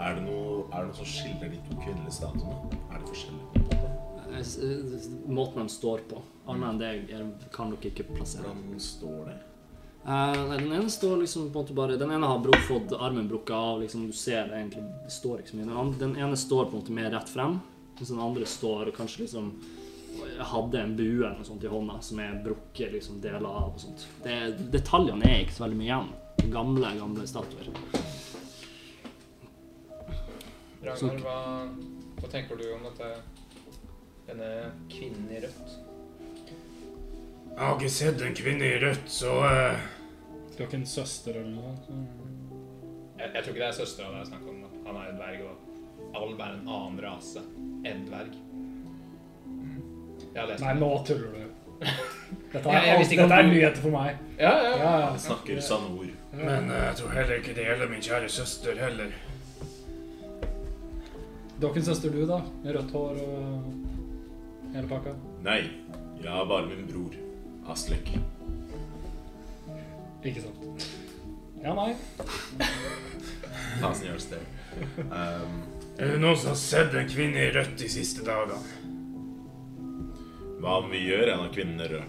Er, det noe, er det noe som skiller de to kvinnelige statuene? Er det forskjellig? på en måte? S- eh, Måten de står på. Annet enn det jeg, kan dere ikke plassere. Hvordan står det? Uh, den ene står liksom på en måte bare Den ene har bruk, fått armen brukket av. liksom Du ser det egentlig Det står ikke så mye. Den, andre, den ene står på en måte mer rett frem, mens den andre står og kanskje liksom hadde en bue eller noe sånt i hånda som er brukket liksom deler av og sånt. Det, detaljene er ikke så veldig mye igjen. Gamle, gamle statuer. Så- Ragnar, hva, hva tenker du om dette denne kvinnen i rødt? Jeg har ikke sett en kvinne i rødt, så uh... Du har ikke en søster eller noe sånt? Jeg, jeg tror ikke det er søstera det er snakk om. Han er en dverg, og alv er en annen rase enn dverg. Jeg har lest Nei, nå tuller du. Dette er, jeg visste dette er nyheter for meg. Ja, ja. Ja, ja. Han snakker sanne ord. Men uh, jeg tror heller ikke det gjelder min kjære søster heller. Ikke søster du, da? Med rødt hår og hele pakka? Nei, jeg har bare min bror, Aslek. Ikke sant? Ja, nei. Thousand years there. Um, Er det noen som har sett en kvinne i rødt de siste dagene? hva om vi gjør en av kvinnene rød,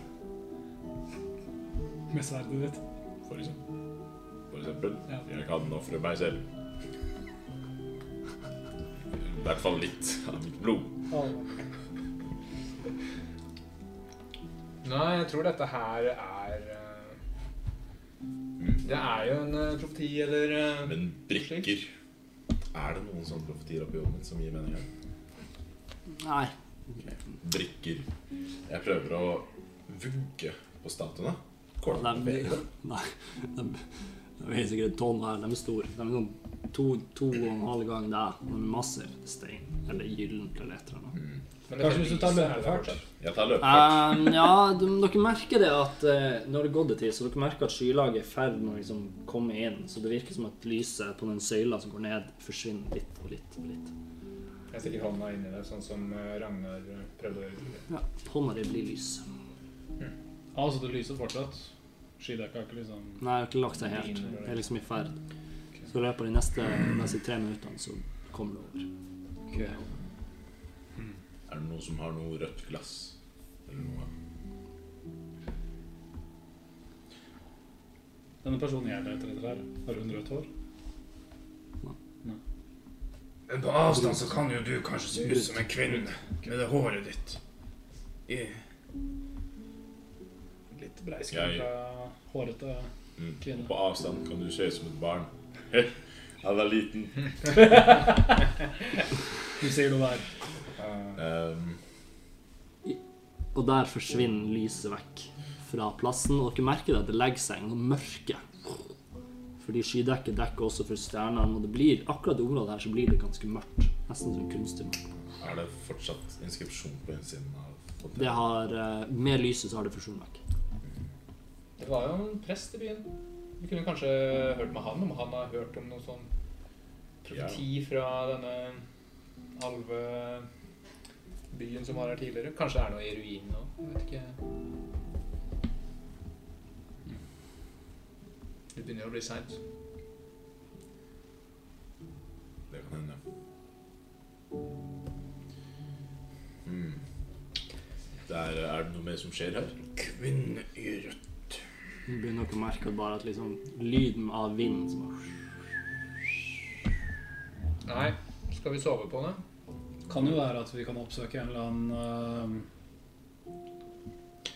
Med sverdet ditt. for eksempel? For eksempel. Ja. Jeg kan ofre meg selv. I hvert fall litt av mitt blod. Nei, jeg tror dette her er eh, Det er jo en eh, profeti, eller eh, Men brikker Er det noen sånne profetier oppi hodet mitt som gir mening her? Nei. Brikker. Jeg prøver å vugge på statuene. Går det an å De, det? nei, de, de veier sikkert et tonn hver. De er store. De er sånn to, to og en halv gang deg. De er massiv stein. Eller gyllent eller et eller annet. men Kanskje hvis du tar er løpefart? Jeg tar løpefart. Um, ja, de, dere merker det at uh, når det gått en tid, så dere merker at skylaget er i ferd med å liksom komme inn. Så det virker som at lyset på den søyla som går ned, forsvinner litt og litt og litt. Jeg stikker hånda inn i det, sånn som eh, Ragnar eh, prøvde å gjøre. Ja, hånda di blir lys. Altså, det lyser fortsatt. Skydekka har ikke liksom Nei, har ikke lagt seg helt. Det er liksom i ferd. Så i løpet av de neste neste, tre minuttene så kommer det over. Er det noen som har noe rødt glass? Eller noe? Denne personen jeg leter etter her, har hun rødt hår? Men på avstand så kan jo du kanskje se ut som en kvinne med det håret ditt. I, Litt breiskalla, hårete Mm. Kvinne. På avstand kan du se ut som et barn. Han er liten. Du sier noe der. Um, Og der forsvinner lyset vekk fra plassen, og dere merker det det legger seg noe mørke. Fordi skydekket dekker også for stjernene, og det blir, akkurat i området her så blir det ganske mørkt. Nesten som kunstig mørkt. er det fortsatt inskripsjon på innsiden av Det har, eh, med lyset så har det forsvunnet vekk. Det var jo en prest i byen. Vi kunne kanskje hørt med han om han har hørt om noe sånn profeti fra denne halve byen som var her tidligere. Kanskje det er noe i ruinene òg. Jeg vet ikke. Det begynner å bli seint. Det kan hende. Mm. Der er det noe mer som skjer her. kvinne i rødt. Begynner dere å merke at bare at liksom lyden av vind som bare Nei, skal vi sove på det? Kan jo være at vi kan oppsøke en eller annen eh,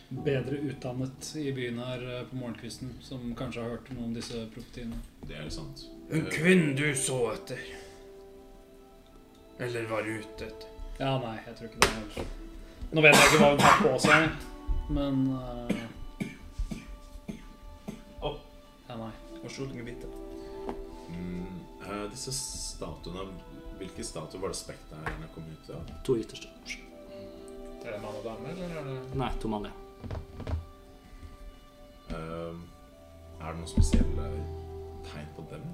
bedre utdannet i byen her eh, på morgenkvisten, som kanskje har hørt noe om disse profetiene. Det er sant. En kvinne du så etter. Eller var ute etter. Ja, nei, jeg tror ikke det Nå vet jeg ikke hva hun har på seg, men eh, Ja, nei. Entschuldigung, bitte. Mm, eh, disse statuene Hvilke statuer var det spekteren kom ut av? to ytterste. Er det mann og dame, eller er det Nei, to mannlige. Eh, er det noen spesielle tegn på dem?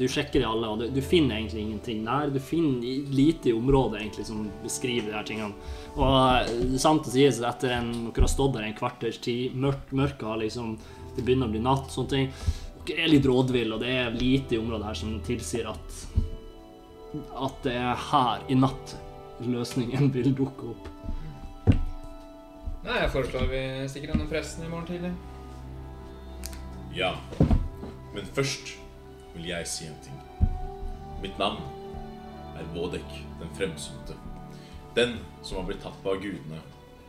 Du sjekker de alle, og du, du finner egentlig ingenting der. Du finner lite i området egentlig som beskriver de her tingene. Og eh, sant å sies, etter en, dere har stått der en kvarters tid, mørket har liksom Det begynner å bli natt, sånne ting. Dere er litt rådville, og det er lite i området her som tilsier at at det er her i natt løsningen vil dukke opp. Nei, jeg foreslår vi stikker denne presten i morgen tidlig. Ja. Men først vil jeg si en ting. Mitt navn er Vådek den fremsynte. Den som har blitt tatt på av gudene.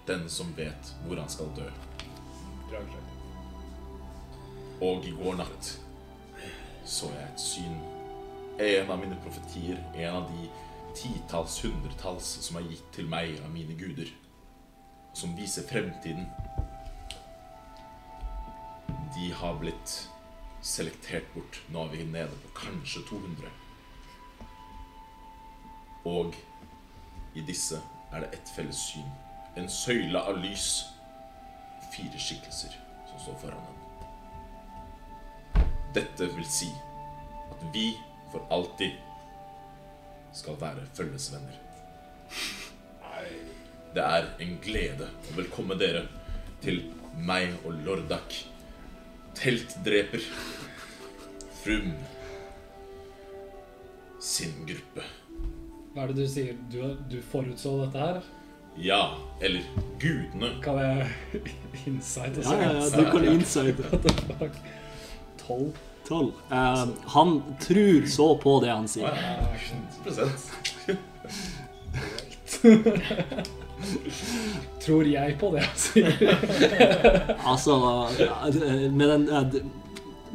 Den som vet hvor han skal dø. Dragslett. Og i går natt så jeg et syn en av mine profetier, en av de titalls, hundretalls som er gitt til meg av mine guder, som viser fremtiden, de har blitt selektert bort. Nå er vi nede på kanskje 200. Og i disse er det ett felles syn. En søyle av lys. Fire skikkelser som står foran den. Dette vil si at vi for alltid skal være følgesvenner. Det er en glede å velkomme dere til meg og Lordak. Teltdreper. Frum. Sin gruppe. Hva er det du sier? Du, du forutså dette her? Ja, eller gudene. Kan jeg inside og Ja, ja, ja, du kan inside What the fuck? Tolv? 12. Eh, han tror så på det han sier. 100%. Tror jeg på det han sier? Altså Med den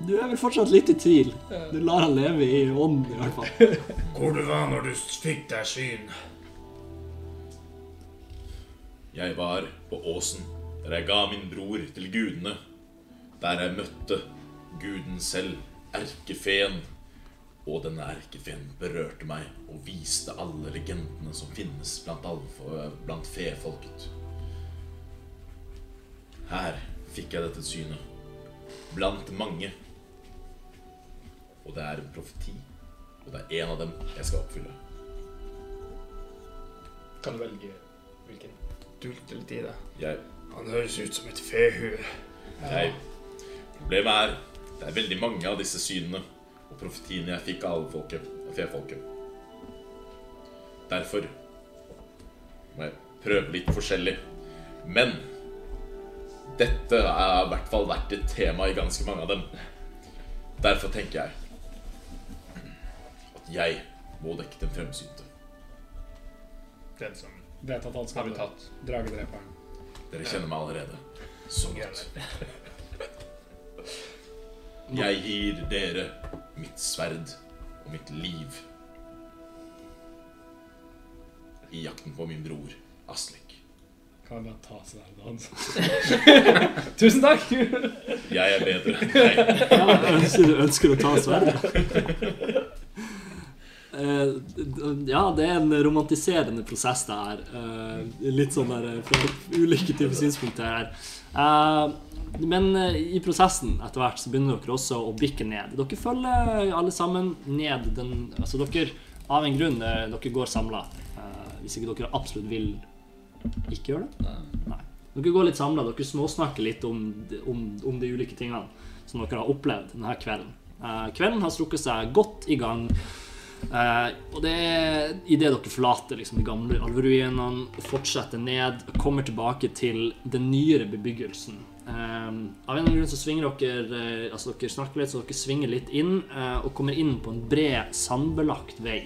Du er vel fortsatt litt i tvil. Du lar han leve i ånden, i hvert fall. Hvor du var når du fikk deg syn? Jeg var på åsen, der jeg ga min bror til gudene. Der jeg møtte guden selv, erkefeen. Og denne erkefeen berørte meg og viste alle legendene som finnes blant, alfa, blant fefolket. Her fikk jeg dette synet. Blant mange. Og det er en profeti. Og det er en av dem jeg skal oppfylle. Kan du velge hvilken? dult eller i det. Jeg Han høres ut som et fehue. Nei. problemet er det er veldig mange av disse synene og profetiene jeg fikk av alle og fefolket. Derfor må jeg prøve litt forskjellig. Men dette har i hvert fall vært et tema i ganske mange av dem. Derfor tenker jeg at jeg må dekke den fremsynte. Den som Vet at han skal blitt tatt. Dragedreperen. Dere kjenner meg allerede. Så godt. Jeg gir dere mitt sverd og mitt liv i jakten på min bror Aslek. Kan jeg bare ta sverdet hans? Tusen takk! Jeg er bedre enn deg. Ja, ønsker, du ønsker å ta sverdet? Uh, ja, det er en romantiserende prosess, det her. Uh, litt sånn der eh, fra ulike typer synspunkter her. Eh, men eh, i prosessen etter hvert så begynner dere også å bikke ned. Dere følger alle sammen ned den Altså dere, av en grunn, eh, dere går samla. hvis ikke dere absolutt vil ikke gjøre det. Nei. Dere går litt samla, dere småsnakker litt om, om, om de ulike tingene som dere har opplevd denne kvelden. Eh, kvelden har strukket seg godt i gang. Uh, og det er idet dere forlater liksom, de gamle alveruinene fortsetter ned, kommer tilbake til den nyere bebyggelsen. Eh, av en eller annen grunn så svinger dere eh, Altså dere snakker litt, så dere svinger litt inn uh, og kommer inn på en bred, sandbelagt vei.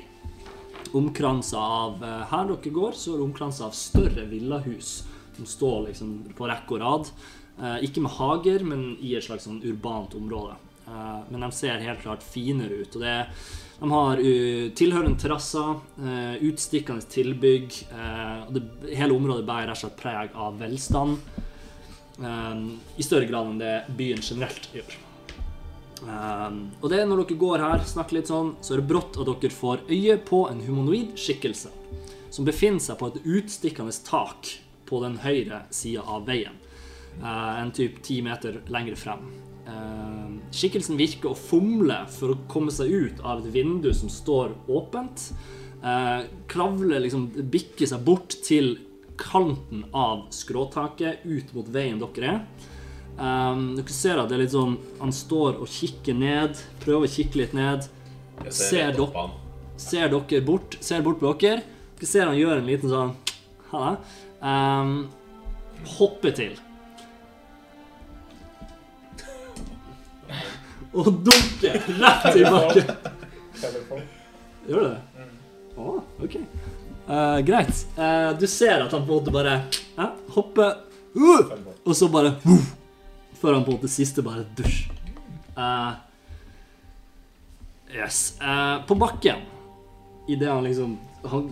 Omkransa av uh, Her dere går, så er det omkransa av større villahus som står liksom på rekke og rad. Uh, ikke med hager, men i et slags sånn urbant område. Men de ser helt klart finere ut. Og det, de har tilhørende terrasser, utstikkende tilbygg. og det, hele området bærer rett og slett preg av velstand. Eh, I større grad enn det byen generelt gjør. Um, og det er når dere går her, snakker litt sånn, så er det brått at dere får øye på en humanoid skikkelse som befinner seg på et utstikkende tak på den høyre sida av veien. Eh, en typ ti meter lenger frem. Eh, skikkelsen virker å fomle for å komme seg ut av et vindu som står åpent. Uh, kravler liksom, bikker seg bort til kanten av skråtaket, ut mot veien dere er. Um, dere ser at det er litt sånn Han står og kikker ned, prøver å kikke litt ned. Ser han. Ser dere bort, ser bort på dere. Dere ser han gjør en liten sånn Halla. Um, hopper til. Og dunker rett i bakken. Gjør det det? Å, ok. Eh, greit. Uh, du ser at han på en måte bare uh, hopper uh, Og så bare uh, Før han på en måte siste bare dusj. Eh, Yes. På bakken, idet han liksom Han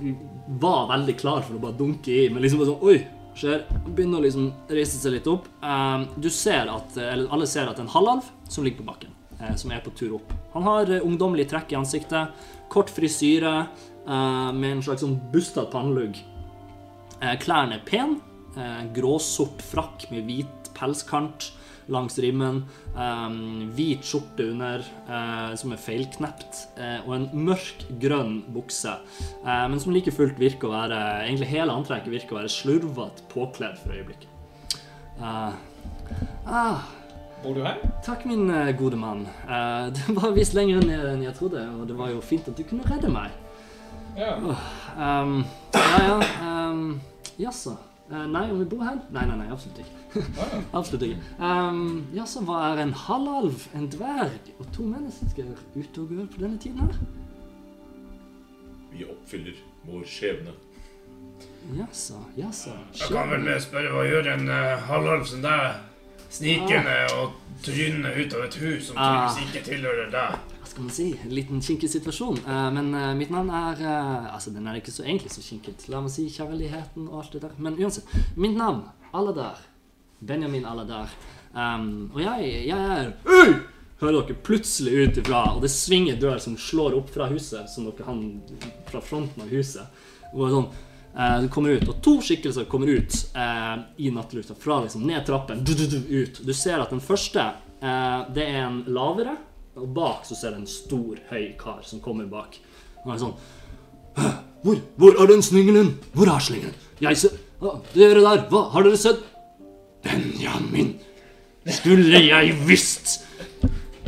var veldig klar for å bare dunke i, men liksom bare sånn Oi! Skjer. Begynner å liksom reise seg litt opp. Du ser at Eller alle ser at en halvalv som ligger på bakken, som er på tur opp. Han har ungdommelig trekk i ansiktet, kort frisyre med en slags sånn bustete pannelugg. Eh, klærne er pen. Eh, gråsort frakk med hvit pelskant langs rimmen. eh, hvit skjorte under, eh, som er feilknept. Eh, og en mørk grønn bukse. Eh, men som like fullt virker å være Egentlig hele antrekket virker å være slurvete påkledd for øyeblikket. Eh, ah, Bor du her? takk, min eh, gode mann. Eh, det var visst lenger ned enn jeg trodde, og det var jo fint at du kunne redde meg. Ja. Um, ja, ja. Um, Jaså. Uh, nei, om vi bor her? Nei, nei, nei, absolutt ikke. Ah, absolutt ikke. Um, Jaså, hva er en halvalv, en dverg og to mennesker ute og går på denne tiden her? Vi oppfyller vår skjebne. Jaså, jaså. Jeg kan vel spørre hva gjør en uh, halvalv som deg snikende og trynende ut av et hus som Ah. ikke tilhører deg? Skal man si? En liten kinkig situasjon. Eh, men eh, mitt navn er eh, Altså, den er ikke så egentlig så kinket. La meg si kjærligheten og alt det der. Men uansett. Mitt navn, Aladar. Benjamin Aladar. Um, og jeg, jeg er Øy! Hører dere plutselig ut ifra, og det svinger dør som slår opp fra huset, som dere han fra fronten av huset. Og sånn Uh, du kommer ut, og to skikkelser kommer ut uh, i nattlufta, fra liksom ned trappen, du, du, du, ut. Du ser at den første, uh, det er en lavere, og bak så ser du en stor, høy kar som kommer bak. Han er sånn «Hæ? Hvor, hvor er den slyngelen? Hvor er slyngelen? Jeg ser ah, Dere der, hva har dere sett? Benjamin, skulle jeg visst!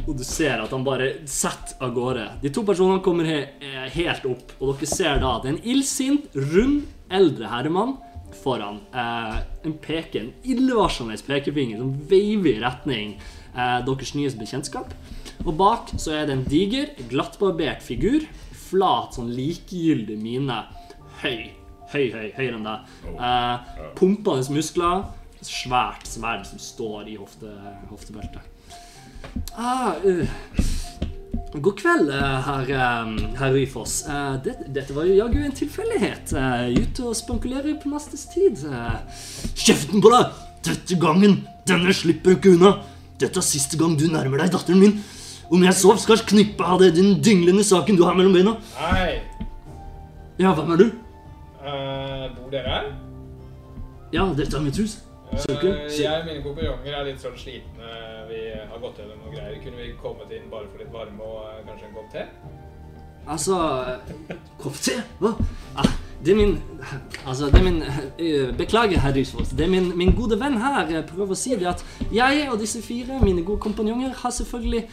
Og du ser at han bare setter av gårde. De to personene kommer he eh, helt opp, og dere ser da at det er en illsint, rund, eldre herremann foran. Eh, en peke, en illevarslende pekefinger som veiver i retning eh, deres nyeste bekjentskap. Og bak så er det en diger, glattbarbert figur. Flat, sånn likegyldig mine. Høy. Høy, høy, høyere enn deg. Eh, pumpende muskler. Svært sverd som står i hofte, hoftebeltet. Ah, uh. God kveld, eh, herr her herr Ryfoss. Eh, det, dette var jo jaggu en tilfeldighet. Ute og spankulerer på nestes tid. Eh, Kjeften på deg! Dette gangen! Denne slipper ikke unna! Dette er siste gang du nærmer deg datteren min. Om jeg sov, skal knippe av deg den dinglende saken du har mellom beina. Hei. Ja, hvem er du? Uh, bor dere her? Ja, dette er mitt hus. Søker. Søker. jeg og mine kompanjonger er litt sånn slitne. Vi har gått gjennom noen greier. Kunne vi kommet inn bare for litt varme og eh, kanskje en kopp te? Altså Kopp te? Hva? Ah, det er min Altså, det er min Beklager, herr Rysvold. Det er min, min gode venn her. Prøver å si det at jeg og disse fire, mine gode kompanjonger, har selvfølgelig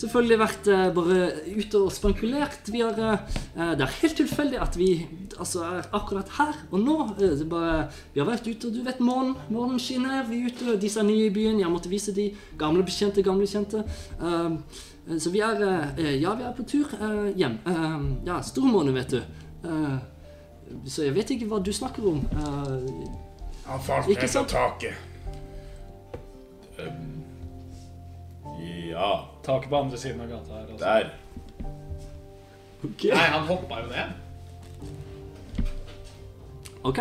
Selvfølgelig vært eh, bare ute og spankulert. Vi har, eh, det er helt tilfeldig at vi altså, er akkurat her og nå. eh, det bare, vi har vært ute, og du vet månen, månen skinner. Vi er ute, disse er nye i byen. Jeg måtte vise de gamle bekjente, gamle bekjente. Um, eh, så vi er eh, Ja, vi er på tur eh, hjem. Ja, stormåne, vet du. Eh, så jeg vet ikke hva du snakker om. Eh, Han falt ned fra taket. Um, ja, Taket på andre siden av gata her. Altså. der. ok. Nei, han hoppa jo ned. ok.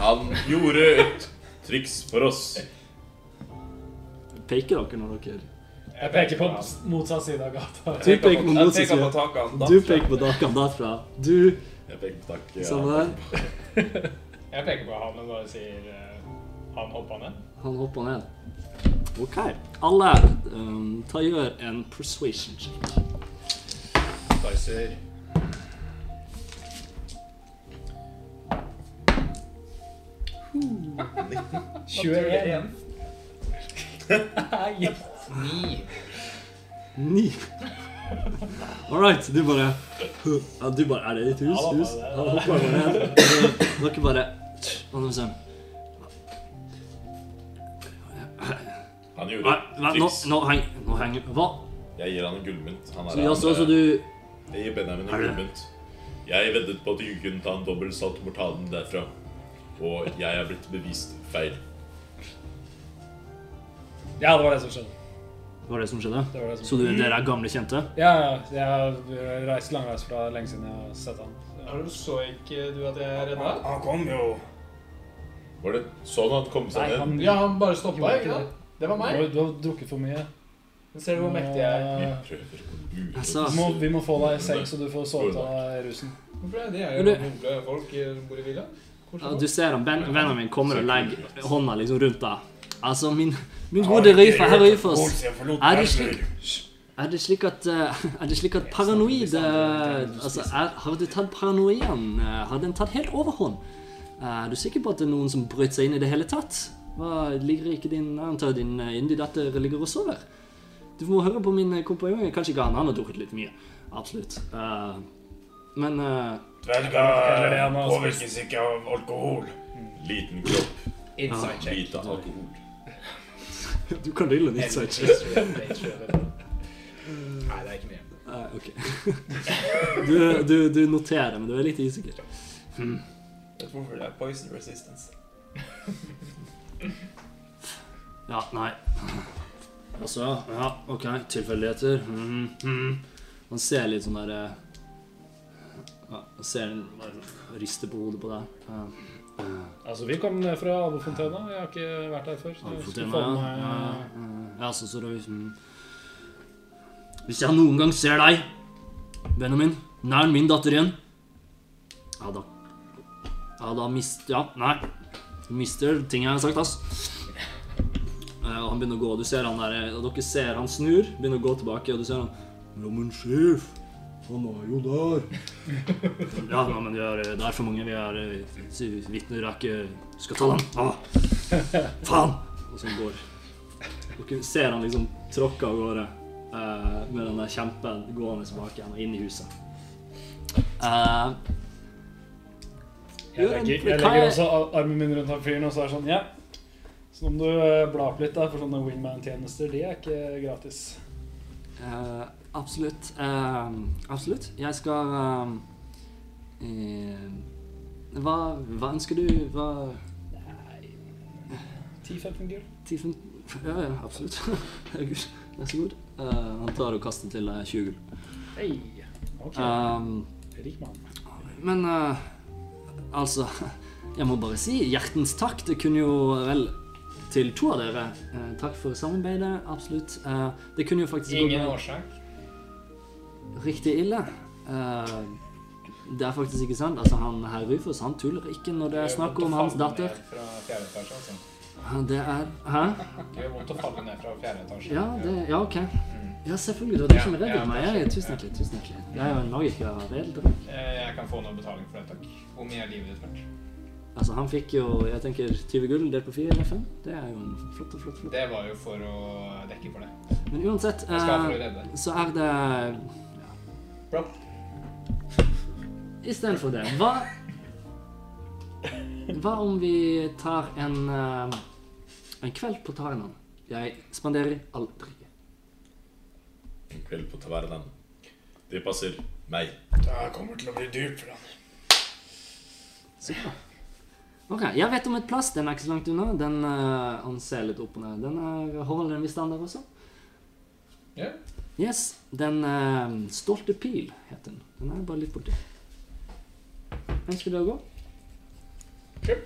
Han gjorde et triks for oss. Peker dere når dere Jeg peker på motsatt side av gata. Du peker på motsatt side. Du peker på takene derfra. Du Jeg peker på taket Samme Ja. der. Jeg peker på han og bare sier eh, Han hoppa ned. Han hoppa ned. Ok. Alle um, ta gjør en persuasion check. Dicer. Tjueen. Ni. Ni. All right. Du bare ja, Du bare Er det ditt hus? Hus? Ja, Han hopper bare ned. Dere bare Han Nei, gjorde nei, et Nå, triks. nå heng- nå henger Hva? Jeg gir han en gullmynt. Han er Så, ja, så, så du Jeg gir Benjamin en Er det? gullmynt. Jeg veddet på at du kunne ta en dobbel salt mortalen derfra. Og jeg er blitt bevist feil. Ja, det var det som skjedde. Var det som skjedde? Det var det som Så du, dere er gamle kjente? Ja, ja. Jeg har reist langveis fra lenge siden jeg har sett han. Har du så ikke du at jeg redda? Han kom jo Var det sånn at han kom Nei, seg ned? han Ja, han bare stoppa, Gjorde ikke ikke sant? Det var meg. har- du har drukket for mye. Ser du hvor mektig jeg er? Altså- Vi må, vi må få deg i seng, så du får sove av rusen. Hvorfor det? De er jo du- folk bor i villa. Ja, du ser han, ben, vennen min kommer og legger hånda liksom rundt deg. Altså, min, min gode Ryfa, herr Røyfoss, Er det slik Er det slik at eh, Er det slik at paranoid eh, Altså, er, har du tatt paranoiaen eh, Har den tatt helt overhånd? Eh, Er du sikker på at det er noen som brøt seg inn i det hele tatt? Hva, ligger ikke din antar din eh, yndige datter ligger og sover? Du må høre på min eh, kompanjong. Kanskje ikke han, han har drukket litt mye. Absolutt. Uh, men uh, Dverger påvirkes ikke av alkohol. Liten kropp, Inside check. lite alkohol. du kan rulle en inside check. Nei, det er ikke mye. Uh, ok. du, du, du noterer, men du er litt usikker. Vet Jeg hvorfor det er poison resistance? Ja, nei. Altså, ja, ok, tilfeldigheter. Mm, mm. Man ser litt sånn der eh, ja, ser en bare rister på hodet på deg. Ja, eh, Altså, vi kom ned fra Abefontena. Jeg har ikke vært der før. få ja? Ja, ja, ja, så, så det, mm. Hvis jeg noen gang ser deg, vennen min, nær min datter igjen Ja, da Ja, da mist... Ja, nei. Mister ting jeg har sagt, ass. Eh, Og han begynner å gå, og du ser han der eh, Og dere ser han snur, begynner å gå tilbake, og du ser han Ja, men sjef, han er jo der. Ja, ja, men vi er, det er for mange. Vi er eh, vitner er ikke Skal ta dem. Ah. Faen! Og så går Dere ser han liksom tråkke av gårde eh, med den der kjempen gående bak igjen og inn i huset. Eh, Jeg legger, jeg legger er- også ar- armen min rundt han fyren og så er det sånn Ja. Så om du bla opp litt, da, for sånne wingman-tjenester, de er ikke gratis. Uh, absolutt. Uh, absolutt. Jeg skal uh, eh, hva, hva ønsker du? Hva 10-15 gull. Ja, ja, absolutt. Herregud, vær så god. Eh, han tar og kaster til deg 20 gull. Hei. Ok. Um, Rik mann. men eh, altså Jeg må bare si hjertens takk. Det kunne jo vel til to av dere. Eh, takk for samarbeidet. Absolutt. Eh, det kunne jo faktisk Ingen årsak. riktig ille. Eh, det er faktisk ikke sant. Altså, han herr Rufus han tuller ikke når det er snakk om hans datter. Fra fjerde etasje, altså. Det er Hæ? Det gjør vondt å falle ned fra fjerde etasje. Ja, det, ja ok. Mm. Ja, selvfølgelig. Det var du som reddet ja, meg. Jeg, tusen hjertelig. tusen hjertelig. Jeg er jo en magiker av eldre. Eh, Jeg kan få noe betaling for det, takk. Hvor mye er livet ditt verdt? Altså, han fikk jo jeg tenker 20 gull delt på 4 eller 5. Det er jo en flott, flott, flott. Det var jo for å dekke for det. Men uansett, eh, så er det Bra. Istedenfor det, hva Hva om vi tar en eh, En kveld på Tarenan? Jeg spanderer aldri. En kveld på tavernaen. Det passer meg. Det kommer til å bli dyrt for han. Så bra. Ok, jeg vet om et plass. Den er ikke så langt unna. Den, uh, Han ser litt opp og ned. Den er, holder en viss standard også. Ja. Yes, Den uh, Stolte pil heter den. Den er bare litt borti. Ønsker du å gå? Sure.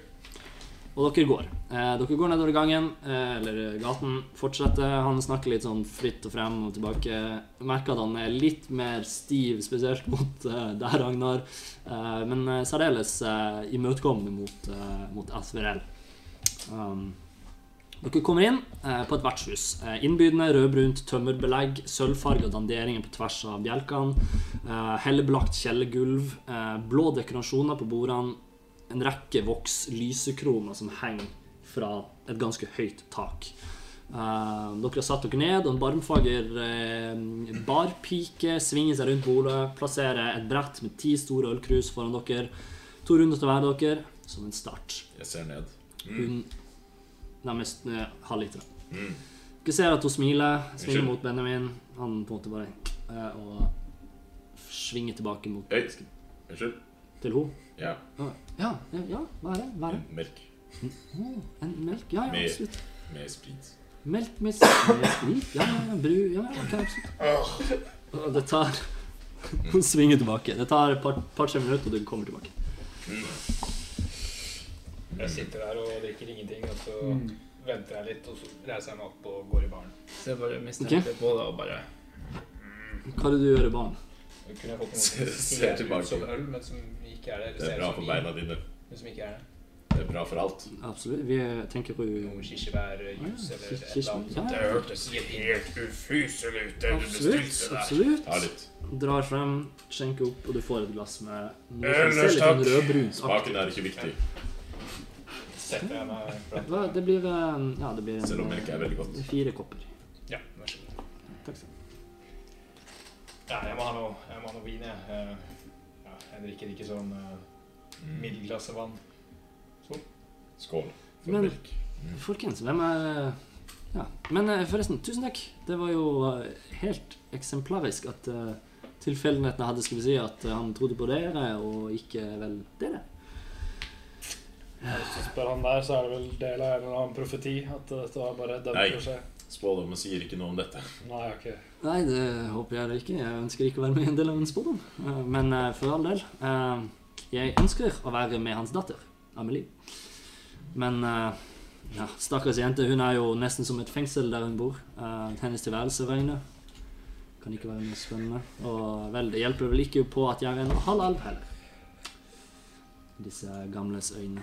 Og dere går. Eh, dere går nedover gangen, eh, eller gaten. Fortsetter. Han snakker litt sånn fritt og frem og tilbake. Merker at han er litt mer stiv, spesielt mot eh, deg, Ragnar. Eh, men eh, særdeles eh, imøtekommende mot, mot SVRL. Um, dere kommer inn på et vertshus. Innbydende rødbrunt tømmerbelegg, sølvfarga danderinger på tvers av bjelkene, hellebelagt kjellergulv, blå dekorasjoner på bordene, en rekke voks lysekroner som henger fra et ganske høyt tak. Uh, dere har satt dere ned, og en barmfager uh, barpike svinger seg rundt bordet, plasserer et brett med ti store ølkrus foran dere, to runder til hver dere, som en start. Jeg ser ned. Mm. Hun nærmest uh, halvliter. Mm. Dere ser at hun smiler, svinger Unnskyld. mot Benjamin. Han på en måte bare uh, Og svinger tilbake mot unnskyld. til henne. Ja, Ja, ja, ja, hva er det? Hva er det? melk Oh, en melk? Ja, ja, absolutt. med sprit. Melk med med sprit? Ja, ja, bru Ja, ja, ok, absolutt. Og det tar Hun svinger tilbake. Det tar et par- par-tre minutter, og du kommer tilbake. Jeg sitter der og drikker ingenting, og så Mm. venter jeg litt, og så reiser jeg meg opp og går i baren. Så jeg bare mistenkte på det og bare Hva er det du gjør i baren? Jeg kunne fått noe som ser ut tilbake. som øl, men som ikke er det. Det er bra for beina dine. Som ikke er det. Det er bra for alt. Absolutt. Vi tenker på Noe kirsebærjus Ja, eller et eller annet. Det hørtes helt ufyselig ut, det du Absolutt. bestilte der. absolutt. Ta litt. Drar frem, skjenker opp, og du får et glass med noe Ellers som ser litt sånn takk. Smaken er ikke viktig, Setter jeg meg. Det blir eh, Ja, det blir selv om melk er veldig eh, godt. fire kopper. Ja, vær så god. Takk skal du Ja, jeg må ha noe, jeg må ha noe vin, jeg. Eh, jeg drikker ikke sånn uh, Mm. vann. vann. Skål for Men- melk. Folkens, hvem er Ja. Men eh, forresten, tusen takk. Det var jo eh, helt eksemplarisk at uh, tilfeldighetene hadde Skal vi si at eh, han trodde på dere, og ikke vel dere. Hvis du spør han der, så er det vel del av en eller annen profeti at dette var bare dømt for seg. Spådommen sier ikke noe om dette. Nei, okay. Nei, det håper jeg det ikke. Jeg ønsker ikke å være med i en del av en spådom. Eh, Men eh, for all del. eh, Jeg ønsker å være med hans datter, Amelie. Men ja, stakkars jente, hun er jo nesten som et fengsel der hun bor. Eh, Hennes tilværelse regner. Kan ikke være noe spennende. Og vel, det hjelper vel ikke på at jeg er en halv alv heller. Disse gamles øyne.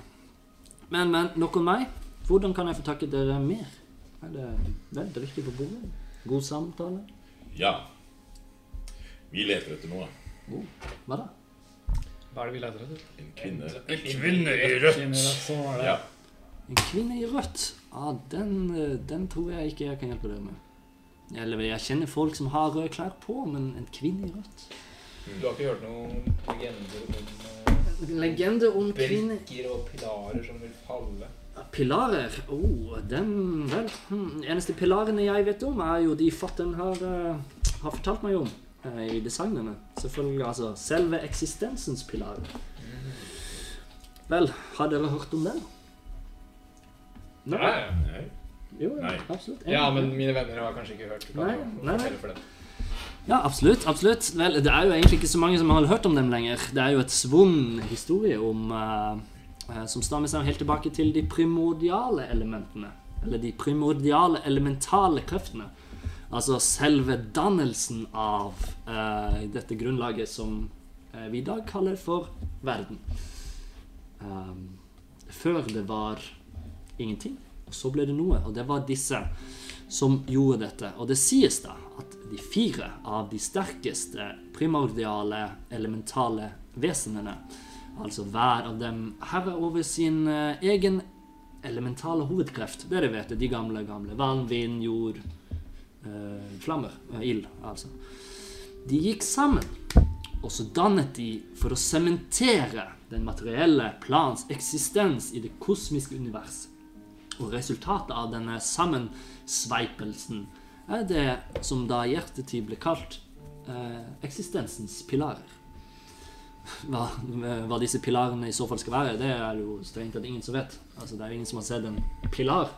Men, men, nok om meg. Hvordan kan jeg få takket dere mer? Er det vel drikke på bordet? God samtale? Ja. Vi leter etter noe. Hva da? Hva er det vi leter etter? En kvinne. En kvinne i rødt. Sånn. Ja. En kvinne i rødt? Ja, den, eh, den tror jeg ikke jeg kan hjelpe deg med. Eller jeg kjenner folk som har røde klær på, men en kvinne i rødt Du har ikke hørt noen legender om Legender Legende om kvinner brikker og pilarer som vil falle? Pilarer? Oh, den Vel, hm, eneste pilarene jeg vet om, er jo de fatten har, eh, har fortalt meg om eh, i designene. Selvfølgelig, altså selve eksistensens pilarer. Vel, har dere hørt om den? Nei? Nei. Jo, ja, Nei. absolutt. ja, men mine venner har kanskje ikke hørt. Nei, nei, nei. Ja, absolutt. absolutt. Vel, det er jo egentlig ikke så mange som har hørt om dem lenger. Det er jo et svunn historie om eh, Som stammer seg helt tilbake til de primordiale elementene. Eller de primordiale elementale kreftene. Altså selve dannelsen av uh, dette grunnlaget som eh, vi i dag kaller for verden. Um, før det var ingenting, og så ble det noe. Og det var disse som gjorde dette. Og det sies da at de fire av de sterkeste primordiale, elementale vesenene, altså hver av dem herre over sin eh, egen elementale hovedkreft, det dere vet, de gamle, gamle vann, vind, jord, eh, flammer, eh, ild, altså. De gikk sammen, og så dannet de for å sementere den materielle plans eksistens i det kosmiske univers. Og resultatet av denne sammensveipelsen er det som da i hjertetid ble kalt eh, eksistensens pilarer. Hva, hva disse pilarene i så fall skal være, det er jo strengt tatt ingen som vet. Altså, det er jo ingen som har sett en pilar,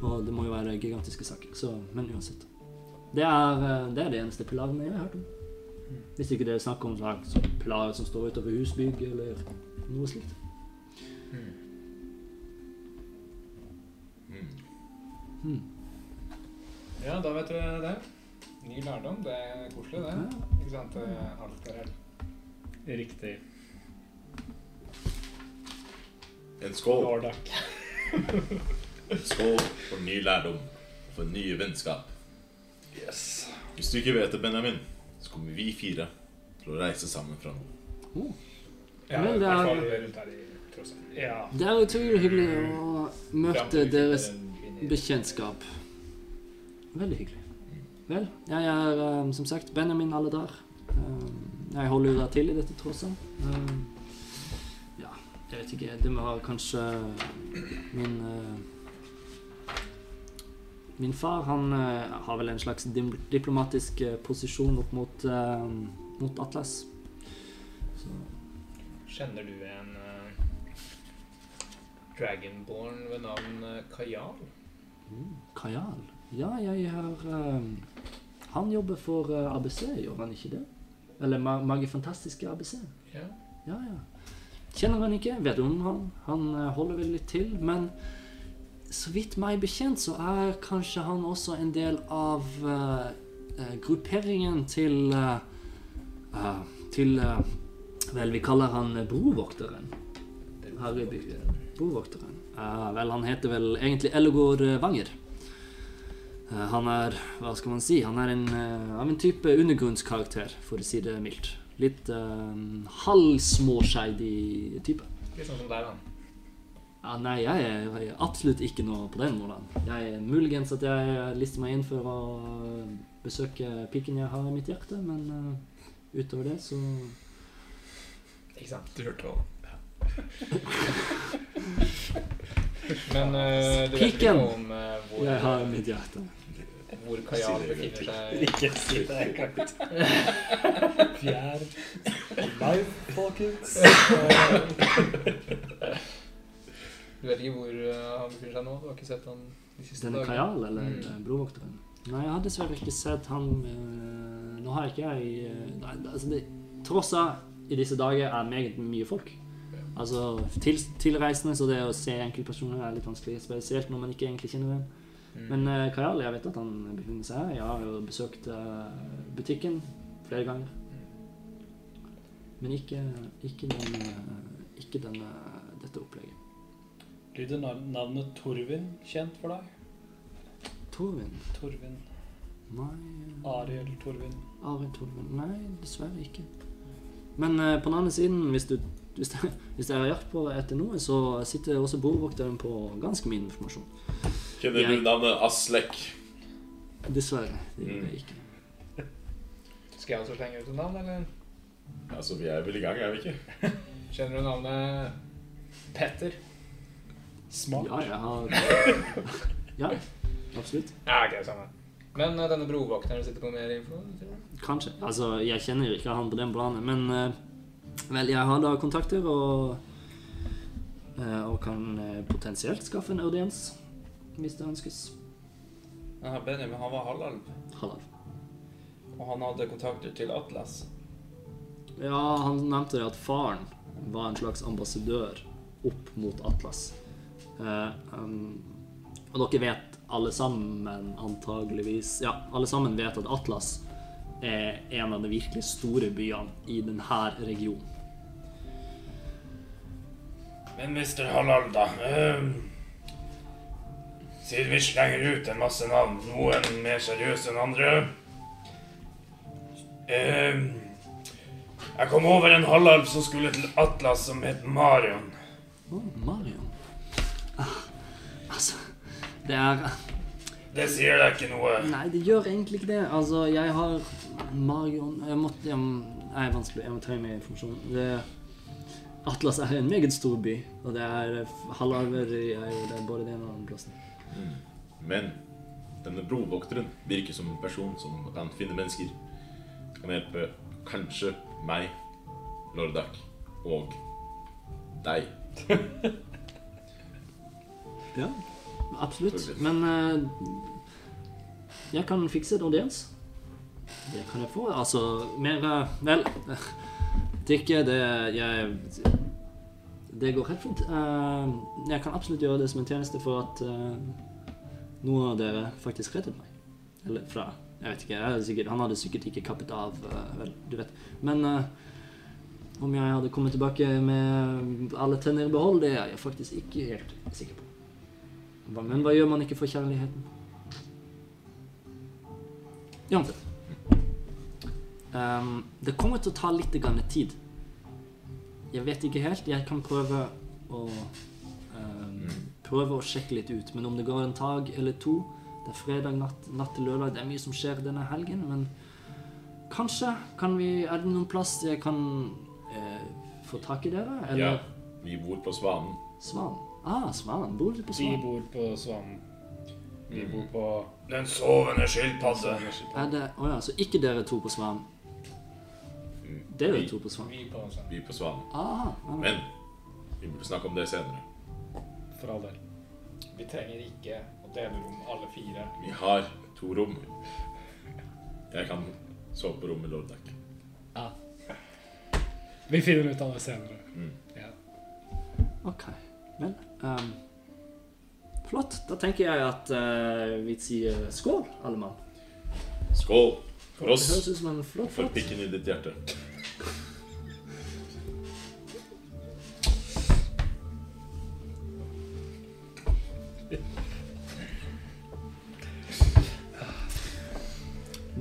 og det må jo være gigantiske saker. Så, men uansett. Det er, eh, det er de eneste pilarene jeg har hørt om. Hvis ikke det er snakk om sånn, så pilarer som står utover husbygg, eller noe slikt. Mm. Ja, da vet dere det. Ny lærdom. Det er koselig, det. Ja. Ikke sant? Alt er her. Riktig. En skål. Lordak. Skål for ny lærdom og for nye vennskap. Yes. Hvis du ikke vet det, Benjamin, så kommer vi fire til å reise sammen fra nå. Ja, Men det er-. Ja. Det er utrolig hyggelig å møte deres en bekjentskap. Veldig hyggelig. Vel, jeg er eh, som sagt Benjamin Alledar. Eh, jeg holder jo da til i dette Tråsa. Eh, ja, jeg vet ikke. Det være kanskje min eh, Min far han eh, har vel en slags diplomatisk posisjon opp mot, mot Atlas. Så Kjenner du en Dragonborn ved navn Kajal. Kajal? Kajal. Ja, jeg har eh, Han jobber for uh, ABC, gjør han ikke det? Eller Ma Magi Fantastiske ABC. Ja. Ja, ja. Kjenner han ikke, vet om han. Han eh, holder vel litt til. Men så vidt meg bekjent, så er kanskje han også en del av uh, uh, grupperingen til uh, Til Vel, vi kaller han Brovokteren. Her i byen. Brovokteren. Vel, han heter vel egentlig Ellegård Vanger. Eh, han er, hva skal man si, han er en, eh, av en type undergrunnskarakter, for å si det mildt. Litt uh, halvsmåskeidig type. Litt sånn som deg, da. Ja, nei, jeg er, jeg er absolutt ikke noe på den måten. Jeg er muligens at jeg lister meg inn for å besøke piken jeg har i mitt hjerte, men uh, utover det så Ikke sant? Du hørte hva? Men uh, du vet ikke om uh, hvor, Jeg har mitt hjerte. Hvor Kajal befinner seg? Ikke si det engang. Fjær live, folkens. Du vet ikke hvor eh, han befinner seg nå? Du har ikke sett han de siste Denne? Kajal, eller Mm. mm. brovokteren? Nei, jeg har dessverre ikke sett han eh, Nå har ikke jeg eh, nei, altså det, Tross av i disse dager er meget mye folk. Altså til, tilreisende, så det å se enkeltpersoner er litt vanskelig. Spesielt når man ikke egentlig kjenner dem. Mm. Men uh, Kajal, jeg vet at han befinner seg her. Jeg har jo besøkt eh, butikken flere ganger. Men ikke, ikke, den, eh, ikke denne, dette opplegget. Lyder nav- navnet Torvin kjent for deg? Torvin? Torvin. Nei Ariel Torvin. Ariel Torvin? Nei, dessverre ikke. Men uh, på den andre siden, hvis du hvis jeg, hvis jeg har jakt på etter noe, så sitter også bordvokteren på ganske mye informasjon. Kjenner du navnet Aslek? Dessverre. Det gjør Mm. jeg ikke. Skal jeg også slenge ut et navn, eller? Altså, vi er vel i gang, er vi ikke? Kjenner du navnet Petter? Smart. Ja, jeg har Ja, absolutt. Ja, ok, samme. Men eh, denne brovokteren sitter på mer info? Kanskje. Altså, jeg kjenner ikke han på den planen, men eh, Vel, jeg har da kontakter og eh, Og kan potensielt skaffe en audiens hvis det ønskes. Ja, Benjamin han var halvalv, Halal. og han hadde kontakter til Atlas. Ja, han nevnte det at faren var en slags ambassadør opp mot Atlas. Eh, um, og dere vet alle sammen antageligvis Ja, alle sammen vet at Atlas er en av de virkelig store byene i denne regionen. Men Mr. Halal, da. ehm, siden vi slenger ut en masse navn, noen mer seriøse enn andre ehm, Jeg kom over en halvalv som skulle til Atlas, som het Marion. Oh, Marion. Ah, altså Det er Det sier deg ikke noe. Nei, det gjør egentlig ikke det. Altså, jeg har Marion Jeg måtte Jeg, jeg er vanskelig. Jeg må ta med informasjon. Det, Atlas er en meget stor by, og det er halvalver i jo det både den og den andre plassen. Men denne brovokteren virker som en person som kan finne mennesker. Kan hjelpe kanskje meg, Lordak, og deg. Ja, absolutt. Men uh, jeg kan fikse en audiens. Det kan jeg få. Altså, mer uh, Vel, det er ikke det jeg Det går helt fint. Uh, jeg kan absolutt gjøre det som en tjeneste for at uh, noen av dere faktisk reddet meg. Eller fra Jeg vet ikke. Jeg sikkert, han hadde sikkert ikke kappet av, Uh, vel, du vet. Men om jeg hadde kommet tilbake med alle tenner i behold, det er jeg faktisk ikke helt sikker på. Men hva gjør man ikke for kjærligheten? Uansett. Um, det kommer til å ta litt tid. Jeg vet ikke helt. Jeg kan prøve å um, Prøve å sjekke litt ut. Men om det går en dag eller to Det er fredag natt, natt til lørdag. Det er mye som skjer denne helgen. Men kanskje kan vi Er det noen plass jeg kan eh, få tak i dere? Eller Ja, vi bor på Svanen. Svanen. Ah, Svanen. Bor dere på Svanen? Vi bor på Svanen. Vi bor på Den sovende skilpadde. Er det, å ja, så ikke dere to på Svan? Mm, er jo to på Svan? Vi på Svan. vi på Svan. Ah, ah. Men vi burde snakke om det senere. For all del. Vi trenger ikke å dele rom alle fire. Vi har to rom. Jeg kan sove på rommet Lordak. Ja. Vi finner ut av det senere. Mm. Ja. Ok, vel um, Flott. Da tenker jeg at uh, vi sier skål, alle mann. Skål for Det oss. høres ut som en flott, For pikken i ditt hjerte.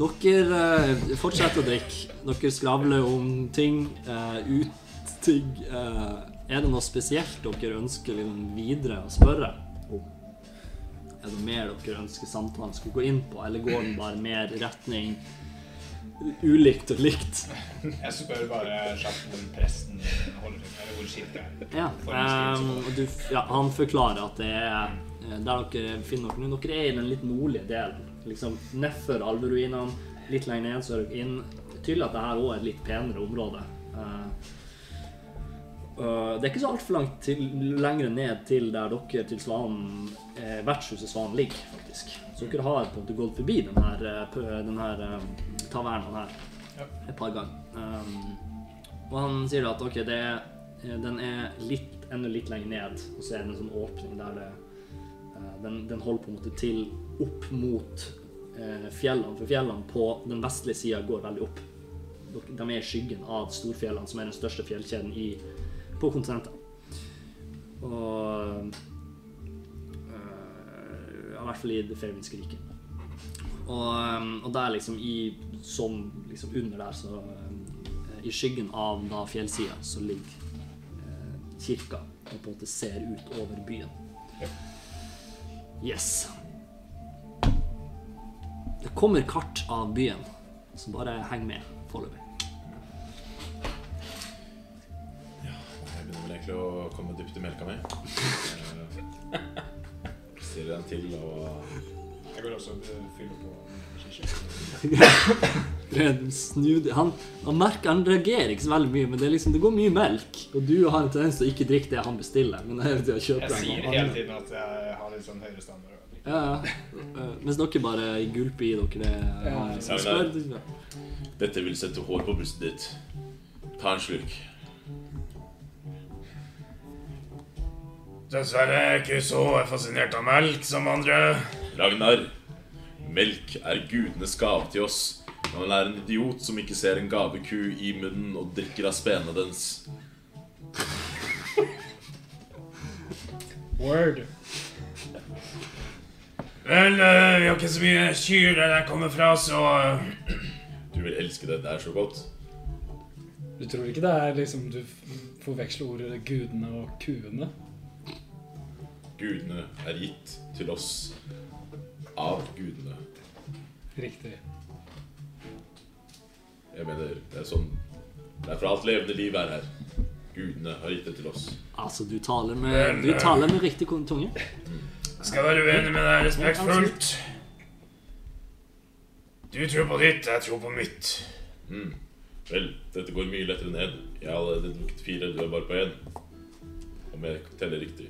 Dere eh, fortsetter å drikke. Dere skravler om ting. Uh, ut ting. Eh, er det noe spesielt dere ønsker liksom videre å spørre om? Er det mer dere ønsker samtalen skulle gå inn på, eller går den bare mer retning ulikt og likt? Jeg spør bare kjapt hvor presten holder til, eller hvor kirka er. Ja, og du, ja, han forklarer at det er eh, der dere finner dere nå. Dere er i den litt nordlige delen. Liksom Nedfor alveruinene. Litt lenger ned så er dere inn. Tydelig at dette her òg er et litt penere område. Eh, øh, det er ikke så altfor langt til, lenger ned til der dere til Svanen eh, Vertshuset Svanen ligger, faktisk. Så dere har på en måte gått forbi den her, eh, her eh, tavernaen her et par ganger. Og han sier at ok, det er, eh, den er litt, enda litt lenger ned, og så er det en sånn åpning der det eh, den, den holder på en måte til opp mot eh, fjellene, for fjellene på den vestlige sida går veldig opp. De er i skyggen av storfjellene, som er den største fjellkjeden i, på kontinentet. Og øh, I hvert fall i det feirinske riket. Og, um, og der liksom i som liksom under der, så øh, I skyggen av da fjellsida så ligger øh, kirka og på en måte ser ut over byen. Ja. Yes. Det kommer kart av byen, så bare heng med foreløpig. Jeg begynner vel egentlig å komme dypt i melka mi. Eh, Stiller en til og Jeg går også og fyller på Han, han merker han reagerer ikke så veldig mye, men det, er liksom, det går mye melk. Og du har en tendens til å ikke drikke det han bestiller. Men hele tiden kjøper Jeg sier hele tiden at jeg har litt sånn høyere standard. Ja, ja. Eh, Mens dere bare gulper i dere det. Ja, spør. Dette vil sette hår på brystet ditt. Ta en slurk. Dessverre er jeg ikke så fascinert av melk som andre. Ragnar, melk er gudenes gave til oss. Men han er en idiot som ikke ser en gaveku i munnen og drikker av spenene dens. Word. Vel, eh, vi har ikke så mye kyr der jeg kommer fra, så eh, Du vil elske det. Det er så godt. Du tror ikke det er liksom Du forveksler ordet gudene og kuene? Gudene er gitt til oss av gudene. Riktig. Jeg mener, det er sånn Det er for alt levende liv er her. Gudene har gitt det til oss. Altså, du taler med, du taler med riktig tunge. jeg skal være uenig med deg respektfullt. Du tror på ditt, jeg tror på mitt. Mm. Vel, dette går mye lettere ned. Jeg har allerede drukket fire, du er bare på én. Om jeg teller riktig.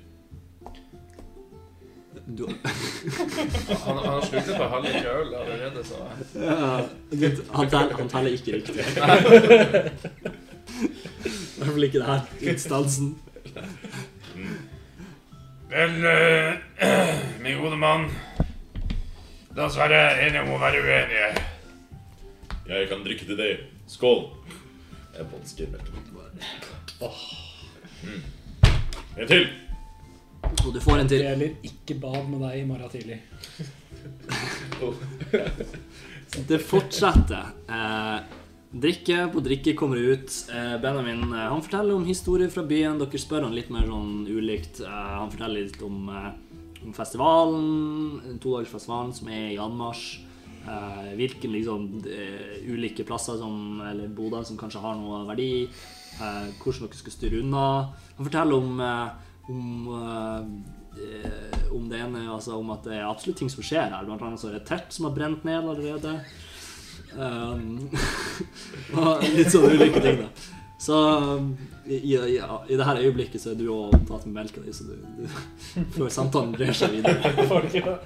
Du, Han, han har sluttet på halv liter øl allerede, så ja, han, teller, han teller ikke riktig. I hvert fall ikke det her. Instansen. Vel, uh, min gode mann. La oss være enige om å være uenige. Jeg kan drikke til det. Skål! Jeg bånsker melken. Mm. En til! Og du får en Det til. gjelder ikke bad med deg i morgen tidlig. Det fortsetter. Eh, drikke på drikke kommer ut. Eh, Benjamin eh, han forteller om historier fra byen. Dere spør han litt mer sånn ulikt. Eh, han forteller litt om, om festivalen, todagersfestivalen som er i anmarsj. Eh, hvilke liksom, ulike plasser som, eller boder som kanskje har noe verdi. Eh, hvordan dere skal styre unna. Han forteller om, om eh, om det ene, altså om at det er absolutt ting som skjer her. Blant annet så er det et telt som har brent ned allerede. Um, og litt sånne ulike ting, da. Så i, i, i det her øyeblikket så er du òg opptatt med melka di, så du, du før samtalen brer seg videre.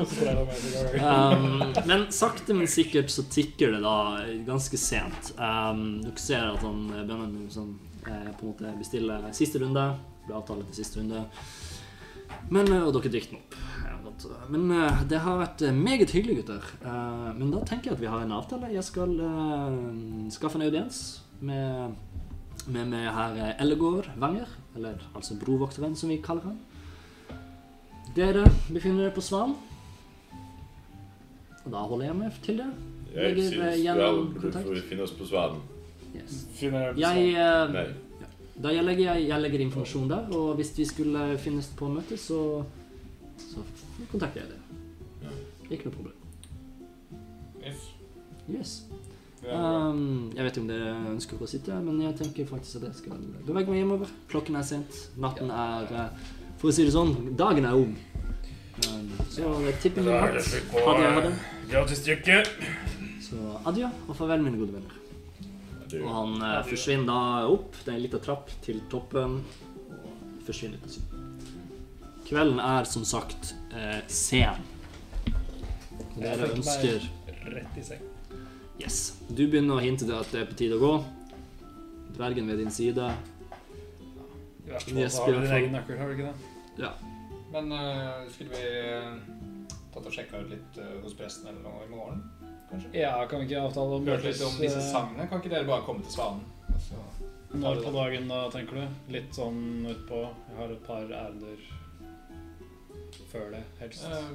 Um, men sakte, men sikkert så tikker det da ganske sent. Um, dere ser at han eh, Benjamin som eh, på en måte bestiller siste runde. Blir avtale til siste runde. Men, eh, og dere dikter den opp. Men eh, det har vært eh, meget hyggelig, gutter. Eh, men da tenker jeg at vi har en avtale. Jeg skal skaffe en audiens med, med, med herr Ellegård Wenger. Eller altså brovoktervenn, som vi kaller han. Dere befinner dere på Svan. Og da holder jeg meg til det. Jeg syns vel du kontakt. får finne oss på Svaden. Yes. Finner jeg Jeg, Nei. Da jeg, legger, jeg, legger informasjon der, og hvis vi skulle finnes på møte, så, så kontakter jeg dere. Ikke noe problem. Yes. Yes. Um, jeg vet ikke om dere ønsker å sitte, men jeg tenker faktisk at jeg skal bevege meg hjemover. Klokken er sent. Natten er eh, For å si det sånn, dagen er ung. Um, så jeg tipper min hatt gratis drikke. Så adjø og farvel, mine gode venner. Og han eh, forsvinner da opp. Det er en liten trapp til toppen. Og forsvinner ut av syne. Kvelden er som sagt eh, sen. Jeg dere meg- ønsker Rett i seng. Yes. Du begynner å hinte til at det er på tide å gå. Dvergen ved din side. I hvert fall Yes, så har i du din egen nøkkel, har du ikke det? Ja. Men uh, skulle vi uh, tatt og sjekka ut litt uh, hos presten eller noe i morgen? Kanskje? Ja, kan vi ikke avtale om Hørt litt om disse eh, sangene? Kan ikke dere bare komme til Svanen? og Når på dagen da, tenker du? Litt sånn utpå Jeg har et par ærender før det, helst. Uh,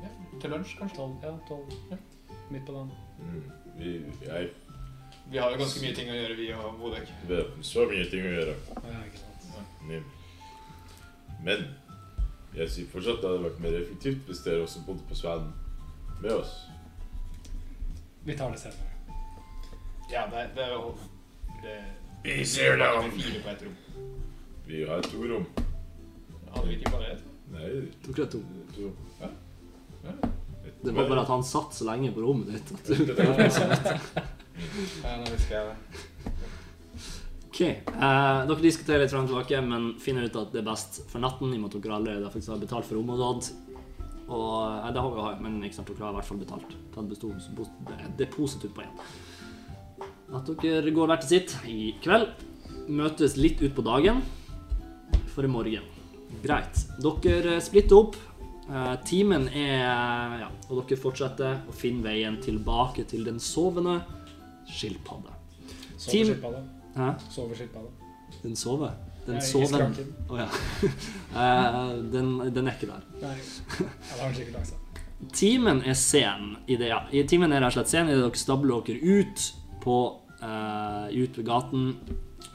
ja, til lunsj, kanskje? Tolv, ja, tolv. Ja. Midt på dagen. Mm. Vi, jeg Vi har jo ganske mye ting å gjøre, vi og Bodek. har så mye ting å gjøre. Ja, ikke sant. Nim. Men jeg sier fortsatt det hadde vært mer effektivt hvis dere også bodde på Svanen med oss. Vi tar det senere. Ja, det, det er jo det, Vi ser det an. fire på ett rom. Vi har to rom. Hadde vi ikke bare ett? Nei, Dere er to. to. Et Det var bare at han satt så lenge på rommet ditt. At du... Ja, nå husker jeg det. Ok, eh, Dere diskuterer litt frem og tilbake, men finner ut at det er best for natten, i og med at dere allerede faktisk har betalt for rommet og sånt. Og eh, det har vi jo, men ikke sant, dere har i hvert fall betalt. Tatt besto- bo- depositum på én. At dere går hver til sitt i kveld. Møtes litt ut på dagen for i morgen. Greit. Dere splitter opp. Eh, Timen er Ja, og dere fortsetter å finne veien tilbake til den sovende skilpadde. Sover skilpadda. Sover skilpadda. Den sover? Den så den. Oh, ja. Eh, den, den er ikke der. Nei, ja, har sikkert lagt seg. Timen er sen i det, ja. I timen er rett og slett sen i det dere stabler dere ut på uh, ut ved gaten.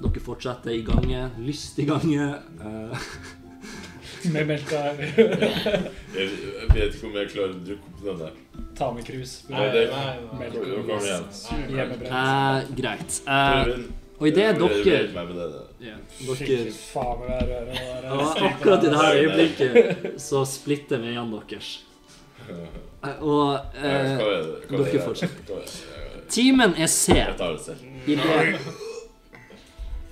Dere fortsetter i gange, lystig gange. Uh, Med melka Jeg, jeg vet ikke om jeg klarer å drukke opp den der. Ta med krus. Nei, det- Melk. Kom igjen. Hjemmebrent. Uh, greit. Uh, og idet dere ja, Fy Dere er og akkurat i det her øyeblikket så splitter veiene deres. Eh, Og eh, er er dere fortsetter. Er timen er sen. Jeg tar det selv.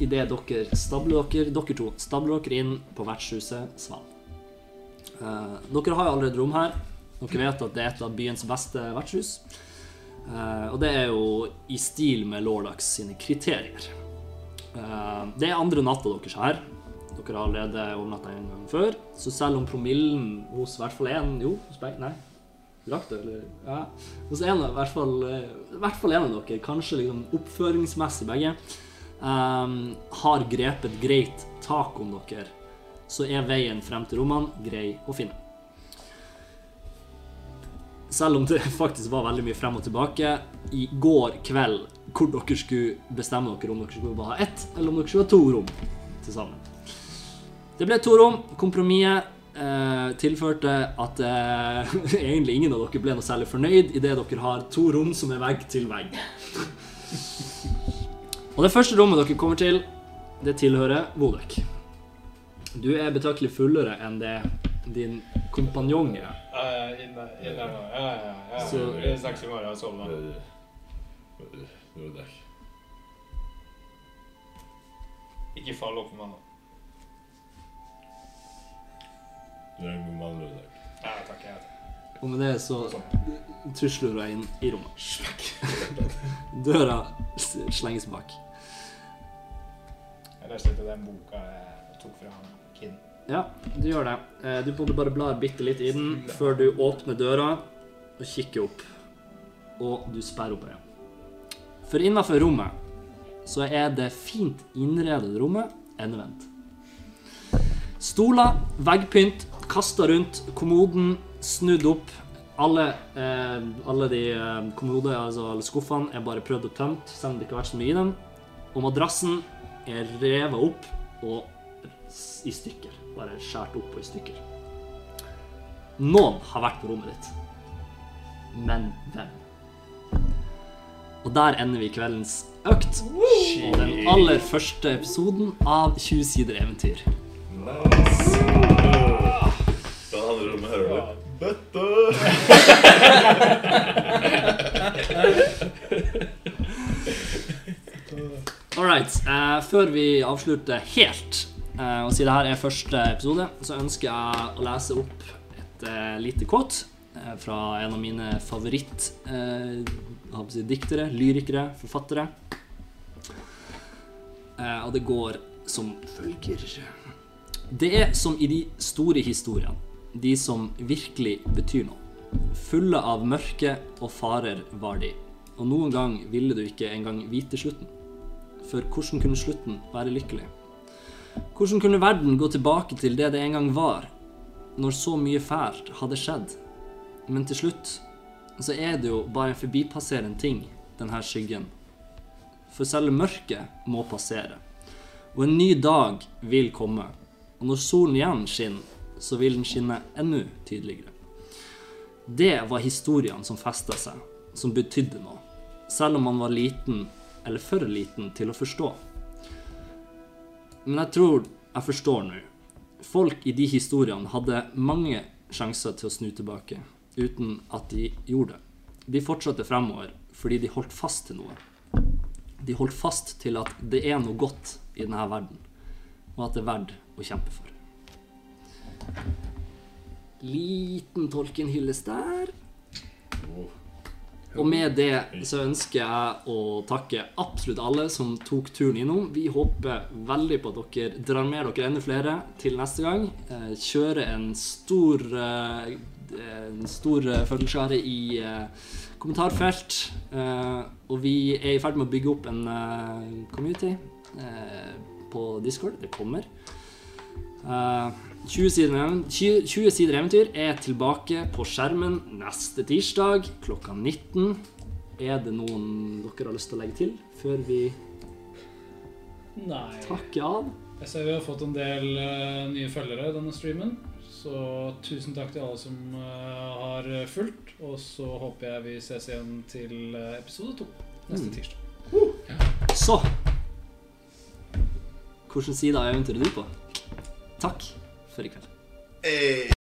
I det, dere stabler dere, dere to stabler dere inn på vertshuset Svan. Eh, dere har jo allerede rom her. Dere vet at det er et av byens beste vertshus. Eh, og det er jo i stil med Lordax sine kriterier. Eh, det er andre natta deres her. Dere har allerede overnatta en gang før. Så selv om promillen hos i hvert fall én Jo, hos begge Nei. Drakk eller? Ja. Hos en, av- i hvert fall, eh, i en av dere, kanskje liksom oppføringsmessig begge, um, har grepet greit tak om dere, så er veien frem til rommene grei å finne. Selv om det faktisk var veldig mye frem og tilbake i går kveld, hvor dere skulle bestemme dere om dere skulle bare ha ett, eller om dere skulle ha to rom til sammen. Det ble to rom. Kompromisset eh, tilførte at eh, egentlig ingen av dere ble noe særlig fornøyd idet dere har to rom som er vegg til vegg. Og det første rommet dere kommer til, det tilhører Vodek. Du er betraktelig fullere enn det din kompanjong er. Ja, ja, nå. Ja, ja, ja. Så- Vi snakkes i morgen. Sov det- Ikke fall opp med meg nå. Du er en god mann, Ludvig. Ja, takk. Jeg, Og med det så tusler hun inn i rommet. Døra slenges bak. jeg leste litt av den boka jeg tok fra Kinn. Ja, du gjør det. Eh, Du både bare blar bitte litt i den før du åpner døra og kikker opp. Og du sperrer opp øynene. For innafor rommet så er det fint innredede rommet endevendt. Stoler, veggpynt, kasta rundt, kommoden snudd opp. Alle, eh, alle de eh, kommode, altså alle skuffene, er bare prøvd og tømt, selv om det ikke har vært så mye i dem. Og madrassen er revet opp og i stykker. Bare skåret opp og i stykker. Noen har vært på rommet ditt. Men hvem? Og der ender vi kveldens økt. Og den aller første episoden av 20 sider eventyr. Nice. handler det andre rommet hører du Bøtte! All right. eh, før vi avslutter helt, eh, og siden dette er første episode, så ønsker jeg å lese opp et eh, lite quote eh, fra en av mine favoritt eh, si, diktere, lyrikere, forfattere. Eh, og det går som følger. Det er som i de store historiene, de som virkelig betyr noe. Fulle av mørke og farer var de, og noen gang ville du ikke engang vite slutten. For hvordan kunne slutten være lykkelig? Hvordan kunne verden gå tilbake til det det en gang var, når så mye fælt hadde skjedd? Men til slutt så er det jo bare en forbipasserende ting, denne skyggen. For selv mørket må passere. Og en ny dag vil komme. Og når solen igjen skinner, så vil den skinne enda tydeligere. Det var historiene som festa seg, som betydde noe. Selv om man var liten, eller for liten, til å forstå. Men jeg tror jeg forstår nå. Folk i de historiene hadde mange sjanser til å snu tilbake, uten at de gjorde det. De fortsatte fremover fordi de holdt fast til noe. De holdt fast til at det er noe godt i denne verden, og at det er verdt å kjempe for. Liten Tolkien-hyllest der. Og med det så ønsker jeg å takke absolutt alle som tok turen innom. Vi håper veldig på at dere drar med dere enda flere til neste gang. Kjøre Kjører en stor eh, en stor eh, i eh, kommentarfelt. Eh, Og vi er i ferd med å bygge opp en eh, community eh, på Discord. Det kommer. Eh, 20 sider, even- 20 20 sider eventyr er tilbake på skjermen neste tirsdag klokka 19. Er det noen dere har lyst til å legge til før vi Nei. takker av? Jeg ser vi har fått en del eh, nye følgere i denne streamen. Så tusen takk til alle som eh, har fulgt. Og så håper jeg vi ses igjen til eh, episode to neste Mm. tirsdag. Så Hvilken side av eventyret er du på? Takk for i kveld. Hey.